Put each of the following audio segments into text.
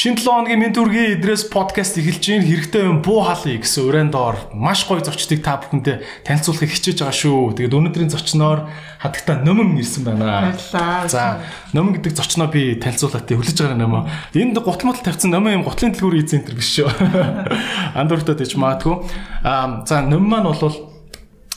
Шинэ 7 хоногийн минь төргийн эдрээс подкаст эхэлж байна. Хэрэгтэй юм буу халъя гэсэн өрөөнд ор маш гоё зочдыг та бүхэндээ танилцуулахыг хичээж байгаа шүү. Тэгээд өнөөдрийн зочноор хадагта нөмөн ирсэн байна. За, нөмөн гэдэг зочноо би танилцуулаад хүлээж байгаа нөмөө. Энд гутмал тавьсан нөмөн юм гутлын дэлгүүрийн центр биш шүү. Андууртад ич маадгүй. Аа, за нөмөн маань бол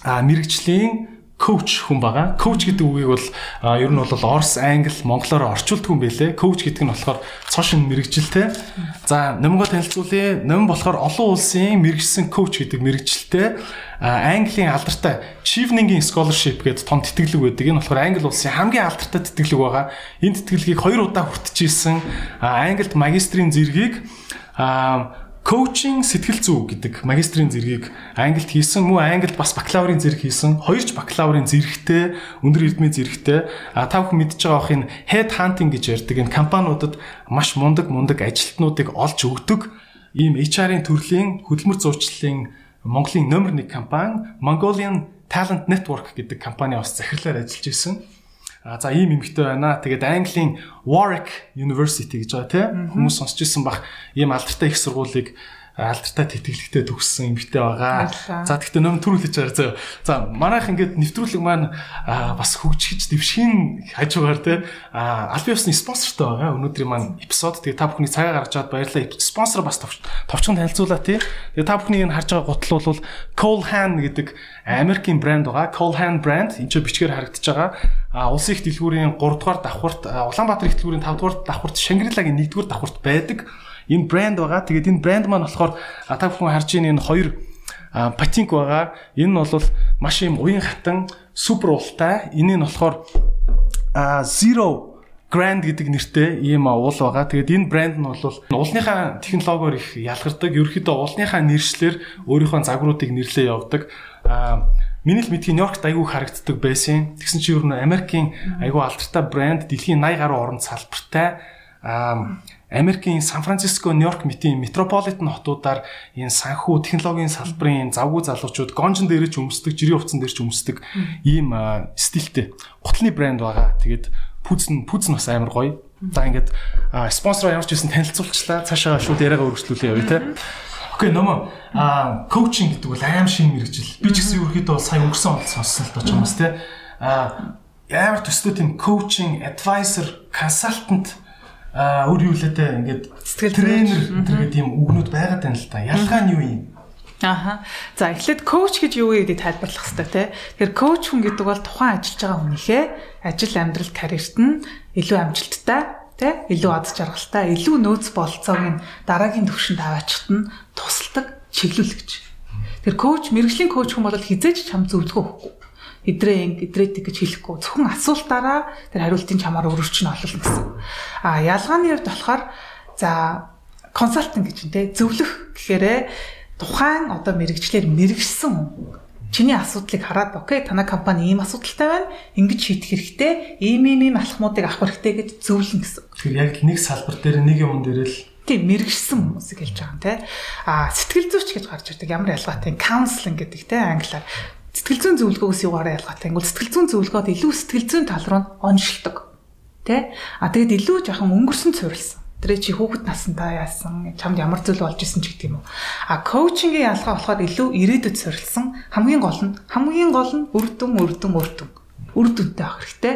а мэрэгжлийн коуч хүн байгаа. Коуч гэдэг үгийг бол ер нь бол Орос, Англи, Монголоор орчуулдаг юм байлээ. Коуч гэдэг нь болохоор цоошин мэрэгжилтэй. За, нэмгөө танилцуулъя. Нэм болохоор олон улсын мэрэгжсэн коуч гэдэг мэрэгжилтэй Английн алдартай Chevening Scholarship гэдэг том тэтгэлэг байдаг. Энэ болохоор Англи улсын хамгийн алдартай тэтгэлэг байгаа. Энэ тэтгэлгийг хоёр удаа хүртчихсэн Англид магистрийн зэргийг коучинг сэтгэл зүй гэдэг магистрийн зэргийг Англид хийсэн мөн Англид бас бакалаврын зэрэг хийсэн хоёрч бакалаврын зэрэгтэй өндөр эрдмийн зэрэгтэй а та бүхэн мэдж байгаа энэ head hunting гэж ярьдаг энэ компаниудад маш мундаг мундаг ажилтнуудыг олж өгдөг ийм HR-ийн төрлийн хөдөлмөр зуучлалын Монголын номер 1 компани Mongolian Talent Network гэдэг компани бас захирлаар ажиллаж исэн. А за ийм эмэгтэй байна. Тэгээд Английн Warwick University гэж байгаа тийм хүмүүс сонсч ирсэн бах. Ийм алдартай их сургуулийг алдартай тэтгэлэгтэй төгссөн эмэгтэй байгаа. За тэгтээ нөм төрүүлж байгаа зөө. За манайх ингээд нэвтрүүлэг маань бас хөгжиж дэвшин хажуугаар те аль биесны спонсортой байгаа. Өнөөдрийн маань эпизод тэгээ та бүхний цагаа гаргаж аваад баярлалаа. Спонсор бас товчхон танилцуулаа тий. Тэгээ та бүхний энэ харж байгаа гутал бол Colehan гэдэг Америкийн брэнд байгаа. Colehan брэнд энэ ч бичгээр харагдаж байгаа. А улсын их дэлгүүрийн 3 дугаар давхурт Улаанбаатар их дэлгүүрийн 5 дугаар давхурт Шангрилагийн 1 дугаар давхурт байдаг энэ брэнд байгаа. Тэгээд энэ брэнд маань болохоор та бүхэн харж байгаа энэ хоёр патинк байгаа. Энэ нь бол маш юм уян хатан супер уултай. Энэ нь болохоор Zero Grand гэдэг нэртэй ийм уул байгаа. Тэгээд энэ брэнд нь бол уулныхаа технологиор их ялгардаг. Ерөнхийдөө уулныхаа нэршлэр өөрийнхөө загваруудыг нэрлээ явдаг. Аа Миний л мэдхийн Нью-Йоркт айгүй харагддаг байсан. Тэгсэн чинь ер нь Америкийн айгүй алдартай брэнд дэлхийн 80 гаруй орнд салбартай аа Америкийн Сан Франциско, Нью-Йорк мэтийн метрополитен хотуудаар энэ санхүү технологийн салбарын завгүй залуучууд гонжин дээр ч өмсдөг, жирийн хувцсан дээр ч өмсдөг ийм стилтэй гутлын брэнд байгаа. Тэгээд пүүз нь пүүз нь бас амар гоё. За ингээд спонсороо ямар ч байсан танилцуулчлаа. Цаашаа шууд яриагаа өргөжлүүлээ явъя те. Окей нөмө а коучинг гэдэг бол аим шин мэрэгжил. Би ч гэсэн ерөөхдөө сая өнгөрсөн онол сонссон л дооч юмс те. А ямар төстэй тийм коучинг, advisor, consultant а өөр юу лээ те ингээд тренер гэдэг ийм үгнүүд байгаад байна л да. Ялгаа нь юу юм? Аха. За эхлээд коуч гэж юу вэ гэдгийг тайлбарлах хэрэгтэй тий. Тэгэхээр коуч хүн гэдэг бол тухайн ажиллаж байгаа хүнийхээ ажил амьдрал карьерт нь илүү амжилттай тий илүү аз жаргалтай илүү нөөц болцоог нь дараагийн түвшинд аваачихт нь тусалдаг чиглүүлэгч. Тэгэхээр коуч мэрэгжлийн коуч хүн бол хизээч чам зөвлөгөө өгөхгүй идрээ идрээдэг гэж хэлэхгүй. Зөвхөн асуултаараа тэр хариултын чамаар өрөвч нь олно гэсэн. А ялгааны хувьд болохоор за консалтинг гэж нэ зөвлөх гэхээрээ тухайн одоо мэрэгчлэр мэрэгсэн чиний асуудлыг хараад окей танай компани ийм асуудалтай байна. Ингэж шийдэх хэрэгтэй. Ийм ийм ийм алхмуудыг авах хэрэгтэй гэж зөвлөн гэсэн. Тэгэхээр яг нэг салбар дээр нэг юм дээр л тийм мэрэгсэн хүмүүсийг хэлж байгаа юм те. А сэтгэл зүйч гэж гарч ирдэг. Ямар ялгаатай. Counseling гэдэг те англиар сэтгэл зүйн зөвлөгөөгөөс юугаараа ялгаатай. Ингүүл сэтгэл зүйн зөвлөгөөд илүү сэтгэл зүйн тал руу оншилдог. Тэ? А тэгэд илүү жоохон өнгөрсөн цувралсан. Тэр чи хүүхэд насандаа яасан, чамд ямар зүйл болж исэн ч гэдэг юм уу. А коучингийн ялгаа болохоор илүү ирээдүйд суурилсан. Хамгийн гол нь хамгийн гол нь үрдүн үрдүн үрдүн. Үрдүнтэй авах хэрэгтэй.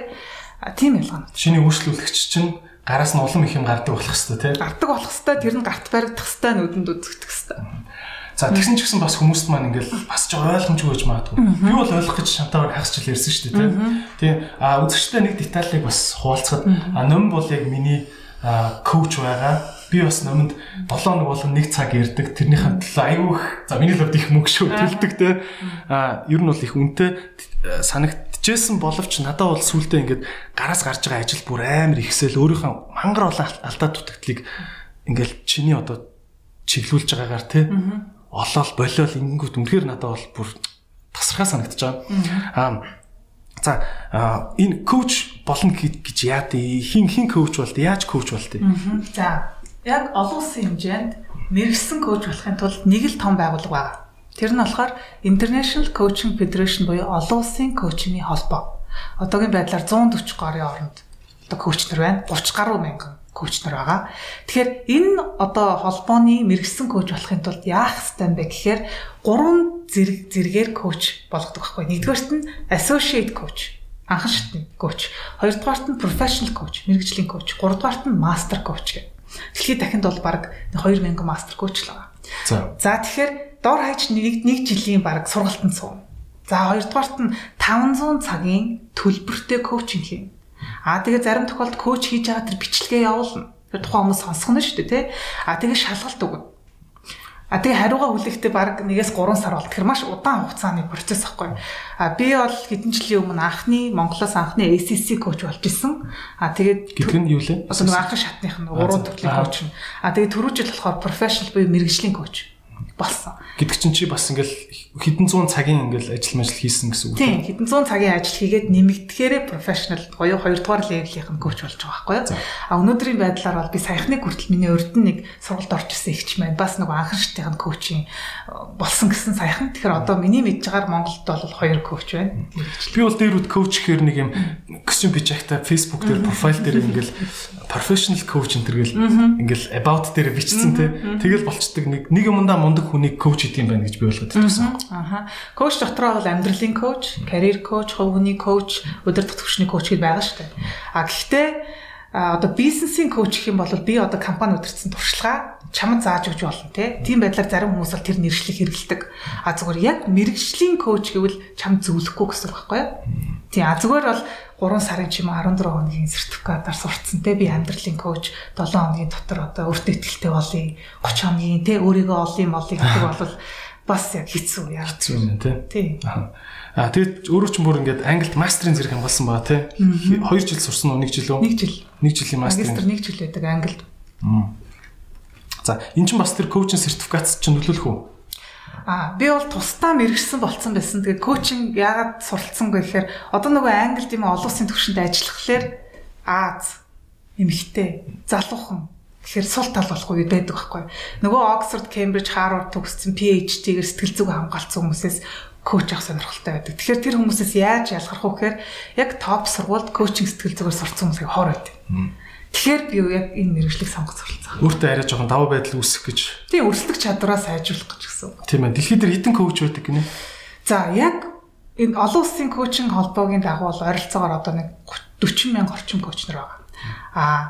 А тийм ялгаанууд. Шиний үйлчлүүлэгч чинь гараас нь улам их юм гардаг болох хэвээр тий. Гардаг болох хэвээр тэр нь гарт баригдах хэвээр нүдэнд үзэгдэх хэвээр. За тэгсэн ч гэсэн бас хүмүүст маань ингээл бас ч ойлгомжгүй байж магадгүй. Би бол ойлгох гэж шантаагаар хагас жил ярьсан шүү дээ тий. А үзэгчтэй нэг деталийг бас хуваалцахад а нөм бол яг миний коуч байгаа. Би бас номонд 7 хоног болгон нэг цаг ярддаг. Тэрнийхэн төлөө айгүйх за миний л хувьд их мөнгө шүү төлдөг тий. А ер нь бол их үнэтэй санагдчихсэн боловч надад бол сүултээ ингээд гараас гарч байгаа ажил бүр амар ихсэл өөрийнхөө мангар олон алдаа дутагдлыг ингээл чиний одоо чиглүүлж байгаагаар тий олоол болиол ингэнгүүт үнэхээр надад бол бүр тасархаа санагдаж байгаа. Аа за энэ коуч болно гэж яад хин хин коуч болд яаж коуч болд За яг олон улсын хэмжээнд мэрэгсэн коуч болохын тулд нэг л том байгууллага байна. Тэр нь болохоор International Coaching Federation буюу олон улсын коучингийн холбоо. Одоогийн байдлаар 140 гаруй оронд одоо коуч нар байна. 30 гаруй мянган коуч нар байгаа. Тэгэхээр энэ одоо холбооны мэрэгсэн коуч болохын тулд яах ёстой юм бэ гэхээр гурван зэрэг зэрэгээр коуч болгодог байхгүй. Нэгдүгээрт нь associate coach анхан шатны коуч, хоёрдугаарт нь professional coach, мэрэгжлийн коуч, гуравдугаарт нь master coach гэх. Дэлхийд дахинд бол баг 2000 master coach л байгаа. За. За тэгэхээр дор хаяж нэг нэг жилийн баг сургалтанд суун. За хоёрдугаарт нь 500 цагийн төлбөртэй коучинг хийн. Аа тэгээ зарим тохиолдолд коуч хийж байгаа тэр бичлэгээ явуулна. Тэр тухайн хүмүүс сонсох нь шүү дээ, тий. Аа тэгээ шалгалт өгнө. А тэгээ хариугаа хүлээхдээ баг нэгээс 3 сар бол тэр маш удаан хугацааны процесс ахгүй. А би бол хэдэн жилийн өмнө анхны Монголоос анхны ACC коуч болж исэн. А тэгээд гэдэг нь юу лээ? Одоо анхны шатных нь 3 төрлийн коуч. А тэгээ түрүү жил болохоор professional буюу мэрэгжлийн коуч болсон. Гэдэг чинь чи бас ингээл хэдэн зуун цагийн ингээл ажил мэл хийсэн гэсэн үг. Тийм, хэдэн зуун цагийн ажил хийгээд нэмэгдэхээр профешнл гоёо 2 дугаар левелийнх нь коуч болж байгаа байхгүй юу? А өнөөдрийн байдлаар бол би саяхны хүртэл миний нь нэг сургалт орж исэн ихч маань бас нэг анхан шатын коучийн болсон гэсэн саяхан. Тэгэхээр одоо миний мэдж байгаагаар Монголд бол хоёр коуч байна. Би бол дээр үд коуч гэхээр нэг юм бич ахта Facebook дээр профайл дээр ингээл professional coach энэ төргээл ингээл about дээр бичсэн те. Тэгэл болчдөг нэг нэг юмдаа мундаг хүнийг коуч гэдэг юм байна гэж би ойлгоод байсан. Аха. Коуч дотроо бол амьдралын коуч, карьер коуч, хүний коуч, өдөр тутмын коуч гэдээ байгаа шүү дээ. А гэхдээ одоо бизнесийн коуч гэх юм бол би одоо компани удирдсан туршлага чамд зааж өгч болно тий. Тийм байдлаар зарим хүмүүс бол тэр нэршлиг хэрэгэлдэг. А зүгээр яг мэрэгжлийн коуч гэвэл чамд зөвлөхгүй гэсэн үг байхгүй юу? Тийм. А зүгээр бол 3 сарын ч юм уу 14 хоногийн сертификатаар сурцсан те би амьдралын коуч 7 хоногийн дотор одоо өөртөө ихтэй болъё 30 хоногийн те өөрийгөө олъё молъё гэдэг бол бас яг хэцүү яа. Хэцүү юм тий. Аа тэгээд өөрөө ч бүр ингээд англид мастерын зэрэг хамгаалсан баа тий. 2 жил сурсан уу 1 жил үү? 1 жил. 1 жилийн мастер. Магистр 1 жил байдаг англид. За эн чинь бас тэр коучинг сертификат чинь нөлөөлөх үү? А би бол тусдаа мэрэгсэн болцсон байсан. Тэгээд коучинг яагаад суралцсангүй гэхээр одоо нөгөө англид юм олон улсын түвшинд ажиллахлаар Аз эмэгтэй залуухан тэгэхээр сул тал болохгүй байдаг байхгүй. Нөгөө Оксфорд, Кембриж, Харвард төгссөн PhD-гээр сэтгэл зүйн хамгаалцсан хүмүүсээс коуч авах сонирхолтой байдаг. Тэгэхээр тэр хүмүүсээс яаж ялгарх вэ гэхээр яг топ сургуульд коучинг сэтгэл зүгээр сурцсан хүмүүсийг хор байдаг. Тэгэхээр би яг энэ мэрэгжлийг сонгож суралцсан. Өөртөө арай жоохон даваа байдал үүсэх гэж. Тийм өрсөлдөх чадвараа сайжруулах гэж гисэн. Тийм ээ. Дэлхийд дээр хэдэн коуч байдаг гинэ? За яг энэ олон улсын коучинг холбоогийн дагуу бол ойролцоогоор одоо нэг 40 мянга орчим коуч нар байгаа. Аа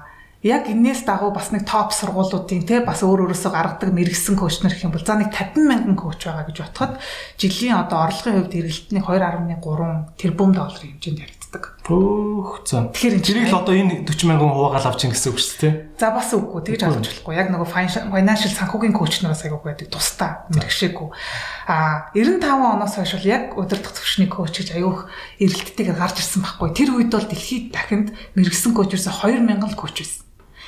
яг энээс дагуу бас нэг топ сургуулиудын те бас өөр өөрөөсөө гаргадаг мэрэгсэн коуч нар гэх юм бол за нэг 50 мянган коуч байгаа гэж бодоход жилийн одоо орлогын хувьд эргэлтний 2.3 тэрбум долларын хэмжээнд яригддаг. Бөөх за. Тэгэхээр тэрийг л одоо энэ 40 мянган хуваагаал авч ийн гэсэн үг шүү дээ. За бас үгүй тэгж ойлгож болохгүй. Яг нөгөө financial санхүүгийн коуч нараас аяг байдаг тусдаа мэрэгшээгүй. А 95 оноос хойш бол яг удирдах төвшний коуч гэж аяух эрэлттэйгээр гарч ирсэн байхгүй. Тэр үед бол дэлхийд дахинд мэрэгсэн коуч ерөөсө 2000 л коуч байсан.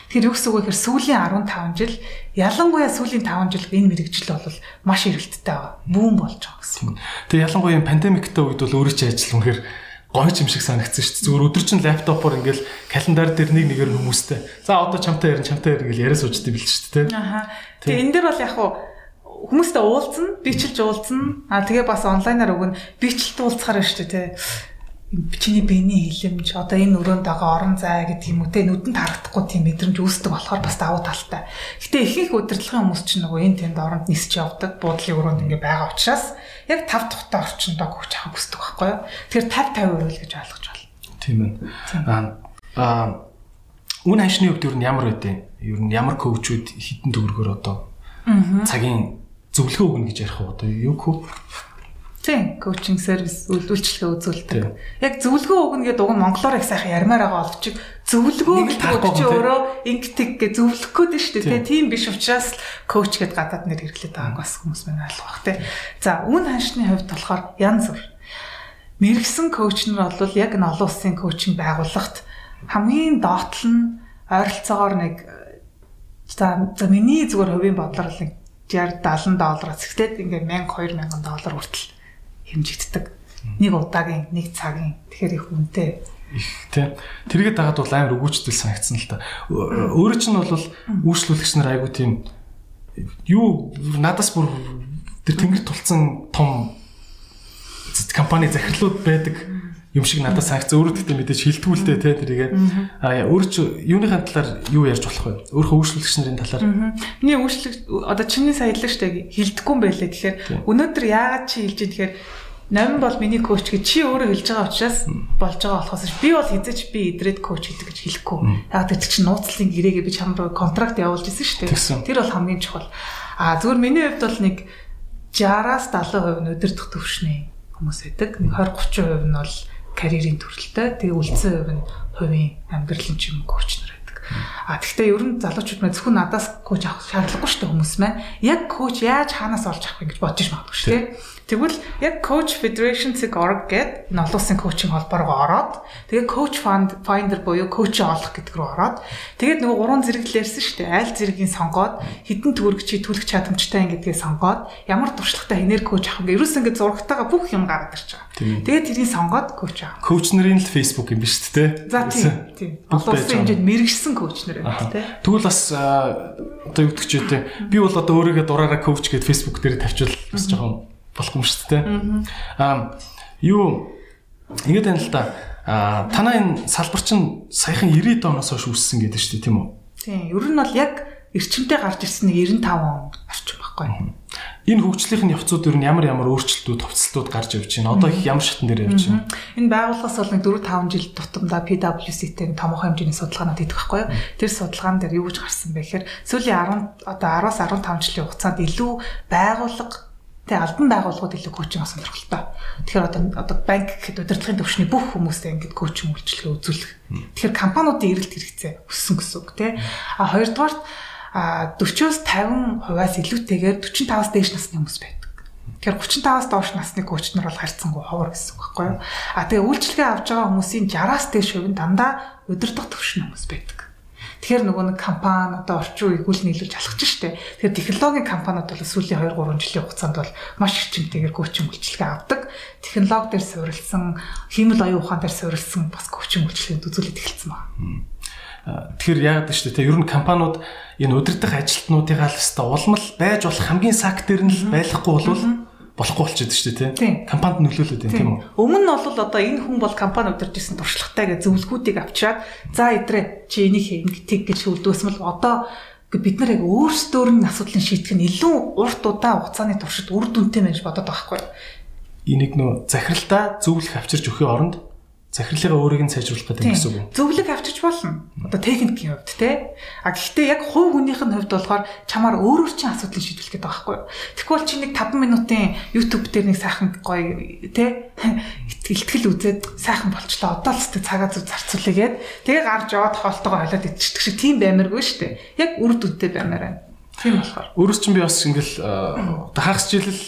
Тэгэхээр юу гэсэн үг вэ гэхээр сүүлийн 15 жил ялангуяа сүүлийн 5 жил энэ мэрэгжил бол маш эргэлттэй байгаа. Бүүн болж байгаа гэсэн. Тэгээ ялангуяа пандемиктэй үед бол өөрөө ч ажил үнэхээр гоё юм шиг санагдсан шүү дээ. Зүгээр өдөр чинь лаптопоор ингээл календар дээр нэг нэгээр хүмүүстэй. За одоо чамтай ярин чамтай ярин гэж яриа суучдаг билж шүү дээ. Аха. Тэгээ энэ дээр бол яг хуу хүмүүстэй уулзна, бичилж уулзна. А тэгээ бас онлайнаар өгнө. Бичлэлт уулзахаар шүү дээ, тэ чиний биений хилэмж одоо энэ өрөөнд байгаа орон зай гэдэг юм уу те нүдэнд харагдахгүй тийм мэдрэмж үүсдэг болохоор бас давуу талтай. Гэтэ их их удирдлагын хүмүүс чинь нөгөө энэ тэнд оронд нисэж явдаг буудлын өрөөнд ингээ байгаа учраас яг тав тухтай орчиндөө хөвч авах хүсдэг байхгүй юу. Тэгэхээр 50 50 үйл гэж ойлгож байна. Тийм ээ. Аа үн ханшны хувьд ер нь ямар байдیں۔ Ер нь ямар коучуд хитэн төгрөгөөр одоо цагийн зөвлөгөө өгнө гэж ярих уу одоо юу хөө Тийм, коучинг сервис үйлдвэрлэлгээ үзүүлдэг. Яг зөвлөгөө өгнө гэдэг уг нь монголоор их сайхан ярмаар байгаа боловч зөвлөгөө гэдэг чи өөрөө инктиг гэ зөвлөх гээд нь шүү дээ. Тийм биш учраас коуч гэд гадаад нэр хэрэглээд байгааг бас хүмүүс мань ойлгох те. За, үн ханшны хувьд болохоор янз бүр. Мэргсэн коуч нар бол яг н олон улсын коучинг байгууллагт хамгийн доотлол нь ойролцоогоор нэг за миний зүгээр хувийн бодлоор л 60 70 доллараас эхлээд ингээ 1000 2000 доллар хүртэл хэмжигддэг. Нэг удаагийн, нэг цагийн тэгэхээр их үнэтэй их тийм тэргээд дагаад бол амар өгөөчдөл санагдсан л та. Өөрөө чинь бол үйлчлүүлэгч нар айгу тийм юу надаас бүр тэр тэнгэр тулцсан том компани захирлууд байдаг. юм шиг надад санагц өөрөө гэхдээ мэдээж хилдгүүлдэ те тэрийгээ а өөр чи юуныхаа талаар юу ярьж болох вэ? Өөрөө үйлчлэгч нарын талаар. Миний үйлчлэг одоо чиний саялаа штэ хилдэггүй юм байлээ гэхээр өнөөдөр яагаад чи хэлж байгаа тэгэхээр Номин бол миний коуч гэж чи өөрөө хэлж байгаа учраас болж байгаа болохоос би бол хизээч би идрээд коуч гэдэг гэж хэлэхгүй. Яг тэр чинь нууцлалын гэрээгээ би чамд контракт явуулж ирсэн шүү дээ. Тэр бол хамгийн чухал. А зүгээр миний хувьд бол нэг 60-аас 70% нь өдөрдох төвшний хүмүүс байдаг. Нэг 20 30% нь бол карьерийн төрөлтэй. Тэгээ үлдсэн хувь нь хувийн амьдралын ч юм коуч нар байдаг. А тэгвэл ер нь залуучууд маань зөвхөн надаас коуч авах шаардлагагүй шүү дээ хүмүүс маань. Яг коуч яаж хаанаас олж авах гэж бодож магадгүй шүү дээ. Тэгвэл яг Coach Federation.org гэдэг энэ олон улсын коучинг холбоор ороод тэгээ Coach Finder буюу коуч олох гэдэг рүү ороод тэгээд нөгөө гурван зэрэг л ярьсан шүү дээ. Аль зэргийг сонгоод хідэн төгрөг чи түлэх чадамжтай гэдгээ сонгоод ямар туршлагатай энерги коуч авах ингээ ерөөс ингээ зурагтайгаа бүх юм гараад ирж байгаа. Тэгээд тэрийг сонгоод коуч авах. Коуч нарын л Facebook юм биш үү те? За тийм. Тийм. Олон улсын хэмжээнд мэрэгсэн коуч нар байна те. Тэгвэл бас одоо юу гэдэг ч үгүй би бол одоо өөрийгөө дураараа коуч гэдэг Facebook дээр тавьчвал бас жоохон болох юм шүү дээ. Аа юу ингэж байна л да. Аа танаа энэ салбар чинь саяхан 90 оноос хойш үүссэн гэдэг шүү дээ тийм үү? Тийм. Ер нь бол яг эрчимтэй гарч ирсэн нэг 95 он орчим байхгүй. Энэ хөгжлийн явцууд ер нь ямар ямар өөрчлөлтүүд, товцолтууд гарч явж байна? Одоо их ямар шатн дээр явж байна? Энэ байгууллагаас бол нэг 4 5 жил тутамдаа PwC-тэй томоохон хэмжээний судалгаанууд идэх байхгүй юу? Тэр судалгаан дээр юу гэж гарсан бэ гэхээр сүүлийн 10 одоо 10-аас 15 жилийн хугацаанд илүү байгууллага Тэгээ албан байгууллагууд илүү коучинг сонирхолтой. Тэгэхээр одоо одоо банк гэхэд удирдлагын төвшний бүх хүмүүстэй ингээд коучинг үйлчилгээ үзүүлэх. Тэгэхээр компаниудын эрэлт хэрэгцээ өссөн гэсэн үг тий. А хоёрдугаарт а 40-оос 50 хувиас илүүтэйгээр 45-аас дээш насны хүмүүс байдаг. Тэгэхээр 35-аас доош насны коуч нар бол харьцангуй ховор гэсэн үг байхгүй юу? А тэгээ үйлчилгээ авч байгаа хүмүүсийн 60-аас дээш хувь нь дандаа удирдах төвшин хүмүүс байдаг. Тэгэхээр нөгөө нэг компани одоо орчин үеийг үл нийлүүлж алхаж штэ. Тэгэхээр технологийн компаниуд бол сүүлийн 2 3 жилийн хугацаанд бол маш эрчимтэйгээр коучинг үйлчилгээ авдаг. Технологи дээр суурилсан, хиймэл оюун ухаан дээр суурилсан бас коучинг үйлчилгээнд үзүүлээд эхэлсэн байна. Тэгэхээр яагаад ч тийм ер нь компаниуд энэ удирдах ажилтнуудыгаа л өстой улмал байж болох хамгийн сак дээр нь л байхгүй болвол болохгүй болчиход шүү дээ тийм. Компанид нөлөөлөд байна тийм үү? Өмнө нь бол одоо энэ хүн бол компани удирж исэн туршлагатай гэж зөвлөгүүдийг авчираад за идрээ чи энийг хий тийг гэж үлдээсмэл одоо бид нар яг өөрсдөө нь асуудлыг шийдэх нь илүү урт удаа хугацааны туршид үр дүнтэй байж бодоод байгаа хгүй. Энийг нөө захиралдаа зөвлөх авчирч өгөхөөр оронд захирлыгаа өөрийг нь сайжруулах гэдэг юм гэсэн үг. Зөвлөг авчиж болно. Одоо техникийн хувьд те. А гэхдээ яг хувь хүнийх нь хувьд болохоор чамаар өөрөөр чинь асуудлыг шийдвэрлэх гэдэг байхгүй юу? Тэгвэл чи нэг 5 минутын YouTube дээр нэг сайхан гоё те ихтгэл үзээд сайхан болчлоо. Одоо л зү цагаа зүг зарцуулъя гэд. Тэгээ гарч яваад хоолтойгоо холиод идчихдэг шиг тийм баймаргүй шүү дээ. Яг үр дүнтэй баймаар байна. Тийм болохоор. Өөрөөс чинь би бас ингээл одоо хагас жилэл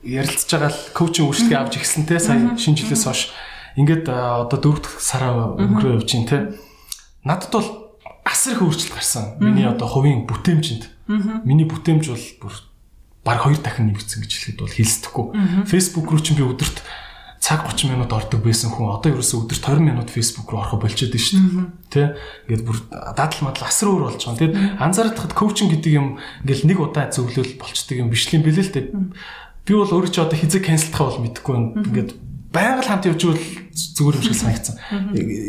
ярилцж байгаа л коучинг үйлчлэгээ авч ирсэн те сая шинэ жилээс хойш ингээд одоо дөрөвд сараа өнгөрөө явж гин те. Надад бол асар их өөрчлөлт гарсан. Миний одоо хувийн бүтээмжинд. Миний бүтээмж бол бүр баг хоёр дахин нэмэгдсэн гэж хэлэхэд бол хэлсдэхгүй. Facebook руу ч би өдөрт цаг 30 минут ордог байсан хүн одоо ерөөсөө өдөрт 20 минут Facebook руу орохо болчиход байна шүү дээ. Тэ? Ингээд бүр дадал мадал асар өөр болж байгаа. Тэгээд анзаараад хад коучинг гэдэг юм ингээл нэг удаа зөвлөл болчдөг юм биш юм бэлээ л дээ. Би бол өөрөө ч одоо хизээ канселдах бол мэдэхгүй ингээд байнга л хамт явж ивэл зүгээр юм шиг санагдсан.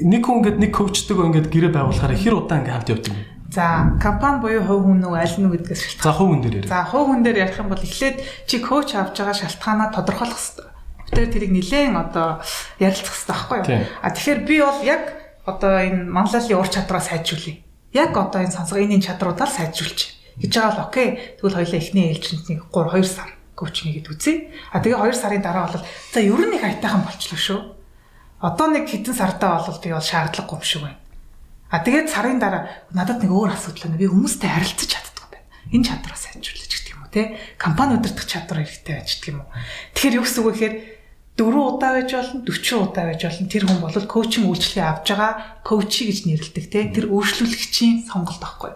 Нэг хүн ингээд нэг коучтойгоо ингээд гэрээ байгуулахаар хэр удаа ингээд хамт явдаг юм. За, компани буюу хувь хүн үү аль нь гэдгээс шалтгаан. За, хувь хүн дээр ярив. За, хувь хүн дээр ярих юм бол эхлээд чи коуч авч байгаа шалтгаанаа тодорхойлох хэрэгтэй. Тэр тэрийг нэлээд одоо ярилцах хэрэгтэй байхгүй юу? А тэгэхээр би бол яг одоо энэ манлайлалын ур чадвараа сайжруулъя. Яг одоо энэ сонсгоны чадруудаа сайжруулж гэж байгаа л окей. Тэгвэл хоёлаа эхний ээлжинд нэг 3 2 сар коуч хийгээд үзье. А тэгээ 2 сарын дараа бол за ер нь их айтайхан болчлоо шүү. Одоо нэг хэдэн сартаа бол би бол шаардлагагүй юм шиг байна. А тэгээд сарын дараа надад нэг өөр асуудал байна. Би хүмүүстэй харилцаж чаддаг байна. Энэ чадвараа сайжруулж гэх юм уу те. Компани удирдах чадвар хэрэгтэй байж гэх юм уу. Тэгэхээр юу гэсэн үг вэ гэхээр 4 удаа байж болно 40 удаа байж болно тэр хүн бол коучинг үйлчлэгээ авж байгаа коучи гэж нэрлэдэг те тэр өөрчлөлөгчийн сонголт байхгүй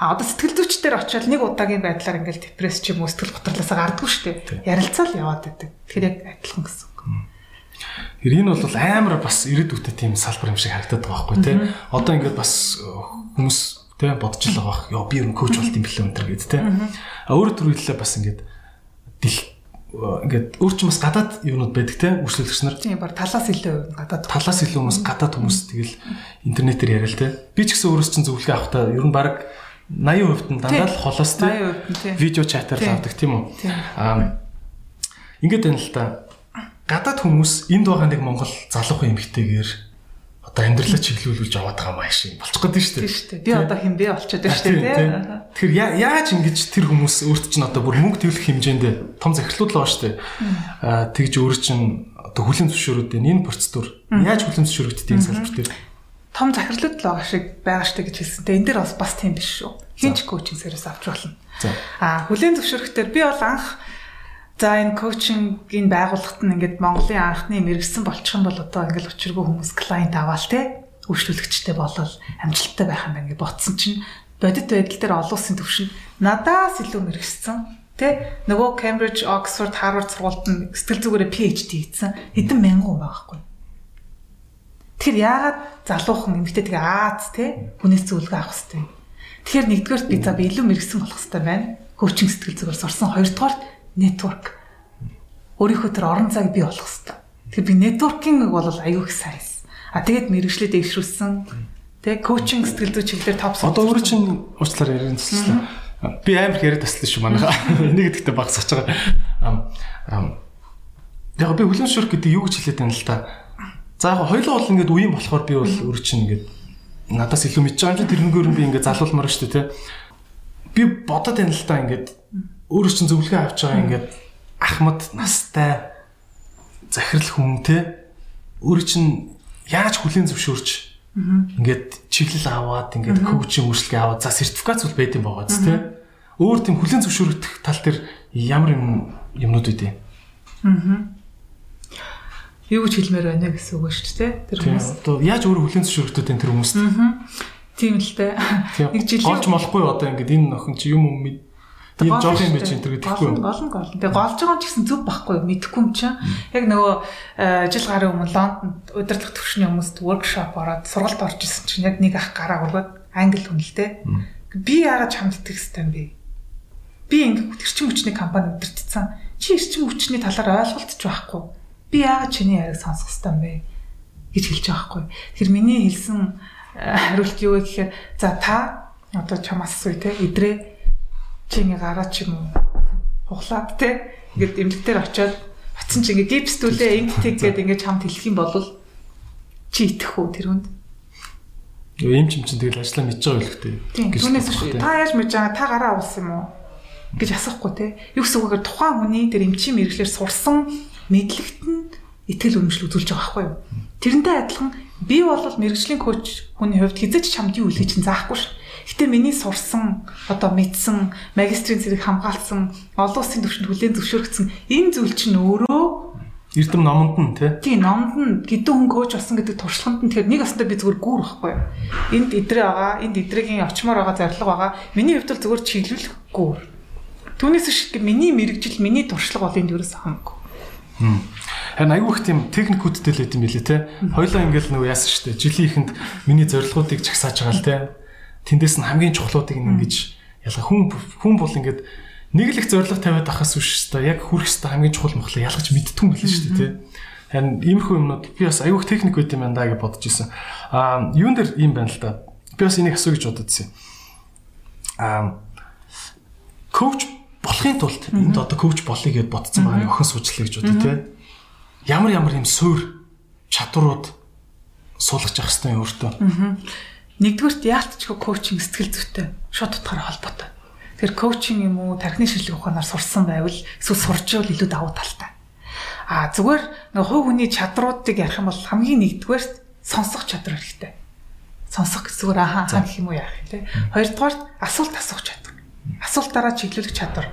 А одоо сэтгэл зүйчдэр очиод нэг удаагийн байдлаар ингээл депресс ч юм уу сэтгэл готрлоосоо гардггүй шүү дээ. Ярилцаал яваад байдаг. Тэгэхээр яг адилхан гэсэн үг. Тэр энэ бол амар бас ирээдүйтэй тийм салбар юм шиг харагдаад байгаа байхгүй тий. Одоо ингээд бас э, хүмүүс тий бодож л байгаа. Йоо би нь коуч болт юм билээ өнтер гэд тий. А өөрөө төр хэллээ бас ингээд дэл ингээд өөр чинь бас гадаад юунууд байдаг те үргэлжлүүлэгч нар. Тийм баг талаас илүү гадаад талаас илүү хүмүүс гадаад хүмүүс тэгэл интернетээр яриа л те. Би ч гэсэн өөрөөс чинь зөвлөгөө авахдаа ер нь баг 80% нь дандаа л холоос те видео чатаар л авдаг тийм үү. Аа ингээд байна л та. Гадаад хүмүүс энд байгаа нэг Монгол залуухан эмэгтэйгээр одоо амьдралаа чиглүүлүүлж аваад байгаа маяг шиг болчих гээд шүү дээ. Тийм шүү дээ. Би одоо хинбэ болчиход байна шүү дээ. Тэгэхээр яаж ингэж тэр хүмүүс өөрт чинь одоо бүр мөнгө төвлөх хэмжээнд том захирлууд л байгаа шүү дээ. Аа тэгж өөр чинь одоо хүлийн зөвшөөрөлтөд энэ процедур яаж хүлийн зөвшөөрөгддөг салбар дээр том захирлууд л байгаа шиг байгаа штэ гэж хэлсэнтэй. Энэ дэр бас бас тийм биш шүү. Хинч коучинг сервис авч болно. Аа хүлийн зөвшөөрөхтөр би бол анх За энэ коучингийн байгууллагт нь ингээд Монголын анхны мэрэгсэн болчих юм бол одоо ингээд учиргүй хүмүүс клиент аваал те үйлчлүүлэгчтэй болол амжилттай байх юм байна гэж ботсон чинь бодит байдал дээр олон улсын төвшөнд надаас илүү мэрэгсэн те нөгөө Cambridge, Oxford, Harvard сургуульд нь сэтгэл зүгээрээ PhD хийсэн хэдэн мянган хүн байгаа хгүй. Тэгэхээр яагаад залуухан эмэгтэй тэгээ Аз те хүнээс зөвлөгөө авах хэвтэй. Тэгэхээр нэгдүгээр би за би илүү мэрэгсэн болох хэвтэй байна. Коучинг сэтгэл зүгээр сурсан. Хоёрдугаар network өөрийнхөө тэр орон зайг бий болгох хэрэгтэй. Тэгэхээр би networking бол аюу их сайн. А тэгээд мэрэгчлээ дэвшүүлсэн. Тэг коучинг сэтгэл зүй чиглэлээр топ Одоо өөрөө чинь уучлаарай ярин төслөө. Би амар их яриад таслаа шүү манайха. Энийг гэдэгтээ багсаж байгаа. Яг би хүлэн зөвшөөрөх гэдэг юу гэж хэлээд байна л та. За яг хоёулаа бол ингээд үеийн болохоор би бол өөр чинь ингээд надаас илүү мэдж байгаа юм чи тэрнгээр нь би ингээд залуулмаар шүү дээ тий. Би бодоод байна л та ингээд өөрөө чинь зөвлөгөө авч байгаа ингээд ахмад настай захирал хүн те өөрөө чинь яаж хүлийн зөвшөөрч ингээд чиглэл аваад ингээд коучинг үйлчлэгээ аваад за сертификат зүйл байд юм байгаа зү те өөр тийм хүлийн зөвшөөрөх тал дээр ямар юм юмнууд үүдээ аа юу гэж хэлмээр байна гэсэн үг шүү дээ тэр хүмүүс одоо яаж өөр хүлийн зөвшөөрөхтэй тэр хүмүүст тийм л дээ нэг жилийн голж молохгүй одоо ингээд энэ нөхөн чи юм юм Тийм жоох юм байж энэ төр гэхгүй юу? Голн голн. Тэгээ голж байгаа ч гэсэн зөв байхгүй мэдэхгүй юм чинь. Яг нөгөө э, жил гарын өмнө Лондонд удирдлага төвшний хүмүүст workshop ороод сургалт орж исэн чинь яг нэг ах гараа өгөөд англи хүнэлтэй. Би яагаад чамд итгэх хэвтэй юм бэ? Би ингэ эрчим хүчний компани удирдсан. Чи эрчим хүчний талаар ойлголт ч байхгүй. Би яагаад чиний яриаг сонсох хэвтэй юм бэ? гэж хэлж байгаа байхгүй. Тэгэхээр миний хэлсэн э, хариулт юу вэ гэхээр за та одоо чамаас асууя те идрээ чиний гараа ч юм уу хуглаад те ингээд эмнэлгээр очиод очсон чи ингээд гипстүүлээ интег гэдэг ингээд чамд хэлэх юм бол чи итгэх үү тэр хүнд Ийм ч юм чинь тэгэл ажиллаа мэдж байгаа үлхтэй. Түүнээс та яаж мэдж байгаа та гараа уусан юм уу гэж асахгүй те. Юу гэсэн үгээр тухайн хүний тэр эмчийн мэрэгчлэр сурсан мэдлэгт нь итгэл үнэмшил үзүүлж байгаа байхгүй юу. Тэрнтэй адилхан би бол мэрэгжлийн коуч хүний хувьд хизэж чамд юу үлгэж чинь заахгүй шүү. Гэтэ миний сурсан, одоо мэдсэн, магистрийн зэрэг хамгаалсан, олон улсын түвшинд хүлээн зөвшөөрөгдсөн энэ зүйл чинь өөрөө Эрдэм номонд нь тий. Тий, номонд нь гидүүн хүн коуч болсон гэдэг туршлаганд нь тэгэхээр нэг остой би зүгээр гүүр байхгүй юу. Энд идрээ байгаа, энд идрэгийн очмоор байгаа зорилго байгаа. Миний хувьд бол зүгээр чиглүүлэх гүүр. Түүнээс шиг миний мэрэгжил, миний туршлага бол энд ерөөс хамаагүй. Харин айгүй их тийм техникүүдтэй л байт юм билээ те. Хоёлаа ингээл нөгөө яасан штэ. Жилийн ихэнд миний зорилгоодыг чагсааж байгаа л те тэндээс нь хамгийн чухлуудыг ингэж ялгаа хүн хүн бол ингээд нэг л их зориг тавиад ахаас үш өстой яг хүрх өстой хамгийн чухал мөхлөө ялгаж мэдтгүй шүү дээ тий. Харин иймэрхүү юмнууд би бас аюух техник байт юм байна да гэж бодож исэн. Аа юун дээр ийм байна л да. Би бас энийг асуу гэж бодод исэн. Аа коуч болохын тулд энд одоо коуч болъё гэд бодсон байгаа охин суучлаа гэж бодъё тий. Ямар ямар юм суур чадварууд суулгаж явах хэрэгтэй өөртөө. Нэгдүгürt яалтчгүй коучинг сэтгэл зүйтэй шууд утгаараа холбоотой. Тэгэхээр коучинг юм уу, тархины шинжилгээ ухаанаар сурсан байвал эсвэл сурч байвал илүү давуу талтай. А зүгээр нэг хувь хүний чадруудыг ярих юм бол хамгийн нэгдүгээр сонсох чадвар хэрэгтэй. Сонсох зүгээр ахаа хаа гэх юм уу яах те. Хоёрдугаар асуулт асуух чадвар. Асуултаараа чиглүүлэх чадвар.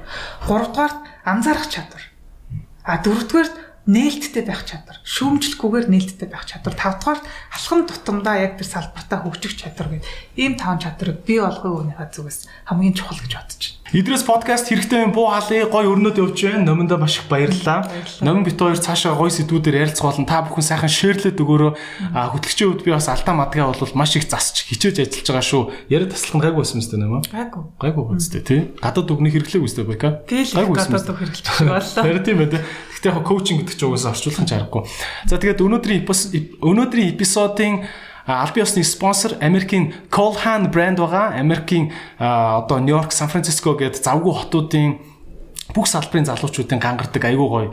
Гуравдугаар анзаарах чадвар. А дөрөвдүгээр нээлттэй байх чадвар, шүүмжлэхгүйгээр нээлттэй байх чадвар, тавдугаар алхам тутамдаа яг тэр салбартаа хөгжих чадвар гэдэг ийм таван чадварыг бий болгох үүнийхээ зүгээс хамгийн чухал гэж бодож байна. Идрээс подкаст хэрэгтэй юм буу халыг гой өрнөд явж байна. Номондоо маш их баярлалаа. Номон бит хоёр цаашаа гой сэдвүүдээр ярилцах болон та бүхэн сайхан шеэрлээд өгөөрөө хөтлөгчийн үед би бас алдаа мадгаа бол маш их засч хичээж ажиллаж байгаа шүү. Яриа таслах нь гайгүй байсан юм зү нэмэ. Гайгүй. Гайгүй үстэй тий. Гадаад үгний хэрэглээг үстэй байка. Тэгэл гадаад үг хэрэглэж боллоо. Тэр тийм ээ. Гэхдээ яг коучинг гэдэг чинь угаасаа орчуулах нь чаргагүй. За тэгээд өнөөдрийн өнөөдрийн эпизодын аль биесны спонсор Америкийн Colhan брэнд байгаа. Америкийн одоо Нью-Йорк, Сан Франциско гээд завгүй хотуудын бүх салбарын залуучуудын гангардаг айгүй гоё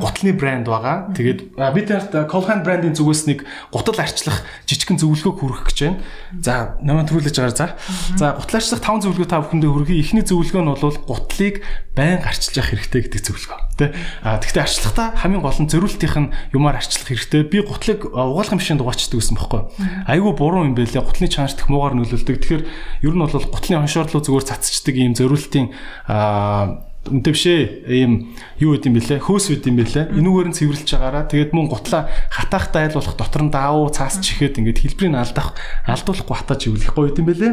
гутлын брэнд байгаа. Тэгээд бид нарт Colhan брэндийн зүгээс нэг гутал арчлах жижигхэн зөвлөгөөг хүргэх гэж байна. За, намайг төрүүлж байгаа за. За, гутал арчлах 5 зөвлөгөө та бүхэндээ хүргэе. Эхний зөвлөгөө нь бол гутлыг байн арчилж явах хэрэгтэй гэдэг зөвлөгөө. Тэ. А тэгвэл арчлахтаа хамгийн гол нь зөрүүлтийнх нь юмар арчлах хэрэгтэй. Би гутлыг угаалгын машинд угаачдаг гэсэн бохоггүй. Айгүй буруу юм байлээ. Гутлын чанарт их муугар нөлөөлдөг. Тэгэхээр ер нь бол гутлын хоншоорлоо зүгээр цацчдаг ийм зөрүүлтийн а үнтэй бишээ ийм юу гэдэм бэлээ? Хөөс үдэм бэлээ? Энүүгээр нь цэвэрлж байгаараа. Тэгээд мөн гутлаа хатаахтай айл болох дотор нь даавуу цаас чихээд ингээд хэлбэрийг алдах алдуулахгүй хатаж ивлэхгүй гэдэм бэлээ.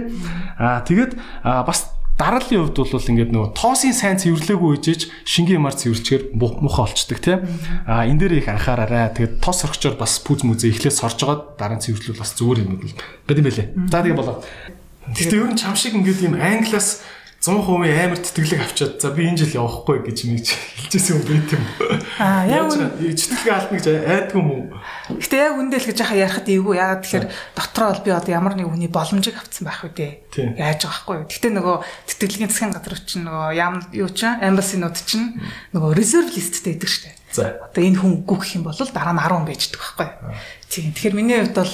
Аа тэгээд бас дарааллын хувьд бол ингээд нөгөө тоосын сайн цэвэрлээгүй үжиж шингийн ямар цэвэрчгээр муухай олцдог тийм а энэ дээр их анхаараарай. Тэгээд тос соргочоор бас пүүз мүзээ эхлээд сорж байгаа дараа нь цэвэрлүүл бас зүгээр юм бол. Гэдэм бэлээ. За тэгээд болоо Гэтэ ер нь чам шиг ингээд юм англиас 100% амар тэтгэлэг авчаад за би энэ жил явахгүй гэж нэг хэлжсэн юм байт юм. Аа яг үн читгэлгээ алдна гэж айдгүй юм уу? Гэтэ яг үндэл гэж яхаа ярахад эйгүү. Яагаад тэгэхээр дотроо бол би одоо ямар нэг хүний боломжийг авцсан байх үү дээ. Яаж байгаа байхгүй юу? Гэтэ нөгөө тэтгэлгийн засгийн газар чинь нөгөө ям юу чинь эмбасинууд чинь нөгөө резерв листтэй идэг штэ. За. Одоо энэ хүн үгүй гэх юм бол дараа нь 10 байждаг байхгүй юу? Тийм. Тэгэхээр миний хувьд бол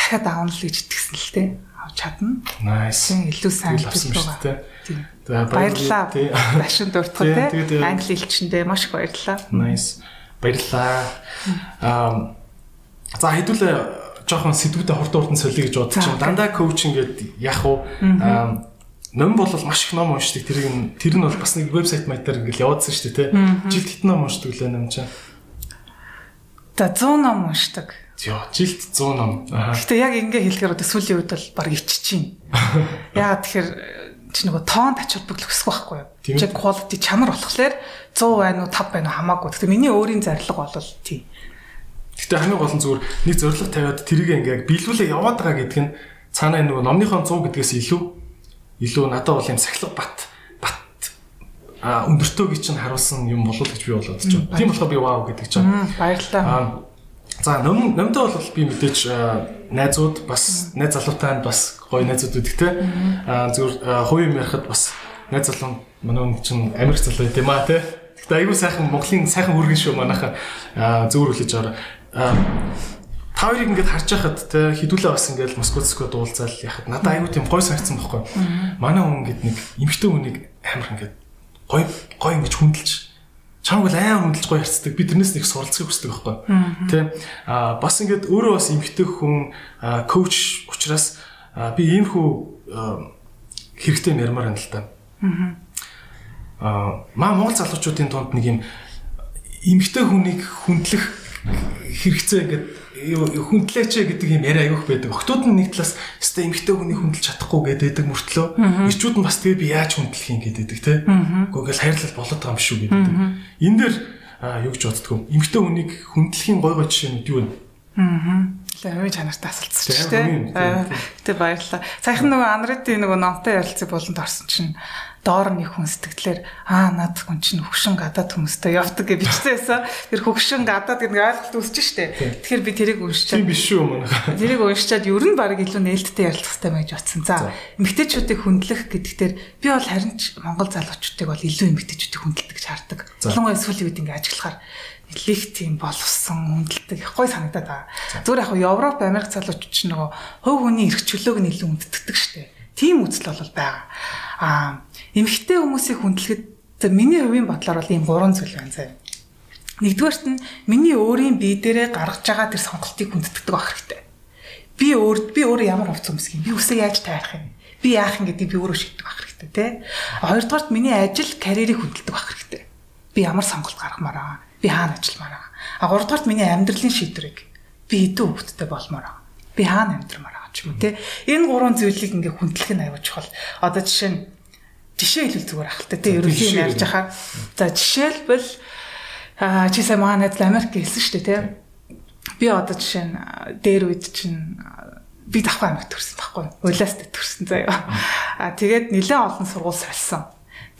дахиад аавна л гэж итгэсэн л дээ авч чадна. Nice. Илүү сайн авсан шүү дээ. Баярлалаа. Башин дуртах тий. Англи хэлчэндээ маш их баярлалаа. Nice. Баярлалаа. Аа за хэдүүлээ жоохон сэдвүүдэд хурд хурдан солиё гэж бодож чинь дандаа коуч ингээд яах вэ? Ном бол маш их ном уншдаг. Тэрийг нь тэр нь бол бас нэг вебсайт маятаар ингээд яваадсан шүү дээ тий. Жилд хэдэн ном уншдаг лээ ном чинь? За 100 ном уншдаг. Йоо, жилд 100 ном. Гэтэ яг ингээ хэлэхээр одоо сүүлийн үед бол баг иччихээн. Яагаад тэгэхээр чи нөгөө тоон тачилбаг л өсөх байхгүй юу? Чи quality чанар болохоор 100 байна уу 5 байна уу хамаагүй. Гэхдээ миний өөрийн зорилго бол тий. Гэтэ хамгийн гол нь зүгээр нэг зорилго тавиад тэрийг ингээ биелүүлээ яваад байгаа гэдэг нь цаанаа нөгөө номныхон 100 гэдгээс илүү илүү надад бол юм сахилга бат бат а өндөртөөг чинь харуулсан юм болов гэж би ч юм. Тийм болохоор би вау гэдэг чинь. Баярлалаа. За ном номтой бол би мэдээж найзууд бас найз залуутай бас гоё найзууд те. Аа хувь юм ярихад бас найз залуу манай хүн чинь Америк залуу юм а те. Гэтэ айгүй сайхан Монголын сайхан үргэн шүү манайха зөвөр хүлээж аваа. Та хоёрыг ингээд харж байхад те хідүүлээ бас ингээд Москвцкоо дуулзаал яхад надад айгүй тийм гоё санагдсан байхгүй. Манай хүн ингээд нэг эмхтэй хүнийг амар ингээд гоё гоё ингэж хүндэлж чам бол аяа хөндлөж гоё ярьцдаг. Би тэрнээс нэг суралцахыг хүсдэг байхгүй. Тэ а бас ингээд өөрөө бас эмгтэй хүн коуч учраас би иймэрхүү хэрэгтэй нэрмаар байна л та. Аа маа Монгол залуучуудын тунд нэг юм эмгтэй хүнийг хүндлэх хэрэгцээ ингээд хүндлээч гэдэг юм яриа аявих байдаг. Октод нь нэг талаас өстой эмгтэй хүний хүндэлж чадахгүй гэдэг мөртлөө ирчүүд нь бас тэгээ би яаж хүндлэх юм гэдэг те. Гэхдээ ингээл хайрлал болоод байгаа юм шүү гэдэг. Энэ дээр юу гэж боддгоо. Эмгтэй хүнийг хүндлэхийн гой гой жишээнүүд юу вэ? Аа. Лавын чанартай асалцсан шүү дээ. Гэтэ баярлалаа. Саяхан нөгөө Анридийн нөгөө номтой ярилцсан болонд орсон чинь доор нэг хүн сэтгэлээр аа над хүн чинь хөгшин гадаад хүмүүстэй явдаг гэж бичсэн байсан. Тэр хөгшин гадаад гэдэг ойлголт үүсэж штэ. Тэгэхээр би тэрийг уншичаад Тийм биш шүү мөн. Тэрийг уншичаад ер нь баг илүү нээлттэй ярилцах хэрэгтэй байж утсан. За эмгтээчүүдийг хүндлэх гэдэгтэр би бол харин ч Монгол залуучуудыг бол илүү эмгтээчүүдийг хүндэлдэг гэж хардаг. Ялангуяа сүүлийн үед ингээ ажиллахаар нэлих тийм боловсон хүндэлдэг их гой санагдаад байгаа. Зүгээр яг Европ, Америк залуучууд ч нөгөө хувь хүний эрх чөлөөг нь илүү үндтгэдэг штэ. Тийм үзэл бол байгаа. Аа эмэгтэй хүмүүсийг хүндлэхэд за миний хувийн бодлоор бол ийм гурван зүйл байна заяа. Нэгдүгээрт нь миний өөрийн бие дээрээ гаргаж байгаа тэр сонголтыг хүндэтдэг байх хэрэгтэй. Би өөр би өөрөө ямар хувц хүмүүс юм. Би үсээ яаж таарах юм. Би яах юм гэдгийг би өөрөө шийдэх байх хэрэгтэй тий. Хоёрдугаарт миний ажил карьерийг хүндэлдэг байх хэрэгтэй. Би ямар сонголт гаргамаар байгаа. Би хаана ажилламаар байгаа. А гуравдугаарт миний амьдралын шийдвэрийг би хэдэн хүүхэдтэй болмоор байгаа. Би хаана амьдрмаар байгаа ч юм уу тий. Энэ гурван зүйлийг ингээ хүндлэх нь аюул чухал. Одоо жишээ нь жишээ хэлвэл зүгээр ах л та тий ерөнхий ярьж хахаар за жишээлбэл аа чи сая манай найз Америк хэлсэн шүү дээ тий би одоо жишээ нь дээр үед чинь би давхар амиг төрсөн байхгүй улаас төрсөн заяа. А тэгээд нэлээд олон сургууль сольсон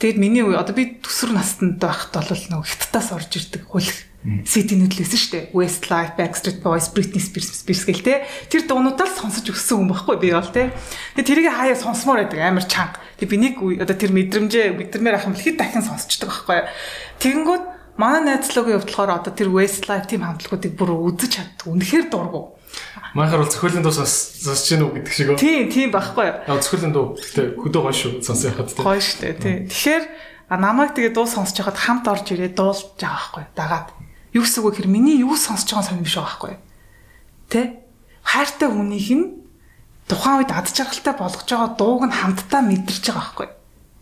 тэгээд миний үе одоо би төсвөр настанд байхад бол нөгөө хятадаас орж ирдэг хул City нөтлөөсөн шүү дээ. Westlife, Backstreet Boys, Britney Spears, гэл те. Тэр дуунуудаар сонсож өссөн хүн байхгүй би бол те. Тэгээ тэрийг хаяа сонсмоор байдаг амар чанга. Тэг би нэг одоо тэр мэдрэмжээ мэдрэмээр ах юм хэд дахин сонсчдаг байхгүй. Тэгэнгүүт манай найзлуугийн хувьд болохоор одоо тэр Westlife тийм хамтлагуудыг бүр үзэж чаддаг. Үнэхээр дургу. Манайхаар бол зөхиөлийн дуу сонсож гин үү гэдэг шиг. Тийм, тийм байхгүй. Аа зөхиөлийн дуу гэхдээ хөдөө гоё шүү сонсох хад. Гоё шүү дээ. Тийм. Тэгэхээр намайг тэгээ дуу сонсож байхад хамт орж ирээ дуулж байгаа байхгүй. Дагаад Юу гэсэн үг гэхээр миний юу сонсож байгаа сонирм биш байгаа байхгүй. Тэ? Хайртай хүнийх нь тухайн үед ад жаргалтай болгож байгаа дууг нь хамтдаа мэдэрч байгаа байхгүй.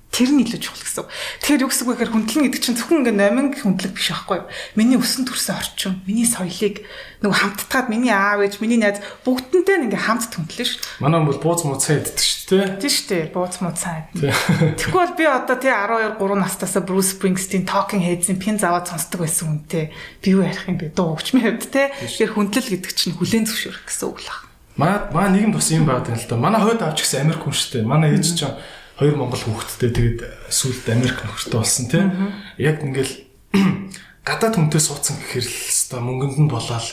Тэр нь илүү чухал гэсэн. Тэгэхээр юу гэсэн үг гэхээр хүндлэн гэдэг чинь зөвхөн ингээ номин хүндлэг биш байхгүй. Миний өсөн төрсөн орчин, миний соёлыг нөгөө хамттгаад миний аав ээж, миний найз бүгдэнтэй ингээ хамт хүндлэн ш. Манай бол бууз мууцаа иддэг ш тий. Тийм шүү дээ. Бууз мууцаа. Тэгэхгүй бол би одоо тий 12 3 наснасаа Bruce Springsteen Talking Heads-ийн пин заваад сонсдог байсан үнтэй. Би юу ярих юм бэ? Дуу хөгжмийн хувьд тий. Тэгэхээр хүндлэл гэдэг чинь хүлэн зөвшөөрөх гэсэн үг л байна. Манай манай нийгэм тус юм байдаг л да. Манай хойд авч гисэн Америк хүн шүү дээ. Манай ээж чинь хоёр монгол хүүхэдтэй тэгээд сүүлд Америк нөхөртэй болсон тий. Яг ингээл гадаад хүнтэй суудсан гэхэр л хэвээр мөнгөнд нь болоод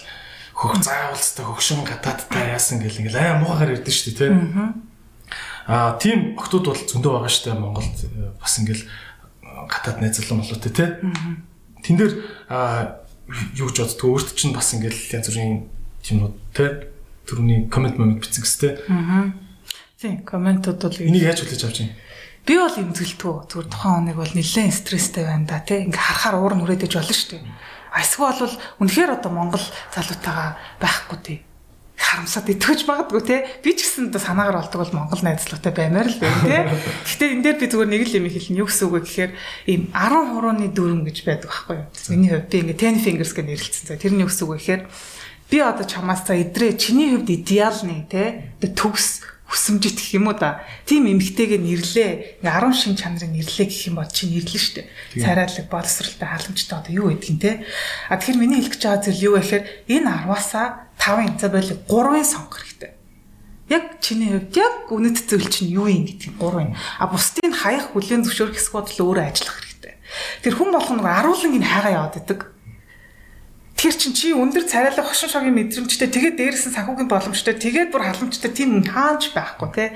хөх заавал хэвээр хөгшин гадаадтай яасан гэл ингээл аа муугаар ирдэ шүү дээ тий. Аа тийм охтууд бол зөндөө байгаа шүү дээ Монголд э, бас ингээл э, гадаад найзлан болоотой тий. Тэн дээр юу гэж боддгоо өөрт чинь бас ингээл янз бүрийн юмнууд тий түрүүний комент момент бичсэн гэстэй. Аа. Тийм комментууд бол энийг яаж хүлээж авч юм? Би бол имзгэлтгүү зүгээр тухайн хүнийг бол нэлээд стресстэй байна да тий. Ингээ харахаар уур нүрээдэж болно шүү дээ. Эсвэл бол үнэхээр одоо Монгол залуутайгаа байхгүй тий. Харамсаад итгэж магадгүй те би ч гэсэн одоо санаагаар болдог бол монгол найзлуутай баймаар л байна те гэхдээ энэ дээр би зүгээр нэг л юм хэлнэ. Юу гэсэн үг вэ гэхээр ийм 10 хурууны дүрм гэж байдаг байхгүй юу? Миний хувьд би ингээ 10 fingers гэж нэрлэлсэн за тэрний гэсэн үг гэхээр би одоо чамаас за идрээ чиний хувьд идеал нэг те төгс хүсэмжит гэх юм уу да. Тим эмгтэйгээ нэрлээ. Ингээ 10 шин чанарыг нэрлээ гэх юм бол чи нэрлэн штэ. Царайлаг, боловсралтай, халамжтай одоо юу гэдгийг те. А тэгэхээр миний хэлэх гэж байгаа зүйл юу вэ гэхээр энэ 10-аасаа 5-ын за болоо 3-ын сонгох хэрэгтэй. Яг чиний хувьд яг үнэт зүйл чинь юу юм гэдгийг 3-ын. А бусдыг хаях хүлэн зөвшөөрөх хэсэг бодол өөрөө ажиллах хэрэгтэй. Тэр хүн болох нэг аруулангийн хайгаа яваад идэг Тэр чин чи өндөр царайлаг хошин шогийн мэдрэмжтэй тэгээд дээрээс нь санхүүгийн боломжтой тэгээд бүр халамжтай тийм хаанч байхгүй тий.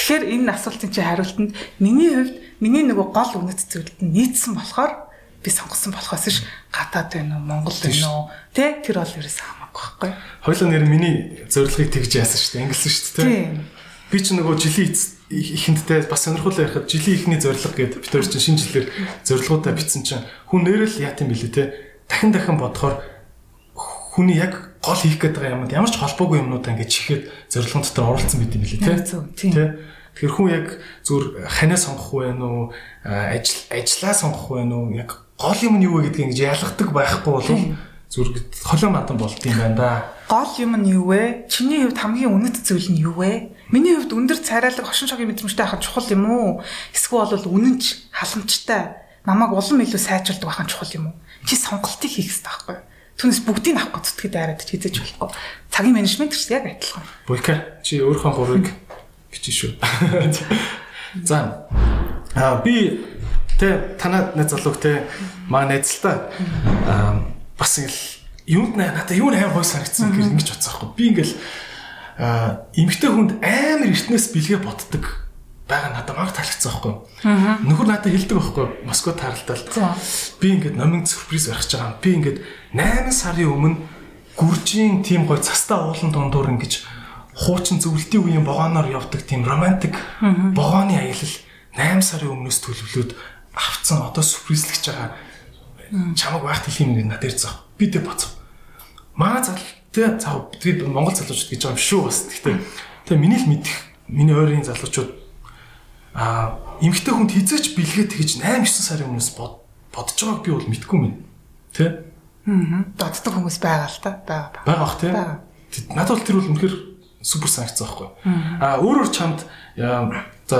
Тэгэхээр энэ асуултын чи хариултанд миний хувьд миний нөгөө гол үнэт зүйлд нь нийцсэн болохоор би сонгосон болохоос ш гадаад байна уу Монгол байна уу тий тэр бол ерөөс хамаагүй байхгүй. Хоёлоо нэр миний зорилгыг тэгж яасан шүү дээ ангилсан шүү дээ. Би ч нөгөө жилийн ихэндтэй бас сонирхолтой ярихад жилийн ихний зорилго гэдэг бид хоёр чинь шинэ жилээр зорилгоудаа бичсэн чинь хүн нэрэл яат юм бэлээ те дахин дахин бодохоор хүний яг гол хийх гээд байгаа юмд ямар ч холбоогүй юмнуудаа ингэж чихээд зорилгон дотор оруулсан байт юм билий тий. Тэгэхээр хүн яг зүр ханаа сонгох вэ нүү ажил ажиллаа сонгох вэ нүү яг гол юм нь юу вэ гэдгийг ингэж ялгадаг байхгүй бол зүр холио мадан болд юм байна да. Гол юм нь юу вэ? Чиний хувьд хамгийн үнэт зүйл нь юу вэ? Миний хувьд өндөр царайлаг хошин шогийн мэдрэмжтэй хахад чухал юм уу? Эсвэл бол үнэнч халамжтай намайг улам илүү сайжруулдаг байхын чухал юм уу? Чи сонголтыг хийх хэрэгтэй байхгүй юу? Түүнээс бүгдийг авах зүтгэж дайраад ч хийж болохгүй. Цагийн менежмент гэсэн яг адилхан. Буйка чи өөрийнхөө гурыг бичиж шүү. За. Аа би тэ танаа найз залууг тэ маа найзлаа. Аа бас ингээл юунд надаа юу нээр хой санагдсан гэх ингэж бодсаахгүй. Би ингээл эмгтэй хүнд амар эртнээс бэлгээ боддог байгаа надад маг таалагдсан байхгүй. Нөхөр надад хэлдэг байхгүй. Москва тааралдал. Би ингээд номын сюрприз барих гэж байгаа. Би ингээд 8 сарын өмнө гүржийн тийм гой цастаа уулан дундуур ингэж хуучин зөвлөлтийн үеийн богоноор явдаг тийм романтик богооны аялал 8 сарын өмнөөс төлөвлөөд авцсан одоо сюрпризлэгч байгаа. Чамаг байхт хэлхийм нэг надад ирцээ. Би тэг боцов. Маа зал тэг цаа бид Монгол залуучууд гэж байгаа юм шүү бас. Гэхдээ тэг миний л мэдих миний ойрын залуучууд а эмгтэй хүнд хизээч бэлгээ тэгж 8 9 сарын өмнөөс бодож байгааг би бол мэдгүй мэн. Тэ? Аа. Боддог хүмүүс байгаа л та. Байгаа. Байгаа бах тий. Надад бол тэр бол үнэхээр супер санагцсан байхгүй. А өөрөөр чамд за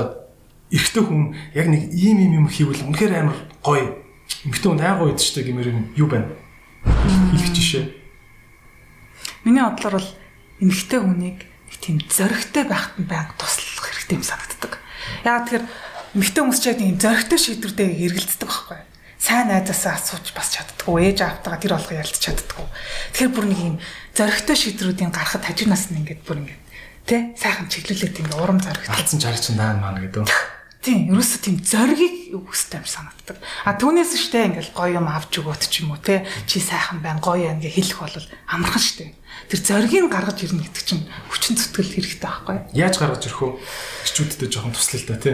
эрэгтэй хүн яг нэг ийм ийм юм хийвэл үнэхээр амар гоё. Эмэгтэй хүн ай гоё идэж гэмээр юм юу байна? Хэлэх жишээ. Миний бодлоор бол эмэгтэй хүнийг нэг тийм зөрөгтэй байхад нь байг туслах хэрэгтэй юм санагддаг. Яг тэгэхээр эмэгтэй хүмүүс ч яг тийм зөрөгтэй шийдвэртэй эргэлздэг байхгүй юу? сайн найзаасаа асууж бас чаддгүй ээж аавтайгаа тэр болгоо ялж чаддгүй. Тэгэхээр бүр нэг юм зөрөгтэй шийдвэрүүдийн гарахад хажуунаас нь ингээд бүр ингээд тий сайхан чиглүүлээд ингээд урам зоригтой. Алдсан чарч наа маань гэдэг. Тийм, ерөөсө тийм зоригийг өгөхтэй юм санагддаг. А түүнээс штэ ингээл гоё юм авч өгөөд ч юм уу те чи сайхан байна, гоё юм гэ хэлэх бол амархан штэ. Тэр зоригийг гаргаж ирнэ гэдэг чинь хүчин зүтгэл хэрэгтэй байхгүй? Яаж гаргаж ирэх вэ? Гэрчүүдэд жоохон туслал л да те.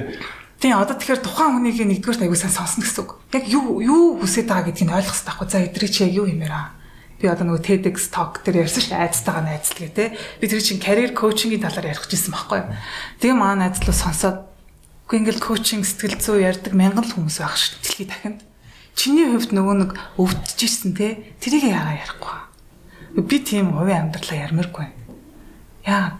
Тийм одоо тэгэхээр тухайн хүнийг нэгдүгээр аягүй сайн сонсно гэсэн үг. Яг юу юу хүсэж байгаа гэдгийг ойлгох хэрэгтэй байхгүй. За эдрий чи яг юу юмэр аа. Би одоо нөгөө TEDx talk дээр ярьсан дээ айцтайгаа найзлага те. Би тэр чинь career coaching-ийн талаар ярих гэсэн байхгүй юу. Тэгээ маа найзлуу сонсоод ингээл коучинг сэтгэл зүй ярьдаг мянган л хүмүүс байх шүү дэлхий дахинд. Чиний хувьд нөгөө нэг өвдөжсэн те тэрийг яагаад ярихгүй. Би тийм хувийн амьдралаа ярмааргүй. Яа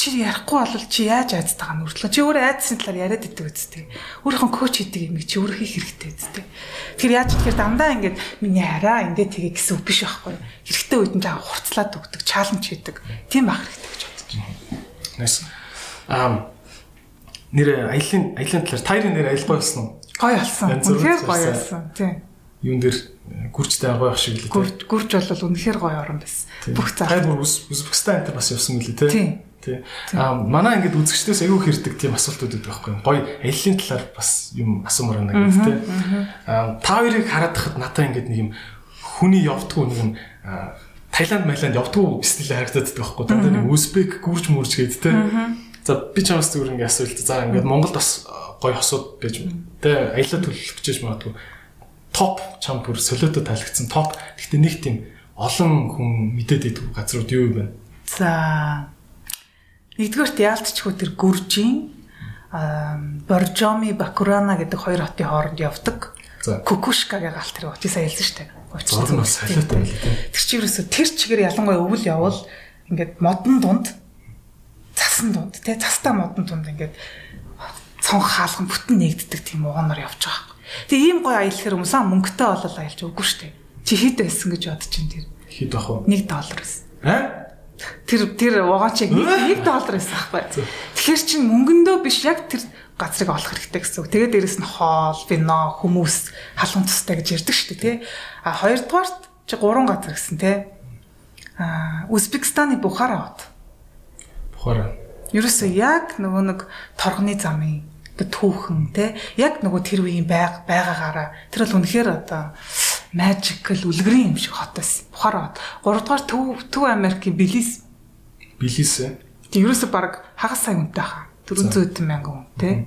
чи ярихгүй бол чи яаж айцтайгаа нүртлээ. Чи өөрөө айцсан талаар яриад идэг үсттэй. Өөрийнхөө коуч хийдэг юм чи өөрөө хийх хэрэгтэй үсттэй. Тэгэхээр яаж тэгэхээр дандаа ингээд миний хараа ингээд тгий гэсэн үг биш байхгүй. Хэрэгтэй үед нь жаа хурцлаад өгдөг, чаленж хийдэг. Тийм байх хэрэгтэй гэж бодож байна. Nice. Um нэр аялын аялын талаар тайрын нэр аялбай болсон? Гоё болсон. Үнэхээр гоё болсон. Тийм. Юун дээр э, гүржтэй гоё ах шиг л тийм. Гүрж бол үнэхээр гоё орон байсан. Бүх цаа. Тайр бүр Узбекистан энэ бас явсан мөлий тийм. Тий. Аа манай ингээд үзэгчдээс аягүй хэрдэг тийм асуултууд өгдөг байхгүй юу? Гоё аялын талаар бас юм асуумаар байна гэдэг тий. Аа та хоёрыг хараад хахад надаа ингээд нэг юм хүний явдггүй нэг юм Таиланд, Майланд явдггүй стил харагдаад байдаг байхгүй юу? Дандаа нэг Узбек гүрж мөрж гээд тий. За би чамаас зүгээр ингээ асуулт. За ингээд Монголд бас гоё хосууд байж тэ аялал төлөвлөх гэж магадгүй топ чам бүр солиото таалагдсан топ. Гэхдээ нэг тийм олон хүн мэдээд идэх газрууд юу юм бэ? За нэгдүгээрт яалтчгүй тэр Гүржийн Боржоми Бакурана гэдэг хоёр хотын хооронд явдаг. Кукушкагийн галт тэр очиж сая хэлсэн дээ. Зураг нь бас солиотой байл тийм. Тэр чи ерөөсө тэр чигээр ялангуяа өвөл явал ингээд модон дунд цасан дунд тий цастаа модон дунд ингээд цонх хаалган бүтэн нэгддэг тийм угаанаар явж байгаа. Тэгээ ийм гоё аялахэр хүмүүс аа мөнгөтэй болол аялж шүү дээ. Чи хэд байсан гэж бодож чинь тэр. Хэд бах вэ? 1 доллар байсан. Аа? Тэр тэр угаан чиг 1 доллар байсан аахгүй. Тэгэхээр чин мөнгөндөө биш яг тэр газрыг олох хэрэгтэй гэсэн үг. Тэгээд дээрэс нь хоол, вино, хүмүүс халуун тустай гэж ярьдаг шүү дээ, тий. А хоёрдугаарт чи гурван газар гэсэн, тий. А Узбекистаны Бухара хот. Бухара. Ерөөсөө яг нөгөө нэг торгоны замын түүхэн те яг нөгөө тэр үеийн байг байгаагаараа тэр бол үнэхээр одоо magical үлгэрийн юм шиг хот байсан. Бухара хот. Гуравдугаар Төв Төв Америкийн Белиз. Белиз. Тэг ерөөсөө баг хагас сая үнэтэй хаа. 400 мянган хүн те.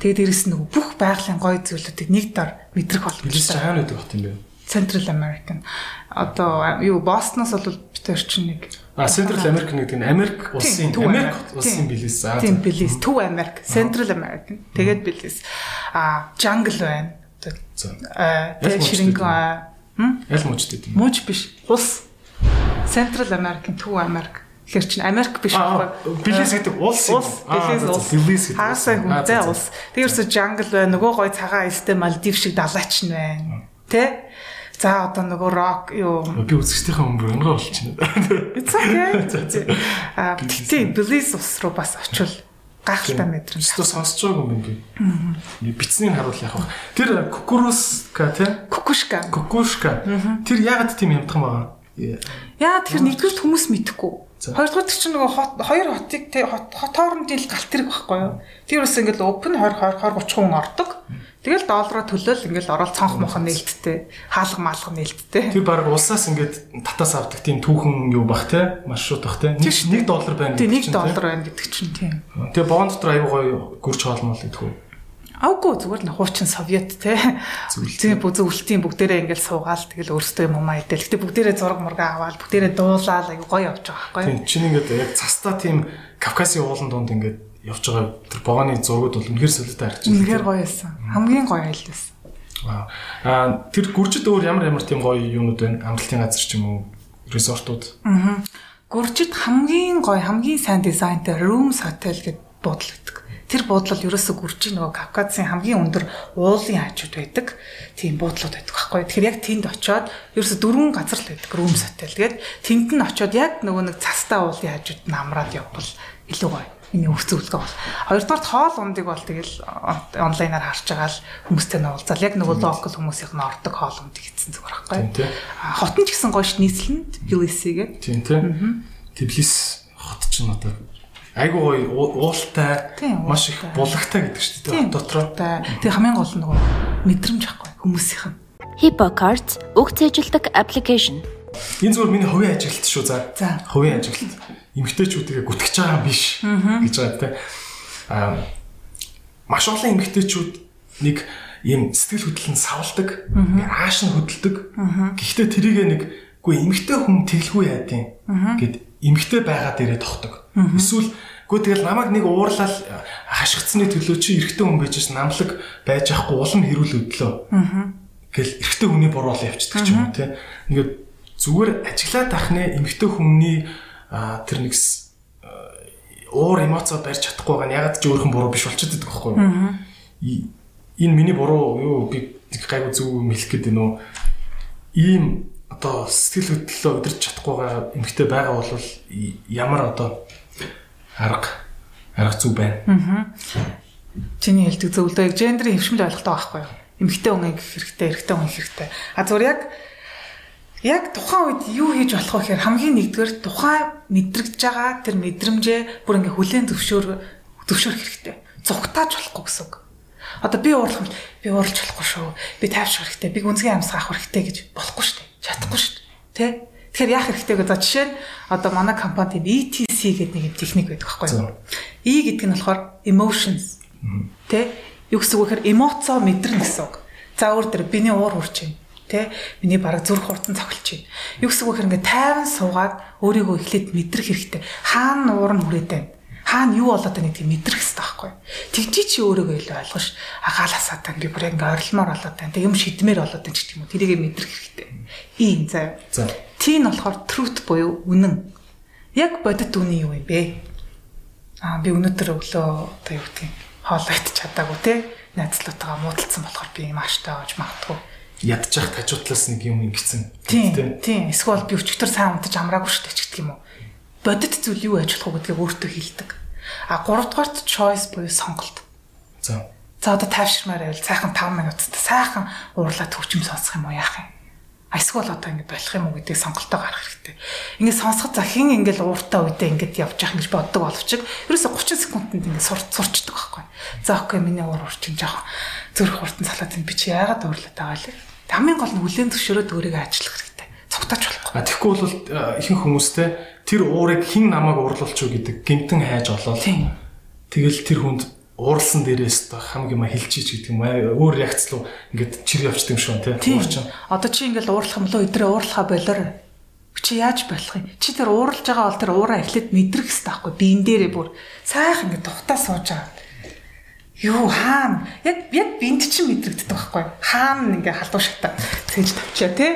Тэгээд дээрэс нь нөгөө бүх байгалийн гоё зүйлүүдийг нэг дор мэдрэх болох. Белиз хаана байдаг хот юм бэ? Central American. Одоо юу Бостноос бол битэр чинь нэг А Central America гэдэг нь Америк улсын Америк улсын билээс. Тийм билээс. Төв Америк, Central American. Тэгээд билээс. А Jungle байна. Тэгээд ширинг Аль гэдэг юм? Муж биш. Улс. Central American, Төв Америк. Тэгэхээр чинь Америк биш байхгүй. Билээс гэдэг улс юм. Билээс улс. Билээс гэдэг. Хаасаа хүнтэй улс. Тэгэрсээ Jungle байна. Нөгөө гой цагаан эстэй Малдив шиг далайч нь байна. Тэ? За одоо нөгөө рок юу би үзэгчдийнхээ өмнө өнгө болчихно. It's okay. А тэгтээ Bliss ус руу бас очивол гайхалтай мэдрэмж. Өстө сонсож байгаа юм би. Аа. Бицнийг харуул яах вэ? Тэр кукуруска тий? Кукушка. Кукушка. Тэр яагаад тийм юмдхан байгаа? Яа тэгэхээр нэгдүгээр хүмүүс мэдэхгүй. Хоёрдугаар чинь нөгөө хот хоёр хотыг тий хот хоорондын л галт тэрэг байхгүй юу? Тэр бас ингээл open 20 20 30 хүн ордог. Тэгэл доллараа төлөөл ингээл орол цонх мохон нээлттэй, хаалга маалга нээлттэй. Тэр баг улсаас ингээд татаас авдаг тийм түүхэн юу бах те маршрут бах те 1 доллар байна гэдэг чинь 1 доллар байна гэдэг чинь тийм. Тэгээ боон дотор аюу гоё гүрч хоолмол гэдэг үү? Аугүй зүгээр л хуучин совет те. Зөв бүзүү үлтийн бүгдээрээ ингээл суугаал тэгэл өөрсдөө юм аа идэл. Гэтэ бүгдээрээ зураг мурга аваад бүгдээрээ дуулаад аюу гоё явж байгаа байхгүй. Тийм чинь ингээд яг цастаа тийм Кавказын уулан донд ингээд явж байгаа тэр богоны зургууд бол үнэхээр солиотой харагдаж байна. Үнэхээр гоё байсан. Хамгийн гоё аялал байсан. Аа тэр гүржид өөр ямар ямар тийм гоё юмнууд байна? Амралтын газар ч юм уу, резортууд. Аа. Гүржид хамгийн гоё, хамгийн сайн дизайнтай Rooms Hotel гэд буудлагддаг. Тэр буудлал ерөөсө гүржи нөгөө Кавказын хамгийн өндөр уулын хажууд байдаг. Тийм буудлууд байдаг байхгүй. Тэгэхээр яг тэнд очиод ерөөсө дөрвөн газар л байдаг. Rooms hotel. Тэгээд тэнд нь очиод яг нөгөө нэг цастаа уулын хажууд нь амраад явбал илүү гоё миний өгсөн үлгэн бол. Хоёрдугаар хоол ундыг бол тэгэл онлайнаар харж байгаа л хүмүүстэй нь уулзаал яг нөгөө локал хүмүүсийнх нь ордог хоол ундыг хийсэн зүгээр байхгүй. Хотон ч гэсэн гоё ш нийслэнд Тбилисигээ. Тийм тийм. Тбилис хот ч нь одоо айгуу гоё уултай маш их булагтай гэдэг шүү дээ дотроо. Тэгээ хамгийн гол нь нөгөө мэдрэмж ахгүй хүмүүсийнх нь. HippoCards үг цээжилдэг аппликейшн. Энэ зүгээр миний хувийн ажилт шүү за. Хувийн ажилт эмгтээчүүдийг гүтгэж байгаа юм биш гэж байгаа тийм. Аа маш олон эмгтээчүүд нэг ийм сэтгэл хөдлөл нь савладаг, ааш нь хөдөлдөг. Гэхдээ тэрийг нэг үгүй эмгтээ хүн тэглгүй яадیں۔ гэд эмгтээ байгаа дээрээ тогтдог. Эсвэл үгүй тэгэл намайг нэг уурлал хашгицсны төлөө чи эрэгтэй хүн байж ш намлаг байж ахгүй улам хэрүүл өдлөө. Гэл эрэгтэй хүний буруул явчихдаг ч юм уу те. Ингээд зүгээр ажиглаад тахны эмгтээ хүмүүний тэр нэг уур эмоцоо барьж чадахгүй байгаа нь ягаад ч өөрхөн буруу биш болчиход байдаг байхгүй юу? Энэ миний буруу юу би гайгүй зөв юм хэлэх гээд байна уу? Ийм одоо сэтгэл хөдлөлөө өдөрч чадахгүй байгаа эмгтэй байгаа бол ямар одоо арга арга зүг байна. Аа. Чиний хэлдэг зөвлөдөө гендерийн хөвшмөл ойлголтоо байхгүй юу? Эмгтэй хүн гэх хэрэгтэй, эрэгтэй хүн хэрэгтэй. А зүгээр яг яг тухайн үед юу хийж болох вэ гэхээр хамгийн нэгдүгээр тухайн мэдрэгдэж байгаа тэр мэдрэмжээ бүр ингээ хүлээн зөвшөөр зөвшөөрөх хэрэгтэй. Зүгтааж болохгүй гэсэн үг. Одоо би уурлах би уурлж болохгүй шүү. Би тайвшрах хэрэгтэй. Би гүнзгий амьсгах хэрэгтэй гэж болохгүй шүү дээ. Чадахгүй шүү дээ. Тэ? Тэгэхээр яах хэрэгтэй гэдэг жишээ нь одоо манай компанид ETC гэдэг нэг техник байдаг байхгүй юу? E гэдэг нь болохоор emotions. Тэ? Юу гэсэн үг вэ гэхээр эмоцоо мэдрэн гэсэн үг. За өөр дээр биний уур хурч юм Тэ миний бараг зүрх хурдан цохилж байна. Юу гэсэн үг хэрэг ингээ тайван суугаад өөрийгөө эхлээд мэдрэх хэрэгтэй. Хаана нуур нь хүрээд байна. Хаана юу болоод байгааг тийм мэдрэх хэрэгтэй байхгүй. Тэгжий чи өөрийгөө илүү ойлгош. Агааласаа тань би бүр ингээ орилмоор болоод байна. Тэг юм шидмээр болоод байна ч гэх юм уу. Тэрийг мэдрэх хэрэгтэй. Ийм заа. За. Тийм болохоор truth буюу үнэн. Яг бодит үний юу юм бэ? Аа би өнөөдөр өглөө одоо юу гэдгийг хоол идчих чадаагүй те найзлуутайгаа муудалцсан болохоор би юм ааштай оож магадгүй ядчих тажуутлаас нэг юм ингэсэн. Тийм. Тийм. Эсвэл би өчтөр сайн унтаж амраагүй шүү дээ ч гэдэг юм уу. Бодит зүйл юу аж болох вэ гэдгийг өөртөө хэлдэг. А гуравдугаарт choice буюу сонголт. За. За одоо тайвширмаар байвал сайхан 5 минуттай сайхан уурлаад төвчм сонсох юм уу яах юм? Эсвэл одоо ингэ болох юм уу гэдгийг сонголтоо гаргах хэрэгтэй. Ингэ сонсоход за хин ингээл ууртаа үедээ ингэж явж явах гэж боддог боловч ерөөсө 30 секундэд ингэ сурцдаг байхгүй. За окей миний уур урчин жоохон зүрх хурдан салаад би чи яагаад уурлаад байгаа лээ? Хамгийн гол нь хүлэн зөвшөөрөөд өөрийгөө ажиллах хэрэгтэй. Цогтооч болохгүй. А тэгэхгүй бол ихэнх хүмүүстэй тэр уурыг хэн намайг уурлуулч юу гэдэг гинтэн хайж олоод. Тэгэл тэр хүнд уурлсан дээрээс хамаг юм хэлж чиж гэдэг юм өөр реакц руу ингээд чир явчихдаг юм шиг тий. Уурчин. Одоо чи ингээд уурлах юм лөө өдрөө уурлахаа болоор чи яаж болох юм? Чи тэр уурлж байгаа бол тэр уураа эхлээд мэдрэх хэрэгтэй байхгүй биен дээрээ бүр сайхан ингээд тухтаа сууж байгаа юу хаана? Яг яг бинт чинь мэдрэгддэг байхгүй. Хаана ингээ халдуу шатаа цээж тавчаа тий?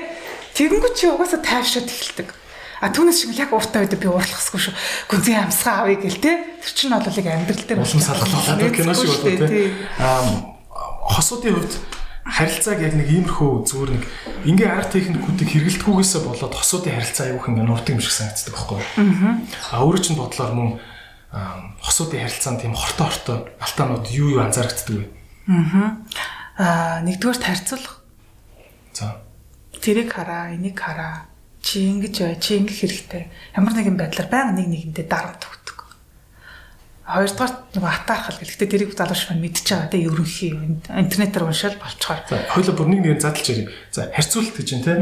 Тэгэнгүүт чи угаасаа тайвшаад эхэлдэг. А түүнээс шиг яг ууртай үед би уурлахсгүй шүү. Гүнзгий амсгаа авъя гэл тий? Тэр чинь бол яг амьдрал дээр улам салгалуулаад кино шиг болоо тий? а хосуудын хувьд харилцааг яг нэг иймэрхүү зүгээр нэг ингээ арга техникүүдийг хэрэглэдэггүйгээсээ болоод хосуудын харилцаа аюух ингээ нурдаг юм шиг санагддаг байхгүй аа өөрөө чинь бодлоор мөн хосуудын харилцаанд тийм хортой хортой алтаанууд юу юу анзаарэгддэг вэ? Аа нэгдүгээр харьцуулах. За. Тэрийг хараа, энийг хараа. Чи ингэж бай, чи ингэ хэрэгтэй. Ямар нэгэн байдлаар байнга нэг нэгэндээ дарамт өгдөг. Хоёрдугаар нөгөө атаархал гэлэхдээ тэрийг залууш маань мэдчихэж байгаа те ерөнхий интернетээр уншаал болцохоор. За хоёул бүр нэг нэг задлж ярив. За харьцуулт гэж юм те.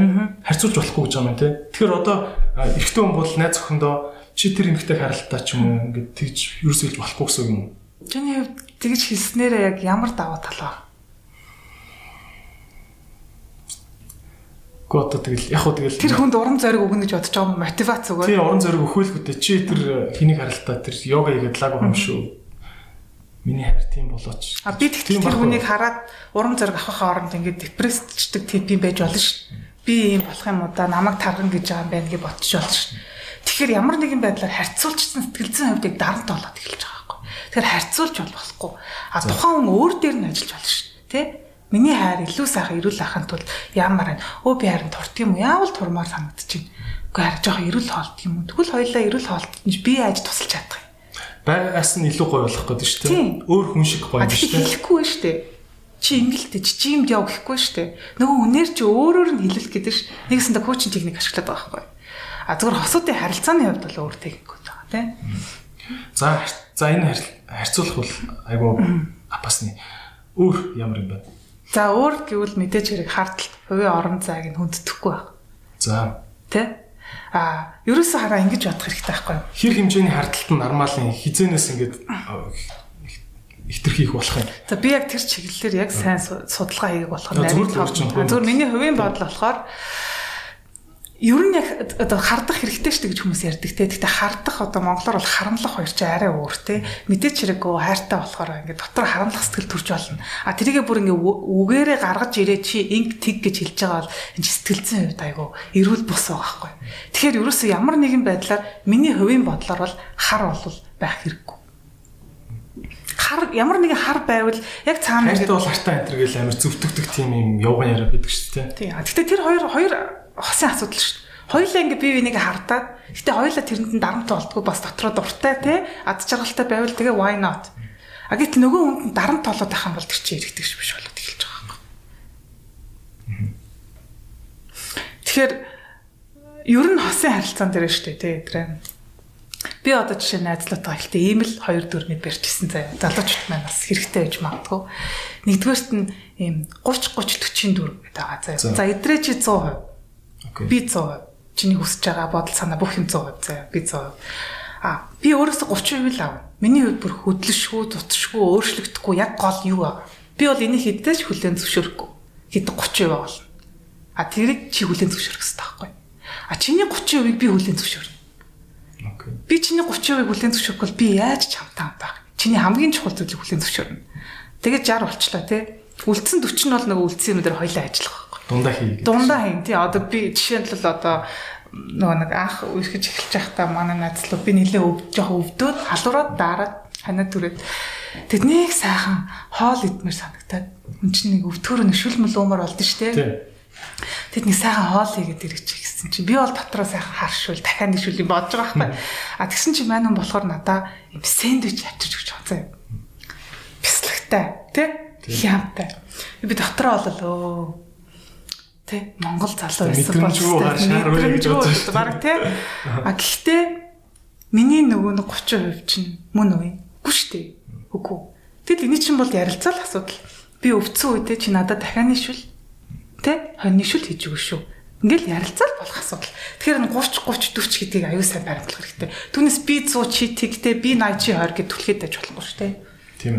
Харьцуулж болохгүй гэж байгаа юм те. Тэгэхээр одоо эрэгтэй хүн бол найз охиндоо чи тэр эмэгтэй харалтаа ч юм уу ингээд тэгж хэлж болохгүй гэсэн юм уу? Чиний хувьд тэгж хэлснээрээ яг ямар даваа тал ба? Гото тэгэл яг хөө тэгэл тэр хүнд урам зориг өгнө гэж бодож байгаа мотивац өгөө. Тий урам зориг өгөхөлгөтэй чи тэр хэнийг харалтаа тэр йога хийгээд лаг юм шүү. Миний хайр тийм болооч. А би тэгтээ тэр хүнийг хараад урам зориг авахын оронд ингээд депрессчдэг тип юм байж болно ш. Би ийм болох юм уу да намайг тарган гэж байгаа юм байна гэж бодчих болно ш. Тэгэхээр ямар нэгэн байдлаар харьцуулчсан сэтгэл зүйн хувьд яг дарамт болоод эхэлж байгаа байхгүй. Тэгэхээр харьцуулж бол болохгүй. А тухайн хүн өөр дээр нь ажиллаж болно шүү дээ. Тэ? Миний хайр илүү сайхан эрүүл ахын тулд ямар байна? Өө би харин турт юм уу? Яавал турмаар санагдчихэв. Үгүй харин жоохон эрүүл хоолт юм уу? Тэгвэл хоёлаа эрүүл хоолт би яаж тусалж чадах юм? Байгаас нь илүү гоё болох гэдэг шүү дээ. Өөр хүн шиг гоё шүү дээ. Хэлэхгүй шүү дээ чи ингэлтэй чи чимд яв гэхгүй шүү дээ. Нөгөө үнээр чи өөрөөр нь хэлэх гэдэг ш. Нэгсэндээ коучинг техник ашиглаад байгаа байхгүй. А зүгээр хосуудын харилцааны хувьд бол өөр техникүүд байгаа тийм. За за энэ харьцуулах бол айгу апасны өөр ямар юм бэ? За өөр гэвэл мэдээж хэрэг хардталт хувийн орон зайг нь хүндэтгэхгүй байна. За. Тэ? А ерөөсөө хараа ингэж бодох хэрэгтэй байхгүй юу? Хэр хэмжээний хардталт нь нормалын хизэнээс ингэж хитрхийх болох юм. За би яг тэр чиглэлээр яг сайн судалгаа хийх болох нарийн тоо. Зүгээр миний хувийн бодол болохоор ер нь яг одоо хардах хэрэгтэй шүү гэж хүмүүс ярьдаг те. Гэхдээ хардах одоо монголоор бол харамлах хоёр чи арай өөр те. Мэдээч хэрэггүй хайртай болохоор ингээд дотор харамлах сэтгэл төрж болно. А тэрийгээ бүр ингээд үгээрээ гаргаж ирээ чи инг тэг гэж хэлж байгаа бол энэ сэтгэлзэн хувьд айгу эрүүл бус байгаа байхгүй. Тэгэхээр ерөөсөө ямар нэгэн байдлаар миний хувийн бодлоор бол хар бол байх хэрэггүй хар ямар нэгэн хар байвал яг цаана хайртай бол хартаа энэ гэл амар зөвтгдөг тийм юм явган яриа байдаг шүү дээ. Тийм. Гэхдээ тэр хоёр хоёр хосын асуудал шүү дээ. Хоёулаа ингээ бие биенийг хардаад гэтээ хоёулаа тэрэнд нь дарамт болтгоо бас дотроо дуртай те ад жаргалтай байвал тэгээ why not. А гэтэл нөгөө хүнд нь дарамт толоод байх юм бол тэр чинь эргэдэг ш биш болоод эхэлж байгаа юм. Тэгэхээр ер нь хосын харилцаан дээр шүү дээ те тэр Би одоо жишээ найзлуудаа ихтэй ийм л 2 4-ний барьчихсан заяа. Залуучууд маань бас хэрэгтэй байж магадгүй. Нэгдүгээрт нь ийм 30 30 40 дөрв гэдэг байгаа заяа. За эдрээ чи 100%. Би 100%. Чиний хүсэж байгаа бодол санаа бүх юм 100% заяа. Би 100%. А би өөрөөсөө 30% л авна. Миний хувьд бүр хөдлөшгүй, тутшгүй, өөрчлөгдөхгүй яг гол юу вэ? Би бол энийг хэддэж хүлэн зөвшөөрөхгүй. Хэд 30% болно. А тэрийг чи хүлэн зөвшөөрөх хэрэгтэй байхгүй. А чиний 30%ийг би хүлэн зөвшөөрнө. Би чиний 30%-ыг хүлээн зөвшөөрөхгүй бол би яаж чамтай хамтаа. Чиний хамгийн чухал зүйлийг хүлээн зөвшөөрнө. Тэгээд 60 болчлаа тий. Үлдсэн 40 нь бол нөгөө үлдсэн юмнуудаар хоёлаа ажиллах. Дундаа хий. Дундаа хий тий. Одоо би жишээлбэл одоо нөгөө нэг анх үерхэж эхэлж байхдаа манай найзлуу би нилээ өв жоох өвдөөд халуураад дараад ханаа түрээд тэднийг сайхан хоол идмээр санагтаад үн чинь нэг өвтгөр нэг шүлмэл уумар болдсон шүү дээ. Тэд нэг сайхан хоол хийгээд ирэх чи гэсэн чи би бол дотроо сайхан харшвал дахиад нэг шүлийг бодож байгаа байхгүй. А тэгсэн чи маань болохоор надаа юм сэндвич авчирч өгч байгаа юм. Бяслагтай тий хямтай. Би дотроо болоо тий Монгол залуу байсан бол гэж. Бараг тий. А гэхдээ миний нөгөө нэг 30% чинь мөн үе. Үгүй дээ. Үгүй. Тэгэл энэ чинь бол ярилцаал асуудал. Би өвдсөн үедээ чи надад дахианы шүл Тэ? Хоньны шүл хийж өгөө шүү. Ингээл ярилцаал болох асуудал. Тэгэхээр 30 30 40 гэдгийг аюу сайн баримтлах хэрэгтэй. Түүнээс би 100 чи тэгтэй би 80 чи 20 гэд түлхээд байж болохгүй шүү дээ. Тийм.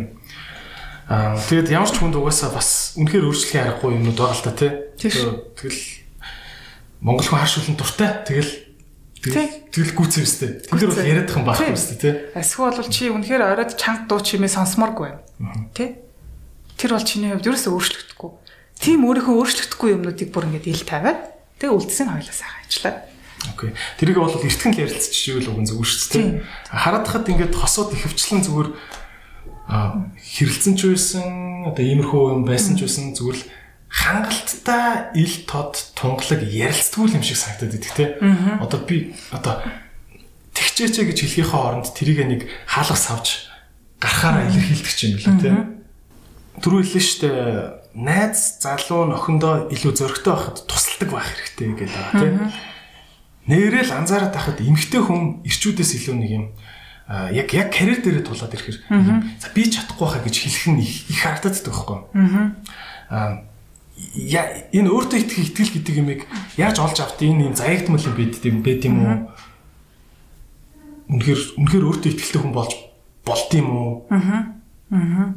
Аа тэгээд ямар ч хүнд угаасаа бас үнэхээр өөрчлөхийн аргагүй юмнууд байгаа л та тий. Тэгэл Монгол хүн харшуулсан дуртай. Тэгэл тэгэл гүцээ өстэй. Тэнд бол яриад их юм байхгүй өстэй тий. Эсвэл бол чи үнэхээр оройд чанга дуу чимээ сонсмооргүй байна. Тий? Тэр бол чиний хувьд ерөөсөө өөрчлөгдөхгүй тийм өөрийнхөө өөрчлөгдөхгүй юмнуудыг бүр ингээд ил тавиад тэгээ үлдсэн хоёлаа сайхан ажиллаад. Окей. Тэрийг бол эртгэн л ярилцчихвэл уг нь зүгээр шүү дээ. Хараад хахад ингээд хосууд ихэвчлэн зүгээр хэрэлцэн ч байсан одоо иймэрхүү юм байсан ч байсан зүгээр л хангалттай ил тод тунгалаг ярилцдгүй юм шиг санагдаад идэх те. Одоо би одоо тэгчээчээ гэж хэлхийнхээ оронд тэрийг нэг хаалга савж гарахаараа илэрхийлдэг юм байна те. Түрүү хэллээ шүү дээ найз залуу нөхөндөө илүү зөрөгтэй байхад тусалдаг байх хэрэгтэй гэдэг байгаа тийм. Нэрэл анзаараад байхад эмгтэй хүн ирчүүдээс илүү нэг юм яг яг карьер дээрээ тулаад ирэхээр за би чадахгүй байхаа гэж хэлэх нь их харагддаг байхгүй. Аа я энэ өөртөө итгэх итгэл гэдэг юмыг яаж олж авт энэ юм заягдмал юм байд юм байд юм уу? Үнэхээр үнэхээр өөртөө итгэлтэй хүн болж болд юм уу? Аа. Аа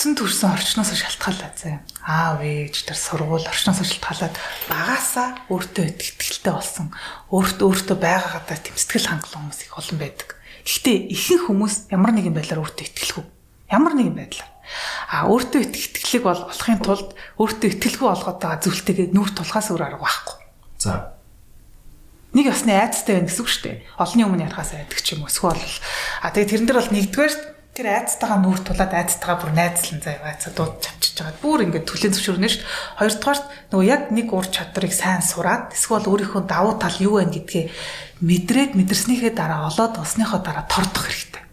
өссөн төрсөн орчноос шалтгаалаад заа. Аав ээж тэр сургууль орчноос шалтгаалаад багаасаа өөртөө итгэлтэй болсон. Өөртөө өөртөө байгаагаадаа тэм сэтгэл хангалуун хүмүүс их олон байдаг. Гэхдээ ихэнх хүмүүс ямар нэгэн байдлаар өөртөө итгэлгүй. Ямар нэгэн байдлаар. А өөртөө итгэлэг бол болохын тулд өөртөө итгэлгүй болгоод байгаа зүйлтэйгээ нүүр тулгаас өөр арга байхгүй. За. нэг ясны айцтай байна гэсэн үг шүү дээ. Олонний өмнө ярахаас айдаг ч юм уу. Эсвэл а тэгээ тэрэн дээр бол нэгдүгээр тэр айцтайгаа нүүр тулаад айцтайгаа бүр найзлан заяа айцаа дууд чавчиж байгаа. Бүр ингээд түлийн зөвшөөрнө шүү дээ. Хоёрдугаар нөгөө яг нэг ур чадрыг сайн сураад эсвэл өөрийнхөө давуу тал юу байна гэдгээ мэдрээд мэдэрснийхээ дараа олоод усныхоо дараа тордох хэрэгтэй.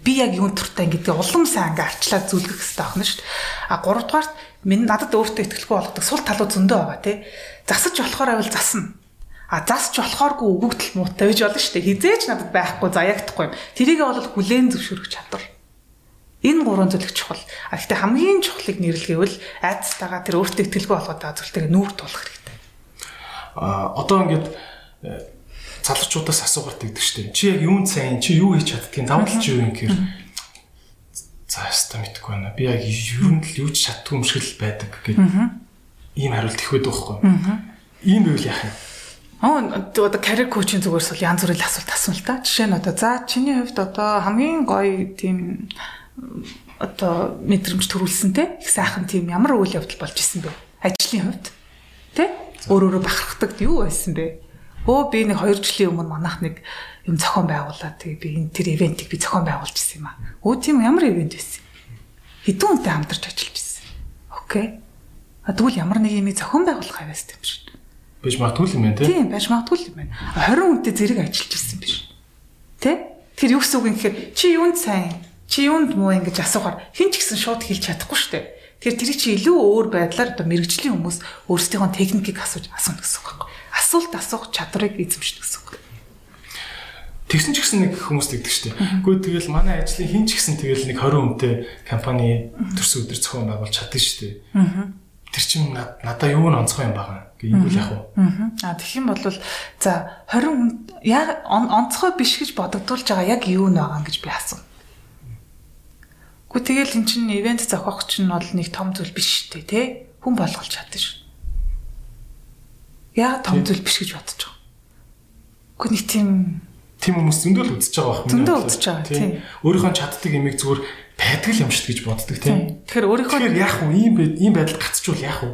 Би яг юун туртай гэдгээ улам сайн ингээд арчлаад зүлгэх хэрэгтэй байна шүү. А гуравдугаарт минь надад өөртөө ихтгэлгүй болгодог сул талууд зөндөө байгаа тий. Засаж болохоор байвал засна А засч болохооргүй өгөгдөл муутай байж болно шүү дээ. Хизээч надад байхгүй заяагдахгүй юм. Тэрийг бол хүлээн зөвшөөрөх чадвар. Энэ гурван зүйлэг чухал. А гэхдээ хамгийн чухлыг нэрлэгээвэл айцтайгаа тэр өөртөө ихтгэлгүй болгоод байгаа зүйлтэйгээ нүүр тулах хэрэгтэй. А одоо ингээд э, залуучуудаас асуугаад байдаг шүү дээ. Чи яг юунд сайн, чи юу хийж чаддгийг давуу тал чи юу юм гэхээр за яста мэдгүй байна. Би яг ер нь л юу ч чаддгүй юм шиг л байдаг гэдэг. Ийм хариулт их байдаг байхгүй. Ийм байвал яах юм? Одоо карьер коучинг зүгээрс бол янз бүрийн асуулт асуул та. Жишээ нь одоо за чиний хувьд одоо хамгийн гоё тийм одоо мэдрэмж төрүүлсэн те их сайхан тийм ямар үйл явдал болж исэн бэ? Ажлын хувьд те өөр өөрө бахархдаг юу байсан бэ? Өө би нэг 2 жилийн өмнө манайх нэг юм зохион байгуулад тэгээ би энэ тэр ивентийг би зохион байгуулж ирсэн юм аа. Өө тийм ямар ивент байсан? Хэдэн хүнтэй хамтарч ажиллаж ирсэн. Окей. А тэгвэл ямар нэг юм зохион байгуулах авьяас юм шиг Бэж магадгүй юм байна тий. Тийм, байж магадгүй юм байна. 20 хүнтэй зэрэг ажиллаж ирсэн биш. Тэ? Тэр юу гэсэн үг юм гэхээр чи юунд сайн? Чи юунд муу ингэж асуухаар хэн ч гэсэн шууд хэлж чадахгүй шүү дээ. Тэгэхээр тэр чи илүү өөр байдлаар одоо мэрэгжлийн хүмүүс өөрсдийнхөө техникийг асууж асууна гэсэн үг байхгүй. Асуулт асуух чадварыг эзэмшнэ гэсэн үг. Тэгсэн ч гэсэн нэг хүмүүс тэгдэг шүү дээ. Гэхдээ тэгэл манай ажлын хэн ч гэсэн тэгэл нэг 20 хүнтэй компани төрсөн өдөр зохион байгуулж чаддаг шүү дээ. Тэр чинь надаа юу н онцгой юм байгаа гэвэл яг уу. Аа тэгэх юм бол за 20 хүн яг онцгой биш гэж бодогдуулж байгаа яг юу н байгаа гэж би асуув. Гэхдээ тэгэл эн чинь ивент зохиох чинь бол нэг том зүйл биш шүү дээ, тэ? Хүн болгож чаддаг шүү. Яа том зүйл биш гэж бодож байгаа. Гэхдээ нэг тийм тийм хүмүүс зөндөл үзэж байгаа юм. Зөндөө үзэж байгаа тийм. Өөрийнхөө чаддаг имийг зүгээр байдаг юм шиг гэж боддог тийм. Тэгэхээр өөрийнхөө Тэгэхээр яах вэ? Ийм ийм байдал гацчвал яах вэ?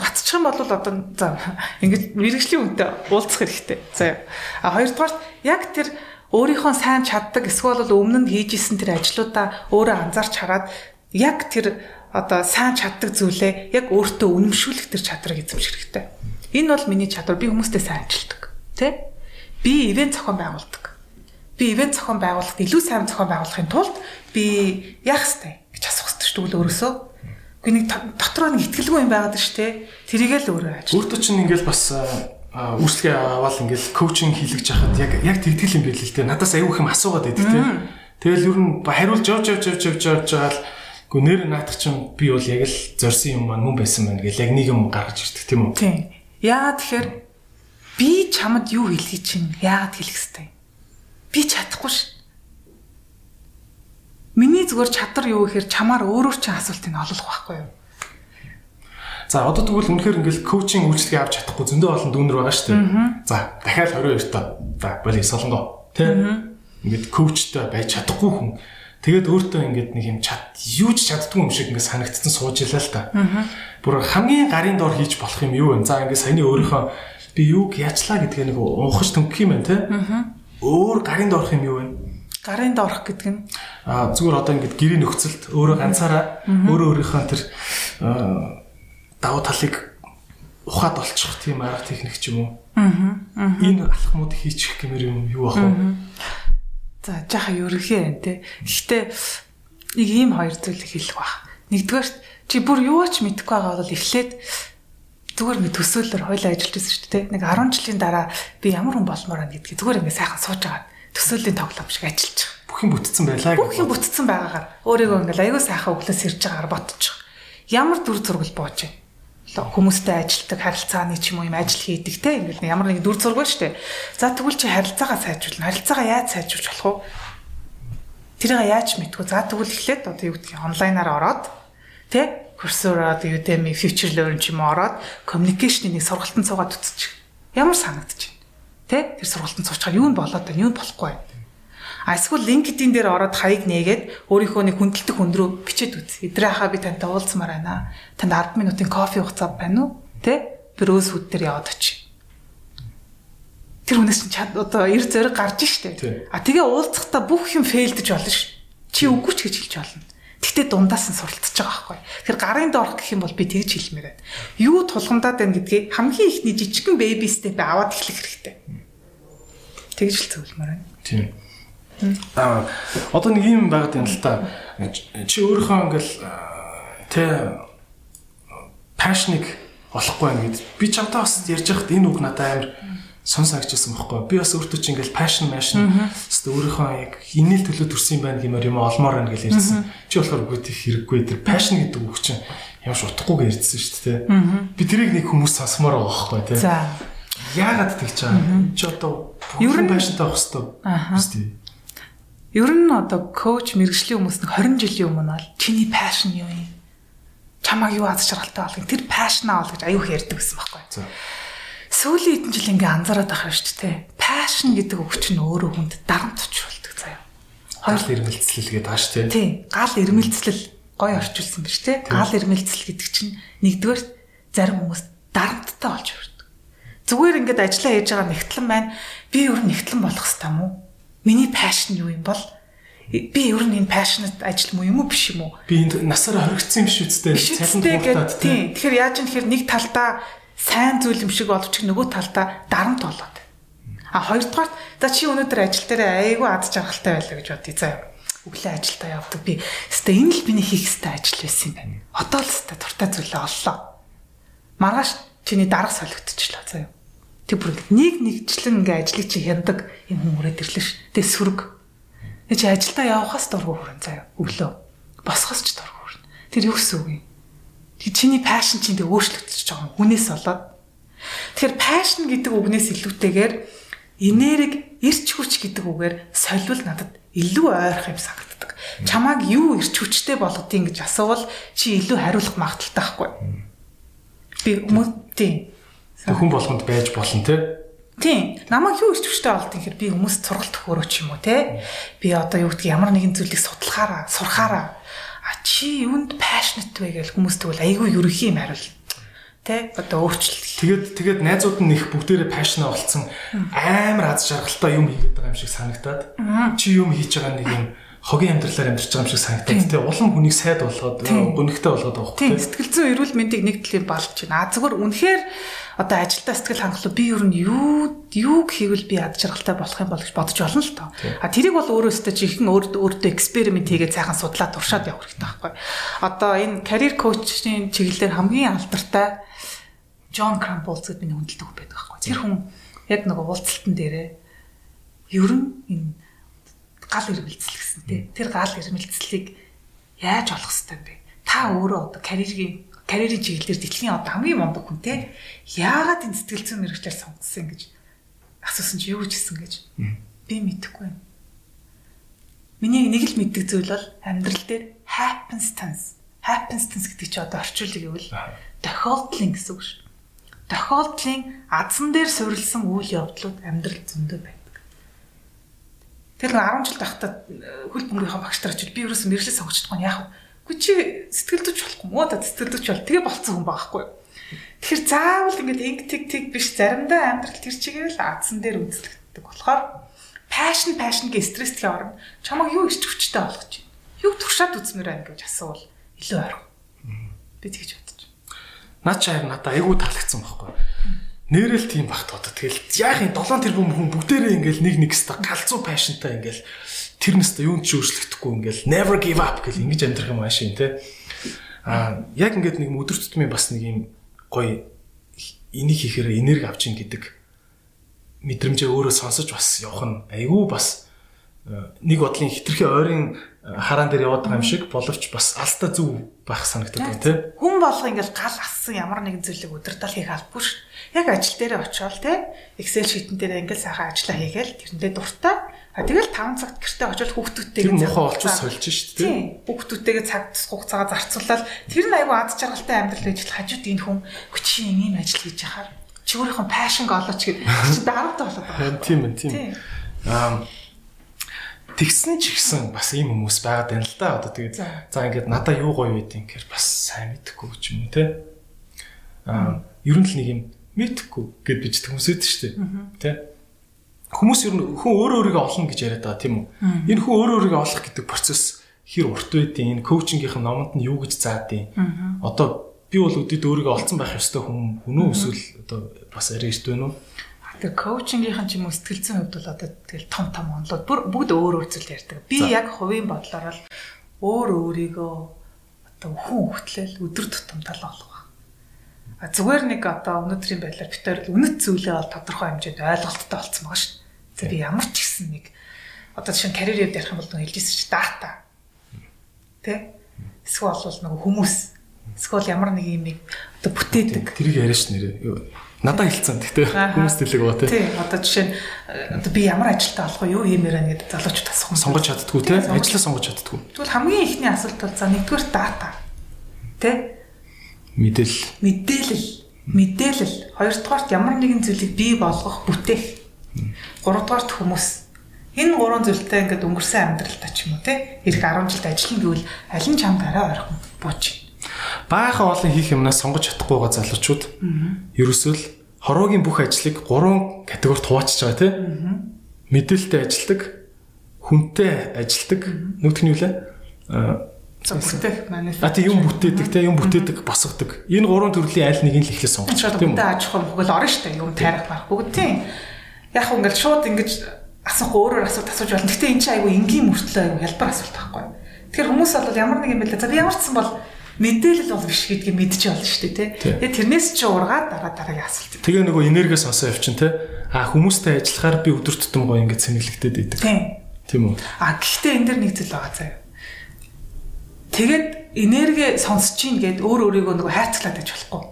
Гацчих юм бол одоо за ингэж мэрэгжлийн үнтэй уулзах хэрэгтэй. За а хоёрдугаар яг тэр өөрийнхөө сайн чаддаг эсвэл өмнө нь хийж исэн тэр ажлуудаа өөрөө анзаарч хараад яг тэр одоо сайн чаддаг зүйлээ яг өөртөө үнэмшүүлэх тэр чадрыг эзэмших хэрэгтэй. Энэ бол миний чадвар. Би хүмүүстэй сайн ажилтдаг. Тэ? Би ивент зохион байгуулдаг. Би ивент зохион байгуулахад илүү сайн зохион байгуулахын тулд би яах ёстой гэж асуух ёстой шүү дээ өөрөөсөө. Гэхдээ нэг дотроо нэг ихтгэлгүй юм байгаад шүү дээ. Тэрийгээ л өөрөө ажил. Өөртөө чинь ингээл бас үйлчлэгээ аваад ингээл коучинг хийлгэж яхад яг яг тэгтгэл юм байл л дээ. Надаас аюух юм асуугаад байдаг тийм. Тэгэл ер нь хариулж явж явж явж явж явж байгаа л Гү нэр наадах чинь би бол яг л зорсон юм маань мөн байсан байна гэл яг нэг юм гаргаж ирдэг тийм үү? Тийм. Яа тэгэхээр би чамд юу хэлхий чинь яагаад хэлэх хэвтэй? Би чадахгүй ш. Миний зүгээр чадвар юу гэхээр чамаар өөрөөр чинь асуултыг олох байхгүй юу? За одоо тэгвэл үнэхээр ингээл коучинг үйлчлэгээ авч чадахгүй зөндөө олон дүүнер байгаа шүү дээ. За дахиад 22 та. За боли солонгоо. Тэ? Ингээд коучтой байж чадахгүй хүн. Тэгээд өөртөө ингээд нэг юм чад юу ч чаддгүй юм шиг ингээд санагдсан сууж илаа л та. Бүр хамгийн гарын дор хийж болох юм юу вэ? За ингээд саяны өөрийнхөө би юуг яачлаа гэдгээ нэг уухаж төнгөх юм байна те. Өөр гарын дорх юм юу вэ? Гарын доорх гэдэг нь а зүгээр одоо ингэж гэрийн нөхцөлд өөрөө ганцаараа өөрөө өөрийнхөө тэр давуу талыг ухаад олчих тийм арга техник ч юм уу. Аа. Энэ алхмууд хийчих гэмээр юм юу ах вэ? За жааха ерөнхий байна те. Гэхдээ нэг ийм хоёр зүйлийг хэлэх баг. Нэгдүгээр чи бүр юу ч мэдэхгүй байгаа бол эхлээд зүгээр ингэ төсөөлөөр хойлоо ажиллаж байсан шүү дээ. Нэг 10 жилийн дараа би ямар хүн болмоор байна гэдгийг зүгээр ингэ сайхан сууж байгаа төсөөлийн тоглоом шиг ажиллаж байгаа. Бүх юм бүтцэн байлаа. Бүх юм бүтцэн байгаагаар өөрийгөө ингээл аягүй сайхан өглөөс ирж байгаагаар бодчих. Ямар дүр зургал бууж байна. Хүмүүстэй ажилтдаг харилцааны ч юм уу юм ажил хийдэг те ингээл ямар нэг дүр зураг штэ. За тэгвэл чи харилцаагаа сайжруулна. Харилцаагаа яаж сайжруулж болох вэ? Тэрийг яаж мэдгүй. За тэгвэл эхлээд одоо юу гэдгийг онлайнаар ороод те Coursera, Udemy, Future Learn ч юм уу ороод communication-ийн нэг сургалтанд суугаад үзчих. Ямар санагдчих Тэ? Тэр сургалтанд суучаар юу нь болоод байна, юу нь болохгүй байна. А эсвэл LinkedIn дээр ороод хаяг нээгээд өөрийнхөө нэг хүндэлдэг хүн рүү бичээд үз. Эдрээ хаа би тантай уулзмаар байна. Танд 10 минутын кофе хугацаа байна уу? Тэ? Брөөс хүд дээр яваад очив. тэр хүнээс чинь одоо эр зориг гарч штэ. А тэгээ уулзахдаа бүх юм фейлдэж болно ш. Чи үгүй ч гэж хэлж болно. Гэтэ дундаас нь суралцж байгаа байхгүй. Тэр гарын доорх гэх юм бол би тэгж хэлмээр байна. Юу тулгамдаад байна гэдгийг хамгийн ихний жижигхэн бэби степ аваад эхлэх хэрэгтэй. Тэгж л зөвлөмөр байна. Тийм. Аа одоо нэг юм байгаад юм л та. Чи өөрийнхөө ингээл тэ пашник олохгүй байна гэд. Би чамтай бас ярьж байхад энэ үг надад амар сон санагчсан байхгүй. Би бас өөртөө чи ингээл пашн машин өстө өөрийнхөө яг инээл төлөө төрсөн юм байна гэмээр юм олмоор байна гэж ярьсан. Чи болохоор үгүй тийх хэрэггүй. Тэр пашн гэдэг үг чинь ямар ч утгагүйгээр ярьсан шүү дээ. Би тэрийг нэг хүмүүс сонсомоор байгаа байхгүй тий. За. Яагаад тэгж байгаа? Чи одоо Ер нь- пашнтай байх хэвээр. Ер нь одоо коуч мэрэгжлийн хүмүүс нэг 20 жилийн өмнө бол чиний пашн юу юм? Чамайг юу аз жаргалтай болгох тэр пашнаа ол гэж аюух ярьдаг гэсэн байхгүй. За. Сүүлийн хэдэн жил ингээ анзаараад байгаа шүү дээ. Пашн гэдэг үг чинь өөрөө хүнд дарамт учруулдаг заяа. Хоёр ирмэлцлэл гэдэг ааш тий. Тийм, гал ирмэлцлэл гой орчуулсан биз дээ. Гал ирмэлцэл гэдэг чинь нэгдүгээр зарим хүмүүс дарамттай болж өрдөг. Зүгээр ингээд ажиллаа хийж байгаа нэгтлэн байна. Би нь нэгтлэн болох хэвээр юм уу? Миний пашн юу юм бол би ер нь энэ пашнад ажил муу юм уу биш юм уу? Би энд насаараа хоригдсан юм шүү дээ. Биш Цалин гэдэг тийм. Тэгэхээр яаж юм тэгэхээр нэг талдаа сайн зүйл юм шиг боловч нөгөө талдаа дарамт болоод. А хоёрдугаар за чи өнөөдөр ажил дээр айгүй ад жаргалтай байлаа гэж бодъё заа. Өглөө ажилдаа явдаг би. Хэвээ энэ л миний хийх хэвээр ажил байсан юм байна. Одоо л хэвээ дуртай зүйлээ оллоо. Маргааш чиний дарга солигдчихлоо заа. Тэг бүр нэг нэгчлэн ингээ ажлыг чи хяндаг юм өрөөд ирлээ ш. Тэг сүрэг. Тэг чи ажилдаа явахаас дургу хүрэн заа. Өглөө. Босхоос ч дургу хүрэн. Тэр юу гэсэн үг юм? Чиний пашн чинь тэг өөрчлөгдөж байгаа юм. Хүнээс болоод. Тэгэхээр пашн гэдэг үгнээс илүүтэйгээр энерги, эрч хүч гэдэг үгээр солиул надад илүү ойрох юм санагддаг. Чамааг юу эрч хүчтэй болгодгийг гэж асуувал чи илүү хариулах магадaltaй байхгүй. Би хүмүүс тийм. Хүн болгонд байж болно тий. Тийм. Намайг юу ирч хүчтэй болд гэхээр би хүмүүст сургалт өгөөрөө ч юм уу те. Би одоо юу гэдгийг ямар нэгэн зүйлийг судлахаараа, сурахаараа а чи юунд passionate вэ гэж хүмүүс тэгвэл айгүй ерөнхий юм хариул. Тэ? Одоо өөрчлөлт. Тэгээд тэгээд найзууд нь их бүгдээрээ пашн олцсон амар аз жаргалтай юм хийгээд байгаа юм шиг санагтаад чи юм хийж байгаа нэг юм хогийн амьдралаар амьдарч байгаа юм шиг санагтаад тий улам хүнийг сайд болгоод гонхтой болгоод байгаа хөөх сэтгэл зүйн эрүүл мэндийг нэг төлөв балж байна. А зүгээр үнэхээр одоо ажилдаа сэтгэл хангалуун би ер нь юу юуг хийвэл би ад жаргалтай болох юм бол гэж бодож олно л тоо. А тэрийг бол өөрөөсөө жинхэнэ өөртөө өөртөө эксперимент хийгээд сайхан судлаад туршаад явах хэрэгтэй байхгүй. Одоо энэ career coach-ийн чиглэлээр хамгийн алдартай Джон Крамполз гэдэг миний хүндэлдэг хүн байдаг байхгүй. Тэр хүн яг нөгөө уулзалтан дээрээ ер нь энэ гал ирмэлцэл гэсэн тий. Тэр гал ирмэлцлийг яаж олох хэвтэй бэ? Та өөрөө одоо карьерийн карьерийн чиглэлээр дэлхийн одоо хамгийн мундаг хүн тий. Яагаад энэ сэтгэл зүйн мэрэгчлэр сонгосон гэж асуусан чи юу гэж хэлсэн гэж. Би мэдэхгүй юм. Миний нэг л мэддэг зүйл бол амьдрал дээр happenstance. Happenstance гэдэг чи одоо орчуулъя гэвэл тохиолдлын гэсэн үг шүү. Тохиолдлын азан дээр суурилсан үйл явдлууд амьдрал зөндөө байдаг. Тэр нэг 10 жил тахта хөл бөмбөрийнхөө багш очил би ерөөсөө мэрэгчлээ сонгочихдгүй нь яах вэ? Гү чи сэтгэл зүйч болохгүй муу та сэтгэл зүйч бол тэгээ болцсон хүн байхгүй юу? Тэгэхээр заавал ингэж инг тэг тэг биш заримдаа амьдрал тэр чигээр л азан дээр үзлэгддэг болохоор passion passion гэ стресстэй орно. Чамаг юу ирч хүчтэй болгож байна? Юу туршаад үзмээр байна гэж асуувал илүү ойрхон. Би тэгж бодож. Наа чи харин надад айгүй таалагдсан байхгүй. Нэрэл тийм багт одоо тэгэл яах юм 7 тэрбум хүн бүгдээрээ ингээл нэг нэг ста галзуу пашнтай ингээл тэр нэстэ юунд ч өөрчлөгдөхгүй ингээл never give up гэл ингэж амьдрах юм аашийн те. Аа яг ингээд нэг өдөр тутмын бас нэг юм гоё энийг хийхээр энерги авч ин гэдэг мэдрэмжээ өөрөө сонсож бас явах нь айгүй бас э, нэг бодлын хитрхи ойрын э, хараан дээр яваад байгаа юм шиг боловч бас алста зүв байх санагдаад байна те. Хүн болго ингээл гал ассан ямар нэгэн зүйлийг өдөртөл хийх албагүй шүү. Яг ажил дээрээ очиод те Excel sheet-эн дээр ингээл сайхан ажиллаа хийгээл тэрэндээ дуртай. А тэгэл 5 цагт гэртээ очиод хүүхдүүдтэйгээ муухай олж сольж шүү дээ. Тийм. Хүүхдүүдтэйгээ цаг хугацаагаа зарцуулаад тэр нь айгүй ад жаргалтай амьдрал л хажууд энэ хүн хүчин ийм ажил хийж яхаар чи өөрийнхөө пашнг олооч гэд чи дарамт болоод. Харин тийм ээ тийм. Аа тэгсэн ч ихсэн бас ийм хүмүүс байгаад байна л да. Одоо тэгээд За. ингээд надаа юу гоё юм гэхээр бас сайн мэдэхгүй ч юм уу те. Аа ер нь л нэг юм мэдэхгүй гэд бич хүмүүс үүд шүү дээ. Тэ. Хүмүүс ер нь хүн өөрөө өөрийгөө олно гэж яриад байгаа тийм үү? Энэ хүн өөрөө өөрийгөө олох гэдэг процесс хэр урт байдیں۔ Энэ коучингийнх нь номонд нь юу гэж заадیں۔ Одоо би бол өдөд өөрийгөө олцсон байх ёстой хүн өнөө эсвэл одоо бас арай эрт байна уу? Тэгээ коучингийнхэн ч юм уу сэтгэлцэн хувьд бол одоо тэгэл том том онлоод бүр бүгд өөр өөр зүйл ярьдаг. Би яг хувийн бодлоор л өөр өөрийгөө одоо хүн хөтлөл өдөр тутам тал олгох зүгээр нэг одоо өнөөдрийн байдлаар битээр үнэт зүйлээ бол тодорхой хэмжээнд ойлголттой болцсон байгаа шүү. За би ямар ч гэсэн нэг одоо жишээ нь карьер явд ярих юм бол нэг хэлжсэн чи дата. Тэ? Эсвэл бол нэг хүмүүс эсвэл ямар нэг юм одоо бүтээдэг. Тэрийг яриа ш нэрээ. Надад хэлцэн гэхдээ хүмүүс тэлэг байгаа тий. Тий. Одоо жишээ нь одоо би ямар ажилтаа болох вэ? Юу хиймээр байна гэдэг залуучууд асуух юм. Сонгож чаддгүй тий. Ажлаа сонгож чаддгүй. Тэгвэл хамгийн ихний асуулт бол за нэгдүгээр дата. Тэ? Мэдээлэл. Мэдээлэл. Мэдээлэл. Хоёрдугаарт ямар нэгэн зүйлийг бий болгох, бүтээх. Гуравдугаарт хүмүүс. Энэ гурван зүйлтэй ингээд өнгөрсөн амьдралдаа ч юм уу те. Ирэх 10 жилд ажиллана гэвэл аль нь чамд арай ойрхон бууж баахан олон хийх юмнаас сонгож чадахгүй байгаа залуучууд ерөөсөө л хороогийн бүх ажлыг гурван категорид хуваачиж байгаа тийм мэдээлэлтэй ажилдаг хүнтэй ажилдаг нь юу лээ бүтээх манифест. А тийм юм бүтээдэг те юм бүтээдэг босгодог. Энэ гурван төрлийн аль нэгийг л ихлэ сонгож тийм үү? Аж ахуй хөгөл орно шүү дээ. Юм тайрах баг бүгд тийм. Яг хөө ингээд шууд ингэж асуухгүй өөрөөр асуулт асууж болно. Гэтэ эн чинь айгүй энгийн мөртлөө айгүй хялбар асуулт байхгүй. Тэгэхээр хүмүүс бол ямар нэг юм бэлээ. За би ямар ч сан бол мэдээлэл бол биш гэдгийг мэдчихэж шүү дээ тий. Тэгээ тэрнээс чи ургаад дараа дараагийн асуулт. Тэгээ нөгөө энергиас сонсоо явчин тий. А хүмүүстэй ажиллахаар би өдөр тутам гоё ингэж сэнгэлэгдээд идэг. Тийм үү? А гэхдээ энэ дэр нэг зүйл байгаа заяа. Тэгээд энерги сонсож ийн гэд өөр өөрийгөө нөгөө хайцлаад байж болохгүй.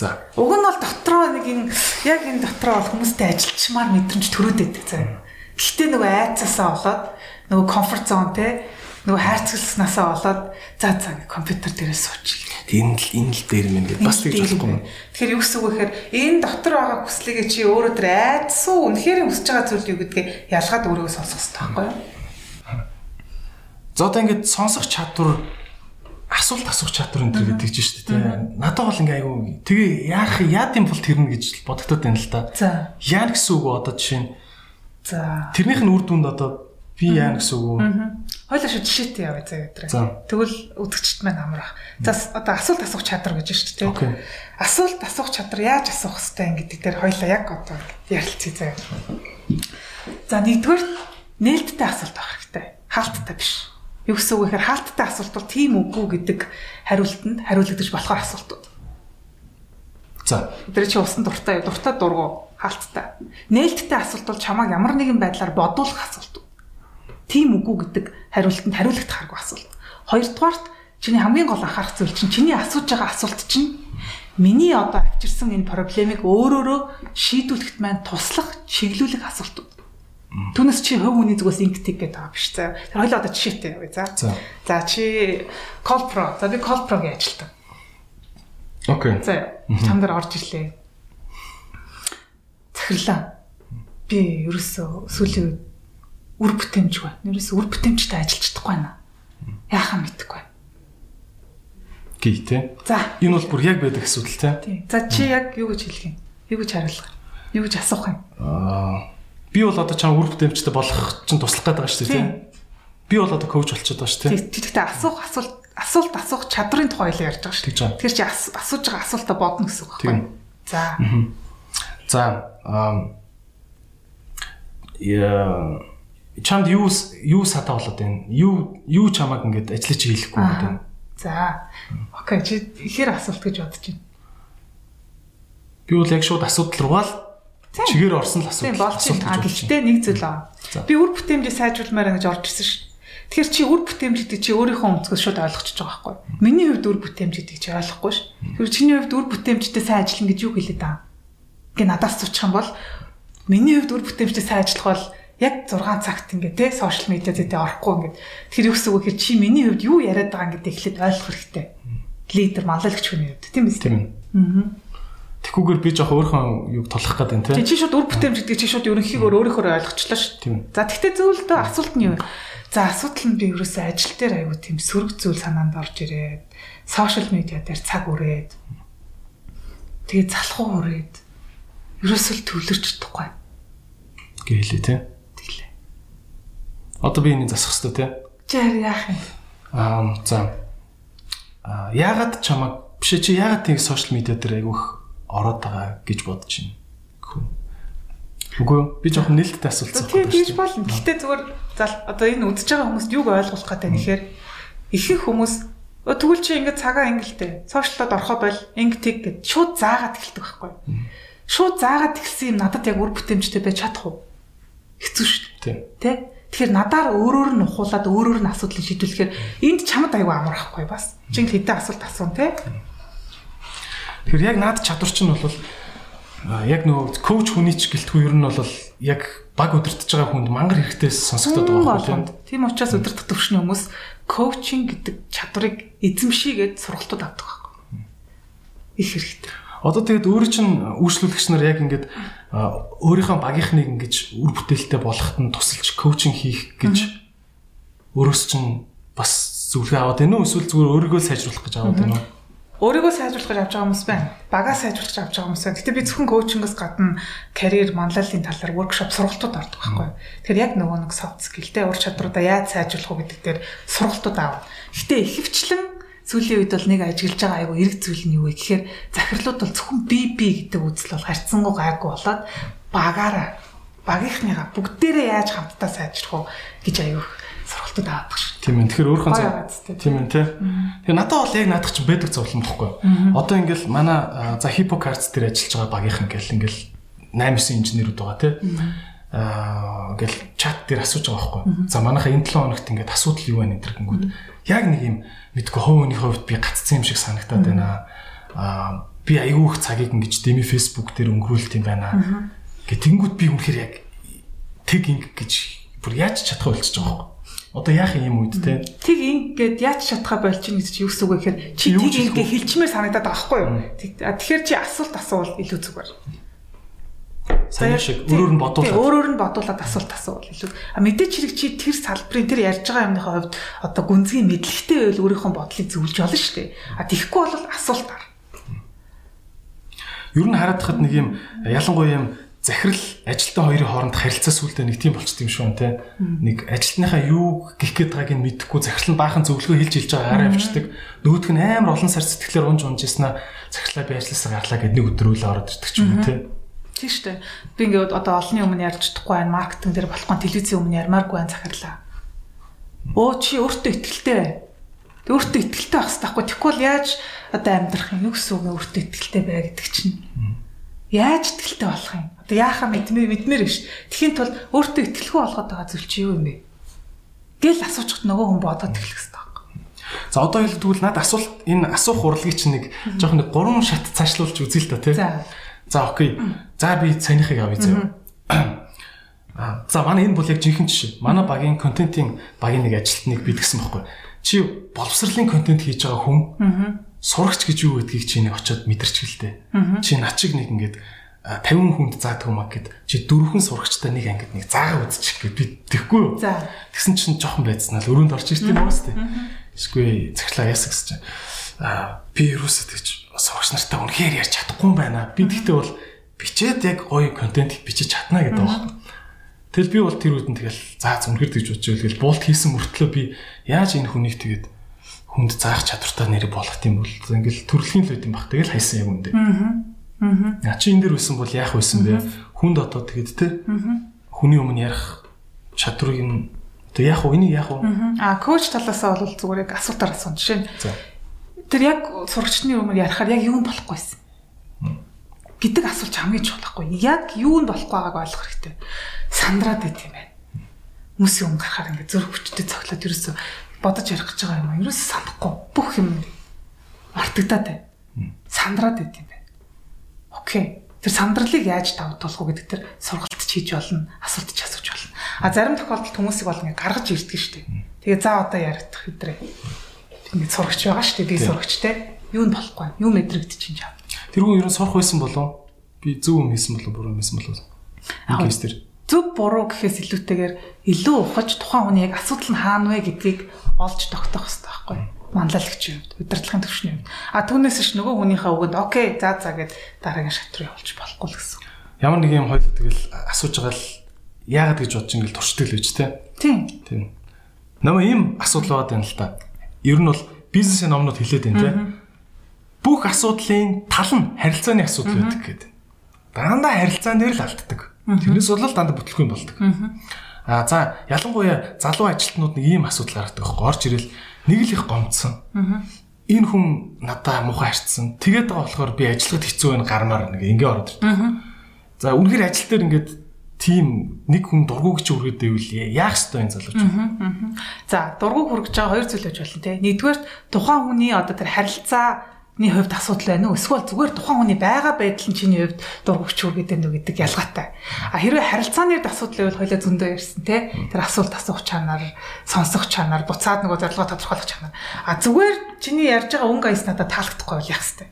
За. Уг нь бол дотроо нэг ин яг энэ дотроо бол хүмүүстэй ажиллачмаар мэдрэмж төрөөдөд заяа. Гэхдээ нөгөө айцаасаа болоод нөгөө комфорт зон те нөгөө хайрцагснасаа болоод за за компьютер дээрээ сууч. Энэ л энэ л дээр мэн гэдэг бас тэгж болохгүй юм. Тэгэхээр юу гэсэн үг вэ гэхээр энэ дотор байгаа хүслийг чи өөрөө тэр айдсуу үнэхээр хүсэж байгаа зүйл юу гэдгийг ялгаад өөрийгөө сонсох хэрэгтэй байхгүй юу? За одоо ингээд сонсох чадвар асуулт асуух чадвар энэ төр гэдэг чинь шүү дээ тийм. Надад бол ингээ айгүй тэгээ яах яад юм бол тэрнэ гэж бодогдод байна л да. За. Яа гэсэн үг одоо жишээ нь. За. Тэрнийх нь үр дүнд одоо би яа гэсэн үг үү? Хойлоо шүү жишээтэй яваа заа өдрөө. Тэгвэл үзэгчд маань амрах. За одоо асуулт асуух чадвар гэж шүү дээ тийм. Асуулт асуух чадвар яаж асуух хэвтэй гэдэг дээр хойлоо яг одоо ярилцъя заа. За нэгдүгээр нээлттэй асуулт авах хэрэгтэй. Хаалттай биш. Юу гэсэн үг гэхээр хаалттай асуулт бол тийм үгүй гэдэг хариултанд хариулагдаж болохоор асуултууд. За. Тэр чи усан дуртай, дуртай дургу хаалттай. Нээлттэй асуулт бол чамайг ямар нэгэн байдлаар бодуулах асуулт. Тийм үгүй гэдэг хариултанд хариулагдах харгүй асуулт. Хоёрдугаарт чиний хамгийн гол анхаарах зүйл чинь чиний асууж байгаа асуулт чинь миний одоо авчирсан энэ проблемыг өөрөөрөө шийдвэрлэхэд маань туслах, чиглүүлэх асуултууд. Түүнээс чи хөв хүний зүгээс инктиг гэдэг байгаа биш заа. Тэр хоёул одоо жишээтэй явъя за. За чи Colpro. За би Colpro-гийн ажилтан. Окей. За чам дээр орж ирлээ. Захирлаа. Би ерөөсөө сүүлийн үед үр бүтээмж байна. Ерөөсөө үр бүтээмжтэй ажиллаж чадахгүй байна. Яахаа мэдэхгүй. Гээ тэ. За. Энэ бол бүр яг байдаг асуудал тэ. За чи яг юу гэж хэлэх юм? Юу гэж хариулах? Юу гэж асуух юм? Аа би бол одоо чам үр бүтээмжтэй болох чинь туслах гээд байгаа шүү дээ тийм. Би бол одоо коуч болчиход байгаа шүү тийм. Тэгэхдээ асуух асуулт асуулт асуух чадрын тухай л ярьж байгаа шүү дээ. Тэгэхээр чи асууж байгаа асуултаа бодно гэсэн үг байхгүй? За. За я чамд юу юу сатаа болоод байна? Юу юу чамаг ингэж ажиллаж хийхгүй байна? За. Окей чи ихэр асуулт гэж бодож байна. Би бол яг шууд асуудал руугаа л Чигээр орсон л асуудал. Тийм болж байна. Гэхдээ нэг зүйл аа. Би үр бүтээмжийг сайжруулмаар гэж орж ирсэн шүү. Тэгэхээр чи үр бүтээмж гэдэг чи өөрийнхөө өнцгөөс шууд ойлгочихж байгаа байхгүй. Миний хувьд үр бүтээмж гэдэг чи ойлгохгүй ш. Тэгэхээр чиний хувьд үр бүтээмжтэй сайн ажиллана гэж юу хэлээд байгаа? Гэ надаас суучих юм бол миний хувьд үр бүтээмжтэй сайн ажиллах бол яг 6 цагт ингээ те сошиал медиа зэдэ орохгүй ингээ тэр юу гэсэн үг гэхээр чи миний хувьд юу яриад байгаа ингээ эхлээд ойлгох хэрэгтэй. Лидер манлайлагч хүний хувьд тийм биз? Тийм. Аа Тэгхүүгээр би жоох өөрийнхөө юг толох гээд байна те. Чи шууд үр бүтээмж гэдэг чи шууд ерөнхийдөө өөрийнхөө ойлгочлаа шүү. За тэгтээ зөвлөлтөө асуулт нь юу? За асуудал нь би ерөөсөө ажил дээр аягүй тийм сөрөг зүйл санаанд орж ирээд сошиал медиа дээр цаг үрээд тэгээ залхуу үрээд ерөөсөө төвлөрч чадахгүй. гэж хэлээ тий. Тэглээ. Одоо би энийг засах хэрэгтэй тий. Чаар яах юм? Аа за. Аа яагаад чамаа биш чи яагаад тийг сошиал медиа дээр айгүйх ороод байгаа гэж бодож байна. Үгүй юу? би жоохон нээлттэй асуулт Тийм тийж болно. Гэхдээ зүгээр зал одоо энэ үзэж байгаа хүмүүст юг ойлгуулах гэдэг нэхэр ихэнх хүмүүс "Өө, тэгвэл чи ингээд цагаа ингэлтэй. Сошиалд орохоо бол инг тэг гэд шууд заагаад эхэлдэг байхгүй. Шууд заагаад эхэлсэн юм надад яг үр бүтээмжтэй байж чадах уу? Хэцүү шүү дээ. Тийм. Тэ? Тэгэхээр надаар өөрөөр нь ухуулаад өөрөөр нь асуудлыг шийдвэрлэхээр энд чамд аюу амархгүй бас. Чин хэдэн асуулт асуун те. Тэгэхээр яг наад чадвар чинь бол яг нөгөө коуч хүний ч гэлтгүй ер нь бол яг баг өдөртөж байгаа хүнд мангар хэрэгтэй сонсогдоод байгаа байхгүй тийм. Учраас өдөртөх төвшний хүмүүс коучинг гэдэг чадварыг эзэмшийгээд сургалтууд авдаг байхгүй. Их хэрэгтэй. Одоо тэгээд өөрөө чинь үйлчлүүлэгч нар яг ингээд өөрийнхөө багийнхныг ингэж үр бүтээлтэй болгоход нь тусалж коучинг хийх гэж өөрөөс чинь бас зөвлөгөө аваад байна уу эсвэл зүгээр өөрийгөө сайжруулах гэж аваад байна уу? Өөрийгөө сайжруулах гэж авч байгаа хүмүүс байна. Багаа сайжруулах гэж авч байгаа хүмүүс байна. Гэтэ би зөвхөн коучингээс гадна карьер, манлайлалын талаар workshop сургалтууд ордог байхгүй. Тэгэхээр яг нөгөө нэг soft skill-тэй ур чадваруудаа яаж сайжруулах вэ гэдэг дээр сургалтууд аав. Гэтэ ихэвчлэн сүүлийн үед бол нэг ажиглаж байгаа айгу эрг зүйл нь юу вэ гэхээр захирлууд бол зөвхөн би би гэдэг үзэл бол харьцангуй гайгүй болоод багаараа багийнхныгаа бүгдээрээ яаж хамтдаа сайжрах уу гэж аюу сургалтууд аваад шүү. Тийм ээ. Тэгэхээр өөрхөн цаг тийм ээ тий. Тэгээ надад бол яг наадах чинь байдаг зовлон бохгүй. Одоо ингээл манай за Hippocrates дээр ажиллаж байгаа багийнхан гэл ингээл 8 9 инженерүүд байгаа тий. Аа ингээл чат дээр асууж байгаа байхгүй. За манайхаа энэ 7 хоногт ингээд асуудал юу байна энэ гингүүд. Яг нэг юм мэдгүй хөвөний хувьд би гаццсан юм шиг санагтаад байна. Аа би аюух цагийг ингэж дэми Facebook дээр өнгөрүүлт юм байна. Гэ тэнгүүд би үнэхээр яг тэг инг гэж бүр яаж чадах болчихж байгаа байхгүй. Одоо яах юм үед те Тэг ингээд яаж шатхаа болчихно гэж чи юу гэсэн үг гэхээр чи Юу тэг ингээд хэлчмээр санагдаад байгаа байхгүй юу? Тэгэхээр чи асуулт асуувал илүү зүгээр. сайн шиг өөрөөр нь бодуулаад өөрөөр нь бодуулаад асуулт асуувал илүү. А мэдээч хэрэг чи тэр салбарын тэр ярьж байгаа юмныхаа хувьд одоо гүнзгий мэдлэгтэй байл өөрийнхөө бодлыг зөвлөж болно шүү дээ. А тэгэхгүй бол асуулт ар. ер нь хараад хахад нэг юм ялангуяа юм захирал ажилтан хоёрын хооронд харилцаа сүлдээ нэг тийм болчт юм шүү те нэг ажилтныхаа юу гих гээд байгааг нь мэдэхгүй захирал нь баахан зөвлөгөө хэлж хэлж байгаа гараа авчдаг нөгөөх нь амар олон сар сэтгэлээр унж унж яснаа захирлаа би ажилласаа гарлаа гэд нэг өдрөөлөө ороод ирдэг ч юм уу те Тийм шүү. Би ингээд одоо олонний өмнө ярьж чадахгүй байна. Маркетинг дээр болохгүй телевизийн өмнө ярмааргүй байна захирлаа. Оо чи өөртөө ихтэй бай. Өөртөө ихтэй байх хэрэгтэй байхгүй. Бол яаж одоо амьдрах юм? Юу гэсэн үг? Өөртөө ихтэй бай гэдэг чинь. Яаж ихтэй болох юм? Одоо яахаа мэдмээр мэдмээр биш. Тэхийн тулд өөртөө ихтэйхүү болгоод байгаа зүйл чи юу юм бэ? Гэл асуучихд нөгөө хүн бодоод эхлэх хэрэгтэй байхгүй. за одоо хэлбэл надад асуулт энэ асуух урлагийг чинь нэг жоох нэг гурван шат цаашлуулж үзье л та те За. За окей. За би цаныхыг авъя зөө. Аа за манай энэ бол яг жинхэнэ жишээ. Манай багийн контентын багийн нэг ажилтныг бид гэсэн байхгүй. Чи боловсролын контент хийж байгаа хүн сурагч гэж юу гэдгийг чи нэг очиод мэдэрч гэлтэй. Чи над чиг нэг ингээд а, 50 хүнд заадаг юм аа гэд чи дөрвөн сурагчтай нэг ангид нэг заагаа үзчих гэд би тэггүй юу. Тэгсэн чинь жоохон байцсан л өрөөнд орж ирсэн юм уус тээ. Эсвэл цаглаа ясаг гэж. Аа би юусаа тэгж сурагч нартай үнэхээр ярьж чадахгүй юм байна. Би тэгтээ бол бичээд яг гоё контент бичиж чадна гэдэг байна. Тэгэл би бол тэр үед нь тэгэл заа зүнхэр тэгж бодож байл буулт хийсэн мөртлөө би яаж энэ хүнийг тэгээд хүнд заах чадвартай нэр болгох юм бол ингээл төрөлхийн л үт юм баг. Тэгэл хайсан юм үндэ. Аа. Чи энэ дэр байсан бол яах байсан бэ? Хүнд одоо тэгээд те. Хүний өмнө ярих чадварыг нь одоо яах вэ? Энийг яах вэ? А коуч талаасаа бол зүгээр яг асуултаар асуун. Жишээ нь тэр яг сурагчны өмнө ярихаар яг юу нь болохгүйсэн гэдэг асуулт хамгийн чухал байхгүй. Яг юу нь болохгүй байгааг ойлгох хэрэгтэй. Сандраад байт юм байна. Хүмүүсийн өмнө гарахаар ингээд зөрөх хүчтэй цоглоод ерөөсө бодож ярих гэж байгаа юм аа. Ерөөсө санахгүй бүх юм мартагдаад байна. Сандраад байт юм байна. Окей. Тэр сандралыг яаж давтуулах вэ гэдэг тэр сургалт хийж болно, асуулт ч асууж болно. А зарим тохиолдолд хүмүүсийг бол ингээд гаргаж ирдэг шүү дээ. Тэгээ за одоо яригдах хэдрээ. Ингээд сурагч байгаа шүү дээ. Би сурагчтай. Юу нь болохгүй. Юу мэдрэгдэж чинь жаа. Тэр хүн ерөн сорох байсан болов би зөв юм хийсэн болов буруу юм хийсэн болов кейс тэр Зөв буруу гэхээс илүүтэйгээр илүү ухаж тухайн хүний яг асуудал нь хаана вэ гэдгийг олж тогтоох хэрэгтэй байхгүй юу? Манлайлагчийн хувьд, удирдлагын төвшний хувьд. А түүнээс ш нөгөө хүнийхээ үгэнд окей, за за гэд дараагийн шат руу явуулж болохгүй л гэсэн. ямар нэг юм хоёул тэгэл асууж байгаа л яагаад гэж бодож ингээл туршдаг л байж те. Тийм. Тийм. Намаа ийм асуудал байгаад байна л да. Ер нь бол бизнесийн номнууд хэлээд байна те. Бүх асуудлын тал нь харилцааны асуудал байдаг гэдэг. Дандаа харилцаан дээр л алддаг. Тэрнээс бол дандаа бүтлгүй болдог. А за ялангуяа залуу ажилтнууд нэг ийм асуудал гаргадаг байхгүй орж ирэл нэг л их гомцсон. Энэ хүн надаа муухай харцсан. Тэгээд байгаа болохоор би ажиллахад хэцүү байна гармаар нэг ингээ ороод ирдэг. За үнэхээр ажил дээр ингээд тийм нэг хүн дургуй гэж үргээд байвал яах ёстой энэ залууч. За дургуй хүргэж байгаа хоёр зүйл байж болно те. Нэгдүгээр тухайн хүний одоо тэр харилцааны хувьд асуудал байна уу? Эсвэл зүгээр тухайн хүний байгаа байдал нь чиний хувьд дургуйч үргээд байна уу гэдэг ялгаатай. А хэрвээ харилцааны хувьд асуудал байвал хоёлаа зөндөө ярьсан те. Тэр асуулт асуух чанар, сонсох чанар, буцаад нөгөө зорилгоо тодорхойлох чанар. А зүгээр чиний ярьж байгаа өнгө аяс надад таалагдахгүй бол яах ёстой.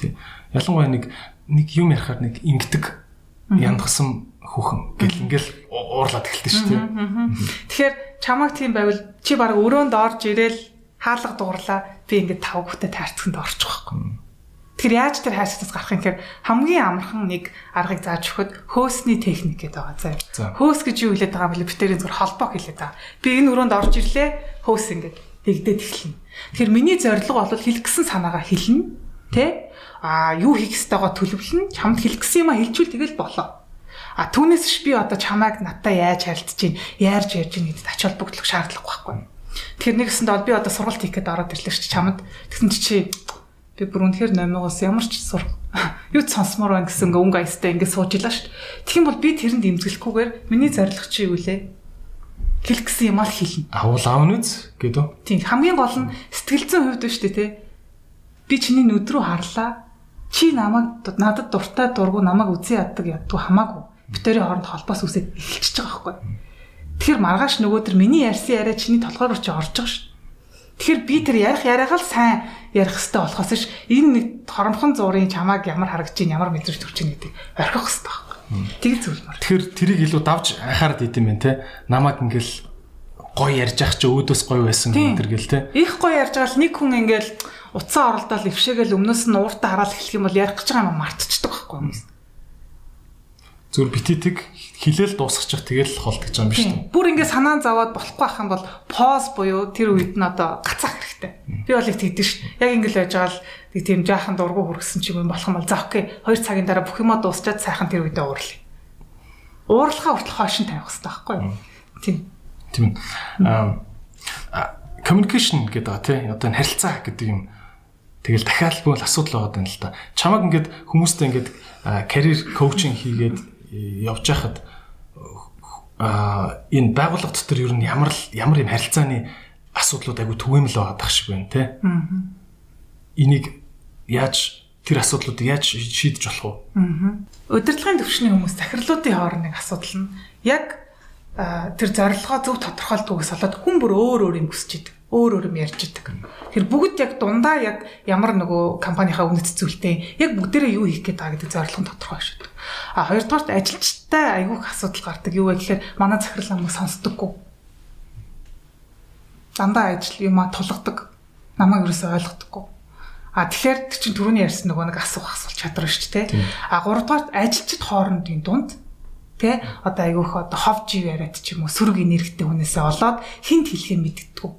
Тий. Ялангуяа нэг нэг юм ярихаар нэг ингэдэг яндгсан хүүхэн гэл ингээл уурлаад эхэлдэг шүү дээ. Тэгэхээр чамаг тийм байвал чи баг өрөөнд орж ирээл хаалга дуурлаа би ингээд тав хүүхдэд таарцсанд орчих واخгүй. Тэгэхээр яаж тэр хайрцагтаас гарах юм гэхээр хамгийн амархан нэг аргыг зааж өгөхөд хөөсний техник гэдэг байгаа заа. Хөөс гэж юу хэлээд байгаа бэл битэрийн зур холбоо хэлээд байгаа. Би энэ өрөөнд орж ирлээ. Хөөс ингээд дэгдээд эхэлнэ. Тэгэхээр миний зорилго бол хэлэх гэсэн санаагаа хэлнэ. Тэ? Аа юу хийх ёстойгоо төлөвлөн чамд хэлэх гэсэн юм а хэлчихвэл тэгэл болоо. А түүнээс биш би одоо чамайг надтай яаж харилцаж чинь яарж ярьж гинэд ач холбогдлох шаардлагагүй байхгүй. Тэгэхээр нэгэсэнд бол би одоо сургалт хийх гээд ороод ирлээ ш чамд тэгсэн чи би бүр үнэхээр номоогоос ямар ч сур юу ч сонсмоор байна гэсэн өнгө аястай ингэ сууж илаа ш. Тэгэх юм бол би тэрэнд имзгэлэхгүйгээр миний зорилго чи юу лээ? Хэлэх гэсэн юм аа хэлнэ. Авал аавн үз гэдэг. Тийм хамгийн гол нь сэтгэл зүйн хувьд шүү дээ те. Би чиний нүд рүү харлаа. Чи намайг надад дуртай дургу намайг үзий яддаг яддаг хамаагүй битэрийн хооронд холбоос үсээд эхэлчихэж байгаа байхгүй. Тэгэхээр маргааш нөгөө төр миний ярьсан яриа чиний толгойр чи орж байгаа ш. Тэгэхээр би тэр ярих яриагаа л сайн ярих хэрэгтэй болохоос ш энэ нэг хоромхон зургийн чамааг ямар харагч чинь ямар мэдрэж төрч чинь гэдэг орхих хэрэгтэй байхгүй. Тэг зүйлмөр. Тэгэхээр тэрийг илүү давж анхаарад идэм байх те. Намайг ингээл гоё ярьж ах чи өөдөөс гоё байсан гэдэг гэл те. Их гоё ярьж байгаа л нэг хүн ингээл утсаа оролдоод ившээгээл өмнөөс нь ууртаа хараал эхлэх юм бол ярих гэж байгаа юм мартчихдаг байхгүй хүмүүс зүр битэтэг хилээл дуусгачих тэгэл холдож байгаа юм биш үү? Бүр ингэ санаан заваад болохгүй байх юм бол поз буюу тэр үед нь одоо гацаах хэрэгтэй. Би бол их тэгдэж ш. Яг ингэ л байж байгаа л нэг тийм жаахан дургу хүргэсэн ч юм болох юм бол за окей 2 цагийн дараа бүх юмаа дуусчаад сайхан тэр үедээ уурлаа. Уурлахаа хүртэл хойшин тавих хэрэгтэй байхгүй юу? Тийм. Тийм. Аа communication гэдэг байгаа тий. Одоо харилцаа гэдэг юм Тэгэл дахиад бол асуудал байгаа юм л да. Чамаг ингээд хүмүүстэй ингээд карьер коучинг хийгээд явж байхад а энэ байгууллага дотор ер нь ямар ямар юм харилцааны асуудлууд айгу түгээмэл байгаа шиг байна те. Энийг яаж тэр асуудлуудыг яаж шийдэж болох вэ? Удирдлагын төвчний хүмүүс захирлуудын хоорондын асуудал нь яг тэр зорилгоо зөв тодорхойлдгоос болоод хүн бүр өөр өөр юм хүсэж идэг өөр өөр юм ярьж идэг. Тэгэхээр бүгд яг дундаа яг ямар нөгөө компанийнхаа үнэт зүйлтэй яг бүгдээрээ юу хийх гээд байгаа гэдэг зорилго нь тодорхой шүү дээ. А хоёрдугаарт ажилчтай айгүйх асуудал гардаг. Юу вэ гэхээр манай захирал намайг сонсдоггүй. Дандаа ажил юмаа тулгадаг. Намайг юусоо ойлгодоггүй. А тэгэхээр тэр чинь түрүүний ярьсан нөгөө нэг асуух асуулт чадвар шүү дээ. А гуравдугаарт ажилчид хоорондын дунд тэ одоо айгүйх одоо хов жив яриад ч юм уу сөрөг энергитэй хүнээсээ олоод хинт хэлхээ мэддэггүй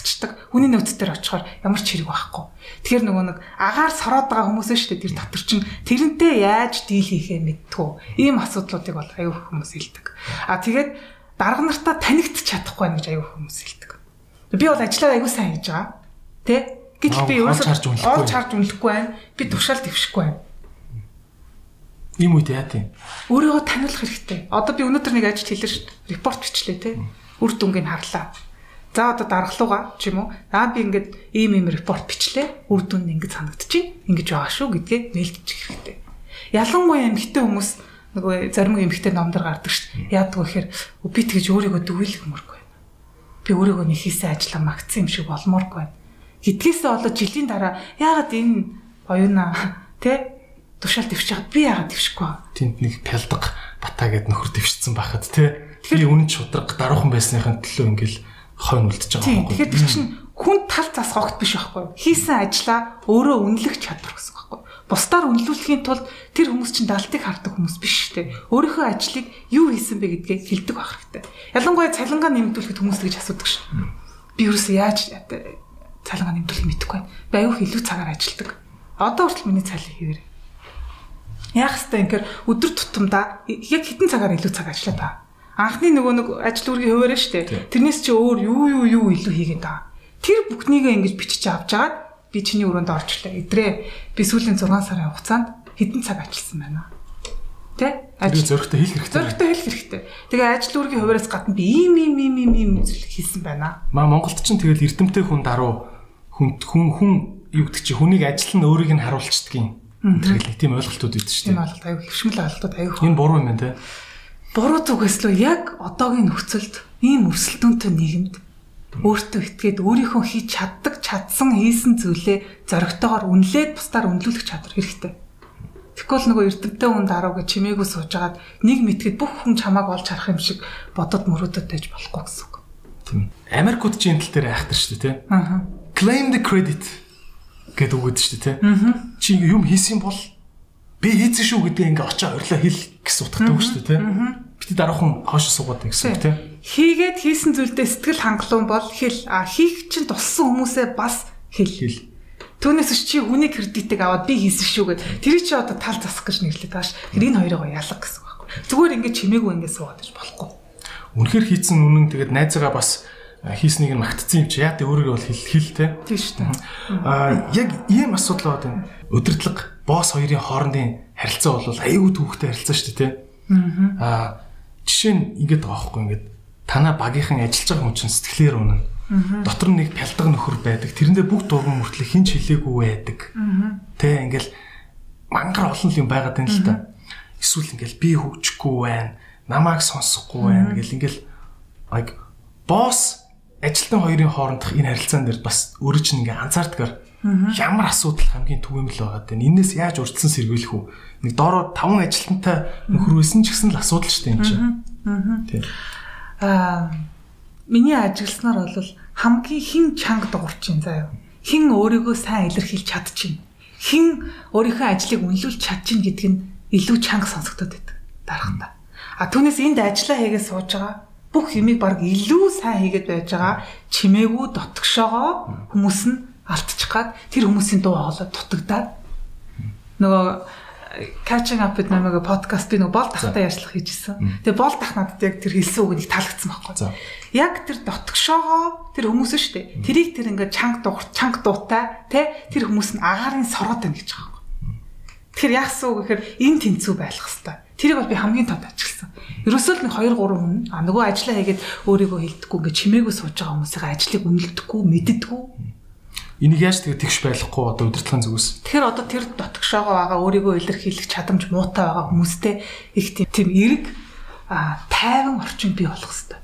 гацчдаг. Хүний нөөц дээр очихоор ямар ч хэрэг байхгүй. Тэгэхээр нөгөө нэг агаар сороод байгаа хүмүүс шүү дээ тэр дотор чинь тэрнтэй яаж дийл хийхээ мэдтгүү. Ийм асуудлуудыг бол аюу хүмүүс хэлдэг. А тэгээд дарга нартаа танигдчих чадахгүй байх гэж аюу хүмүүс хэлдэг. Би бол ажиллаа аюу сайн хийж байгаа. Тэ? Гэтэл би ерөөсөө олж харж үнэхгүй байна. Би тушаал дэвшихгүй байна. Ийм үед яа тийм. Өөрийгөө таниулах хэрэгтэй. Одоо би өнөөдөр нэг ажил хэлсэн шүү дээ. Репорт бичлээ те. Үр дүнгийг харлаа За одоо даргалууга ч юм уу. Аа би ингээд ийм ийм репорт бичлээ. Үр дүн нь ингэж санагдчихээн. Ингэж байгаа шүү гэдгээ нээлтчих хэрэгтэй. Ялангуяа эмгтэй хүмүүс нөгөө зарим эмгтэй номдор гардаг шүү. Яадаг вэ гэхээр би тэгж өөрийгөө дүгүүлэхмөргүй байна. Би өөрийгөө нэг хийсэн ажиллаа магтсан юм шиг болмооргүй байна. Гэдгээсээ болоод жилийн дараа яагаад энэ оюуна тэ тушаал дэвчих чад би яагаад дэвшихгүй байна. Тэнд нэг пялдаг батаа гэд нөхөр дэвшсэн байхад тэ. Би үнэн шудраг даруухан байсныхын төлөө ингээл хойно үлдчихэж байгаа юм. Тэгэхээр тэр чинь хүн тал цас гогт биш байхгүй юу? Хийсэн ажлаа өөрөө үнэлэх чадвар гэсэн байхгүй юу? бусдаар үнэлүүлэхийн тулд тэр хүмүүс чинь далтыг хардаг хүмүүс биш шүү дээ. Өөрийнхөө ажлыг юу хийсэн бэ гэдгээ хэлдэг байх хэрэгтэй. Ялангуяа цалингаа нэмэгдүүлэхэд хүмүүс тэгж асуудаг шин. Би юусе яаж цалингаа нэмэгдүүлэх мэдэхгүй байна. Би аюух илүү цагаар ажилладаг. Одоо хүртэл миний цалин хэвээр. Яах вэ гэхээр өдөр тутамдаа яг хэдэн цагаар илүү цаг ажиллаад байгаа. Анхны нөгөө нэг ажил үргийн хуваараа шүү дээ. Тэрнээс чи өөр юу юу юу илүү хийгээд байгаа. Тэр бүхнийгээ ингэж бичиж авч жагаад би чиний өрөөнд орчлаа. Эдрээ би сүүлийн 6 сарын хугацаанд хэдэн цаг ажилласан байна. Тэ? Ажил зөрөгтэй хэл хэрэгтэй. Зөрөгтэй хэл хэрэгтэй. Тэгээ ажил үүргийн хуваараас гадна би ийм ийм ийм ийм ийм зүйл хийсэн байна. Маа Монголд ч тэгэл эрдэмтэй хүн даруу хүн хүн хүн юу гэдэг чи хүнийг ажил нь өөрийг нь харуулцдгийн. Тэр тийм ойлголтууд үүд чинь. Тийм ойлголт аюу хөвшмөл ойлголтууд аюу. Энэ буруу юм байна те. Буруу зүгээс лөө яг одоогийн нөхцөлд ийм өрсөлдөөнтэй нийгэмд өөртөө итгээд өөрийнхөө хийж чаддаг чадсан хийсэн зүйлээ зоригтойгоор үнэлээд бусдаар үнэлүүлэх чадвар хэрэгтэй. Тэгвэл нөгөө эрдэмтэй хүн даруу гэж чимээгүй суужгаад нэг мэтгэд бүх хүн чамааг олж харах юм шиг бодод мөрөөдөд байж болохгүй гэсэн үг. Тийм. Америкууд чинь тал дээр айхтар шүү дээ, тий. Аа. Claim the credit гэдэг үг гэдэг шүү дээ, тий. Чи юм хийсэн бол би хийсэн шүү гэдгийг ингээ очоо орилоо хэл гэсэн утгатай үг шүү дээ, тий. Бид дараахан хоош суугаад гэсэн үг, тий. Хийгээд хийсэн зүйлдээ сэтгэл хангалуун бол хэл. А хийх чинь туссан хүмүүсээ бас хэл. Хэл. Түүнээс чи хүний кредитийг аваад би хийсэн шүү гэд. Тэр чи одоо тал засах гэж нэрлээд тааш тэр энэ хоёроо ялга гэсэн байхгүй. Зүгээр ингээд чимээгүй ингээд суугаад иж болохгүй. Үнэхээр хийцэн үнэн тэгээд найзаагаа бас хийснийг нь магтцсан юм чи. Яа тэ өөрийгөө бол хэл хэлтэй тийм шүү дээ. А яг ийм асуудал энэ өдөртлөг босс хоёрын хоорондын харилцаа бол аюу түүхтэй харилцаа шүү дээ тий а жишээ нь ингээд байгаа байхгүй ингээд танаа багийнхан ажиллаж байгаа хүн чинь сэтгэлээр унана. Дотор нэг пялдаг нөхөр байдаг. Тэрэндээ бүх дургуун мөртлөө хинч хилээгүй байдаг. Тэ ингээл мангар олон юм байгаад байна л да. Эсвэл ингээл би хөгжихгүй байна. Намааг сонсохгүй байна гэл ингээл like босс ажилтан хоёрын хоорондох энэ харилцаан дээр бас өөрөө чинь ингээ анзаардгаар ямар асуудал хамгийн түгээмэл байгаад байна. Энээс яаж урьдчилан сэргийлэх үү? Нэг доороо таван ажилтнтай нөхөр байсан ч гэсэн л асуудал шүү дээ энэ чинь. Тийм аа миний ажигласнаар бол хамгийн хин чанга дуурчин заяа. Хин өөрийгөө сайн илэрхийлж чадчихна. Хин өөрийнхөө ажлыг үнэлүүлж чадчихна гэдг нь илүү чанга сонсогдоод байдаг дарахтаа. А түүнээс энд ажиллаа хийгээд сууж байгаа бүх юмыг баг илүү сайн хийгээд байж байгаа чимээгүй дотгошоогоо хүмүүс нь алдчих гад тэр хүмүүсийн дуу хоолой дутагдаад нөгөө catching up with намайг подкаст би нэг бол тахтай ярьцлах хийжсэн. Тэгээ бол тах надад яг тэр хэлсэн үгнийг таалагдсан байхгүй. Яг тэр дотгошоогоо тэр хүмүүс шүү дээ. Тэрийг тэр ингээд чанга дуух, чанга дуутай те тэр хүмүүс нь агаарын сороод байна гэж байгаа юм. Тэгэхээр яасан үг гэхээр энэ тэнцүү байх хэвээр. Тэрийг бол би хамгийн тод ажигласан. Ерөөсөө л нэг 2 3 хүн а нөгөө ажиллаа хийгээд өөрийгөө хилдэхгүй ингээд чимээгүй сууж байгаа хүмүүсийн ажлыг үнэлдэггүй, мэддэггүй Энийг яаж тэгээ тэгш байхгүй одоо удирдлагын зүгээс. Тэгэхээр одоо тэр дотгошоогоо байгаа өөрийгөө илэрхийлэх чадамж муутай байгаа хүмүүстэй их тийм эрг тайван орчин бий болох хэрэгтэй.